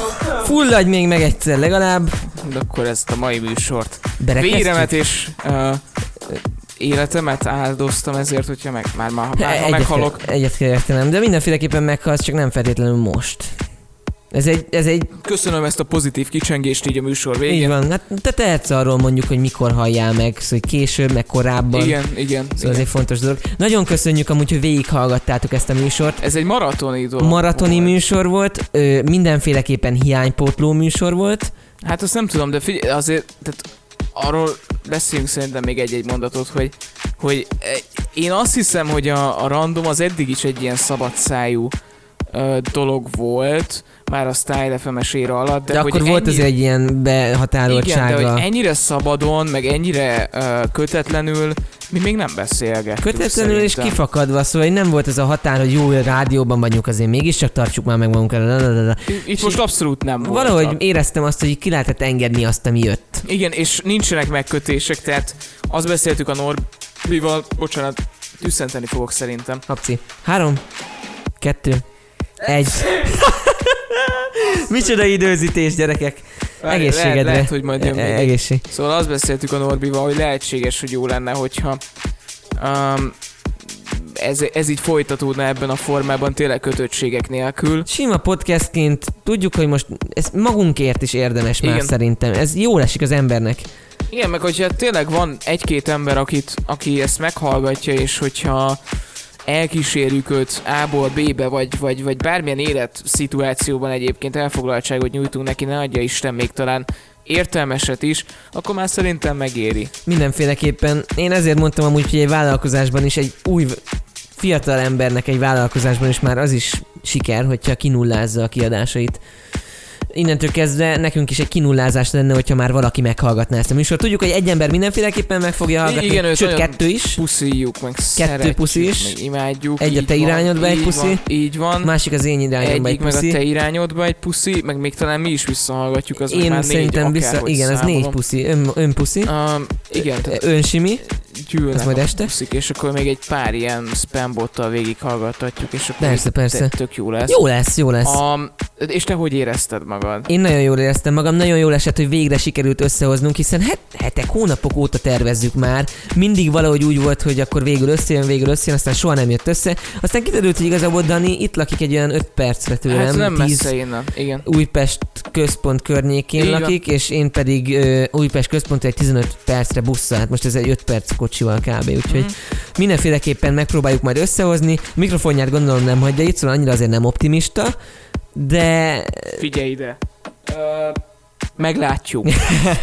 Fulladj még meg egyszer legalább. De akkor ezt a mai műsort. Berekeztjük. Véremet és uh, életemet áldoztam ezért, hogyha meg, már, már, már Egyet meghalok. Egyet kell értenem, de mindenféleképpen meghalsz, csak nem feltétlenül most. Ez egy, ez egy, Köszönöm ezt a pozitív kicsengést így a műsor végén. így van, hát te tehetsz arról mondjuk, hogy mikor halljál meg, szóval hogy később, meg korábban. Igen, igen. Szóval ez igen. egy fontos dolog. Nagyon köszönjük amúgy, hogy végighallgattátok ezt a műsort. Ez egy maratoni dolog. Maratoni volt. műsor volt, ö, mindenféleképpen hiánypótló műsor volt. Hát azt nem tudom, de figyelj, azért, tehát arról beszéljünk szerintem még egy-egy mondatot, hogy, hogy eh, én azt hiszem, hogy a, a random az eddig is egy ilyen szabadszájú ö, dolog volt, már a Style FM-es éra alatt, de, De, hogy akkor volt ennyi- azért egy ilyen Igen, behatároltsága. de hogy ennyire szabadon, meg ennyire ö, kötetlenül mi még nem beszélgettünk Kötetlenül és kifakadva, szóval hogy nem volt ez a határ, hogy jó, rádióban vagyunk, azért mégiscsak tartsuk már meg magunkat. Itt most abszolút nem volt. Valahogy éreztem azt, hogy ki lehetett engedni azt, ami jött. Igen, és nincsenek megkötések, tehát azt beszéltük a Norbival, bocsánat, tüsszenteni fogok szerintem. Habci. Három, kettő, egy. Micsoda időzítés, gyerekek. Várj, Egészségedre. Lehet, lehet, hogy majd jön E- még egy. Egészség. Szóval azt beszéltük a Norbival, hogy lehetséges, hogy jó lenne, hogyha um, ez, ez így folytatódna ebben a formában, tényleg kötöttségek nélkül. Sima podcastként tudjuk, hogy most ez magunkért is érdemes már Igen. szerintem. Ez jól esik az embernek. Igen, meg hogyha tényleg van egy-két ember, akit, aki ezt meghallgatja, és hogyha elkísérjük őt A-ból B-be, vagy, vagy, vagy bármilyen életszituációban egyébként elfoglaltságot nyújtunk neki, ne adja Isten még talán értelmeset is, akkor már szerintem megéri. Mindenféleképpen. Én ezért mondtam amúgy, hogy egy vállalkozásban is egy új fiatal embernek egy vállalkozásban is már az is siker, hogyha kinullázza a kiadásait. Innentől kezdve nekünk is egy kinullázás lenne, hogyha már valaki meghallgatná ezt a műsort. Tudjuk, hogy egy ember mindenféleképpen meg fogja hallgatni, Igen, őt sőt kettő is. Puszíjuk, meg szeretjük, puszi is. meg imádjuk. Egy a te van, irányodba egy puszi. Van, így van. Másik az én irányomba egy Egyik meg a puszi. te irányodba egy puszi, meg még talán mi is visszahallgatjuk, az Én már szerintem négy, vissza, igen, ez négy számolom. puszi, ön, ön puszi, Um, igen, tehát önsimi, gyűlnek Ez majd este? puszik, és akkor még egy pár ilyen spambottal végighallgathatjuk, és akkor Persze, persze. tök jó lesz. jó lesz, jó lesz. Um, és te hogy érezted magad? Én nagyon jól éreztem magam, nagyon jól esett, hogy végre sikerült összehoznunk, hiszen het, hetek, hónapok óta tervezzük már. Mindig valahogy úgy volt, hogy akkor végül összejön, végül összejön, aztán soha nem jött össze. Aztán kiderült, hogy igazából Dani itt lakik egy olyan 5 percre tőlem, hát nem 10 messze innen, igen. Újpest központ környékén Így van. lakik, és én pedig ö, Újpest központ egy 15 percre busszal, hát most ez egy 5 perc kocsival kb. Úgyhogy Mhm. mindenféleképpen megpróbáljuk majd összehozni. Mikrofonját gondolom nem hagyja itt, szóval annyira azért nem optimista, de Figyelj ide. Uh, meglátjuk.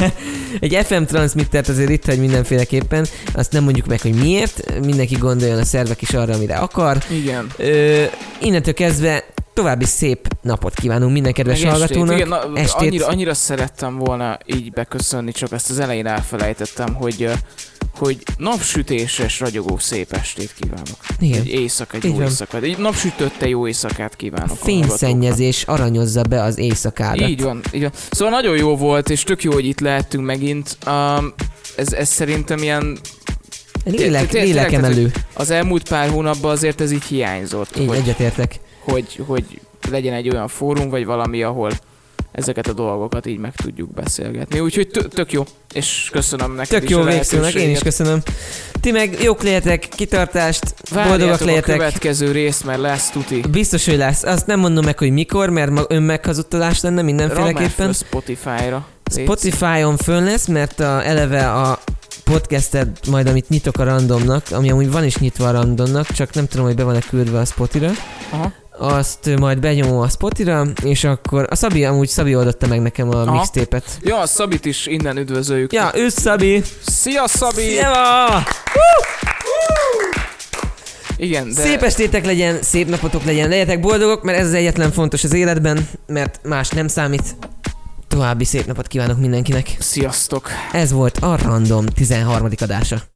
egy FM transmittert azért itt hagy mindenféleképpen, azt nem mondjuk meg, hogy miért, mindenki gondoljon a szervek is arra, amire akar. Igen. Ö, innentől kezdve további szép napot kívánunk minden kedves Meg estét. hallgatónak. Igen, na, estét. Annyira, annyira szerettem volna így beköszönni, csak ezt az elején elfelejtettem, hogy hogy napsütéses, ragyogó szép estét kívánok. Igen. Egy éjszaka, egy Így jó van. éjszakát. Egy napsütötte jó éjszakát kívánok. a Fényszennyezés aranyozza be az éjszakádat. Így van, így van. Szóval nagyon jó volt, és tök jó, hogy itt lehettünk megint. Um, ez, ez szerintem ilyen Lélek, lélekemelő. az elmúlt pár hónapban azért ez így hiányzott, Így hogy, egyetértek. hogy, hogy legyen egy olyan fórum, vagy valami, ahol ezeket a dolgokat így meg tudjuk beszélgetni. Úgyhogy tö- tök jó, és köszönöm neked Tök is jó a végszónak, én is köszönöm. Ti meg jók legyetek, kitartást, Várjátok boldogak a legyetek. következő részt, mert lesz tuti. Biztos, hogy lesz. Azt nem mondom meg, hogy mikor, mert ma önmeghazudtolás lenne mindenféleképpen. Spotify-ra. Spotify-on fönn lesz, mert a, eleve a podcasted majd, amit nyitok a randomnak, ami amúgy van is nyitva a randomnak, csak nem tudom, hogy be van-e küldve a Spotira. Aha. Azt majd benyomom a Spotira, és akkor a Szabi, amúgy Szabi oldotta meg nekem a Aha. mixtépet. Ja, a Szabit is innen üdvözöljük. Ja, ő Szabi! Szia Szabi! Szia! Igen, de... De... Szép estétek legyen, szép napotok legyen, legyetek boldogok, mert ez az egyetlen fontos az életben, mert más nem számít. További szép napot kívánok mindenkinek. Sziasztok! Ez volt a Random 13. adása.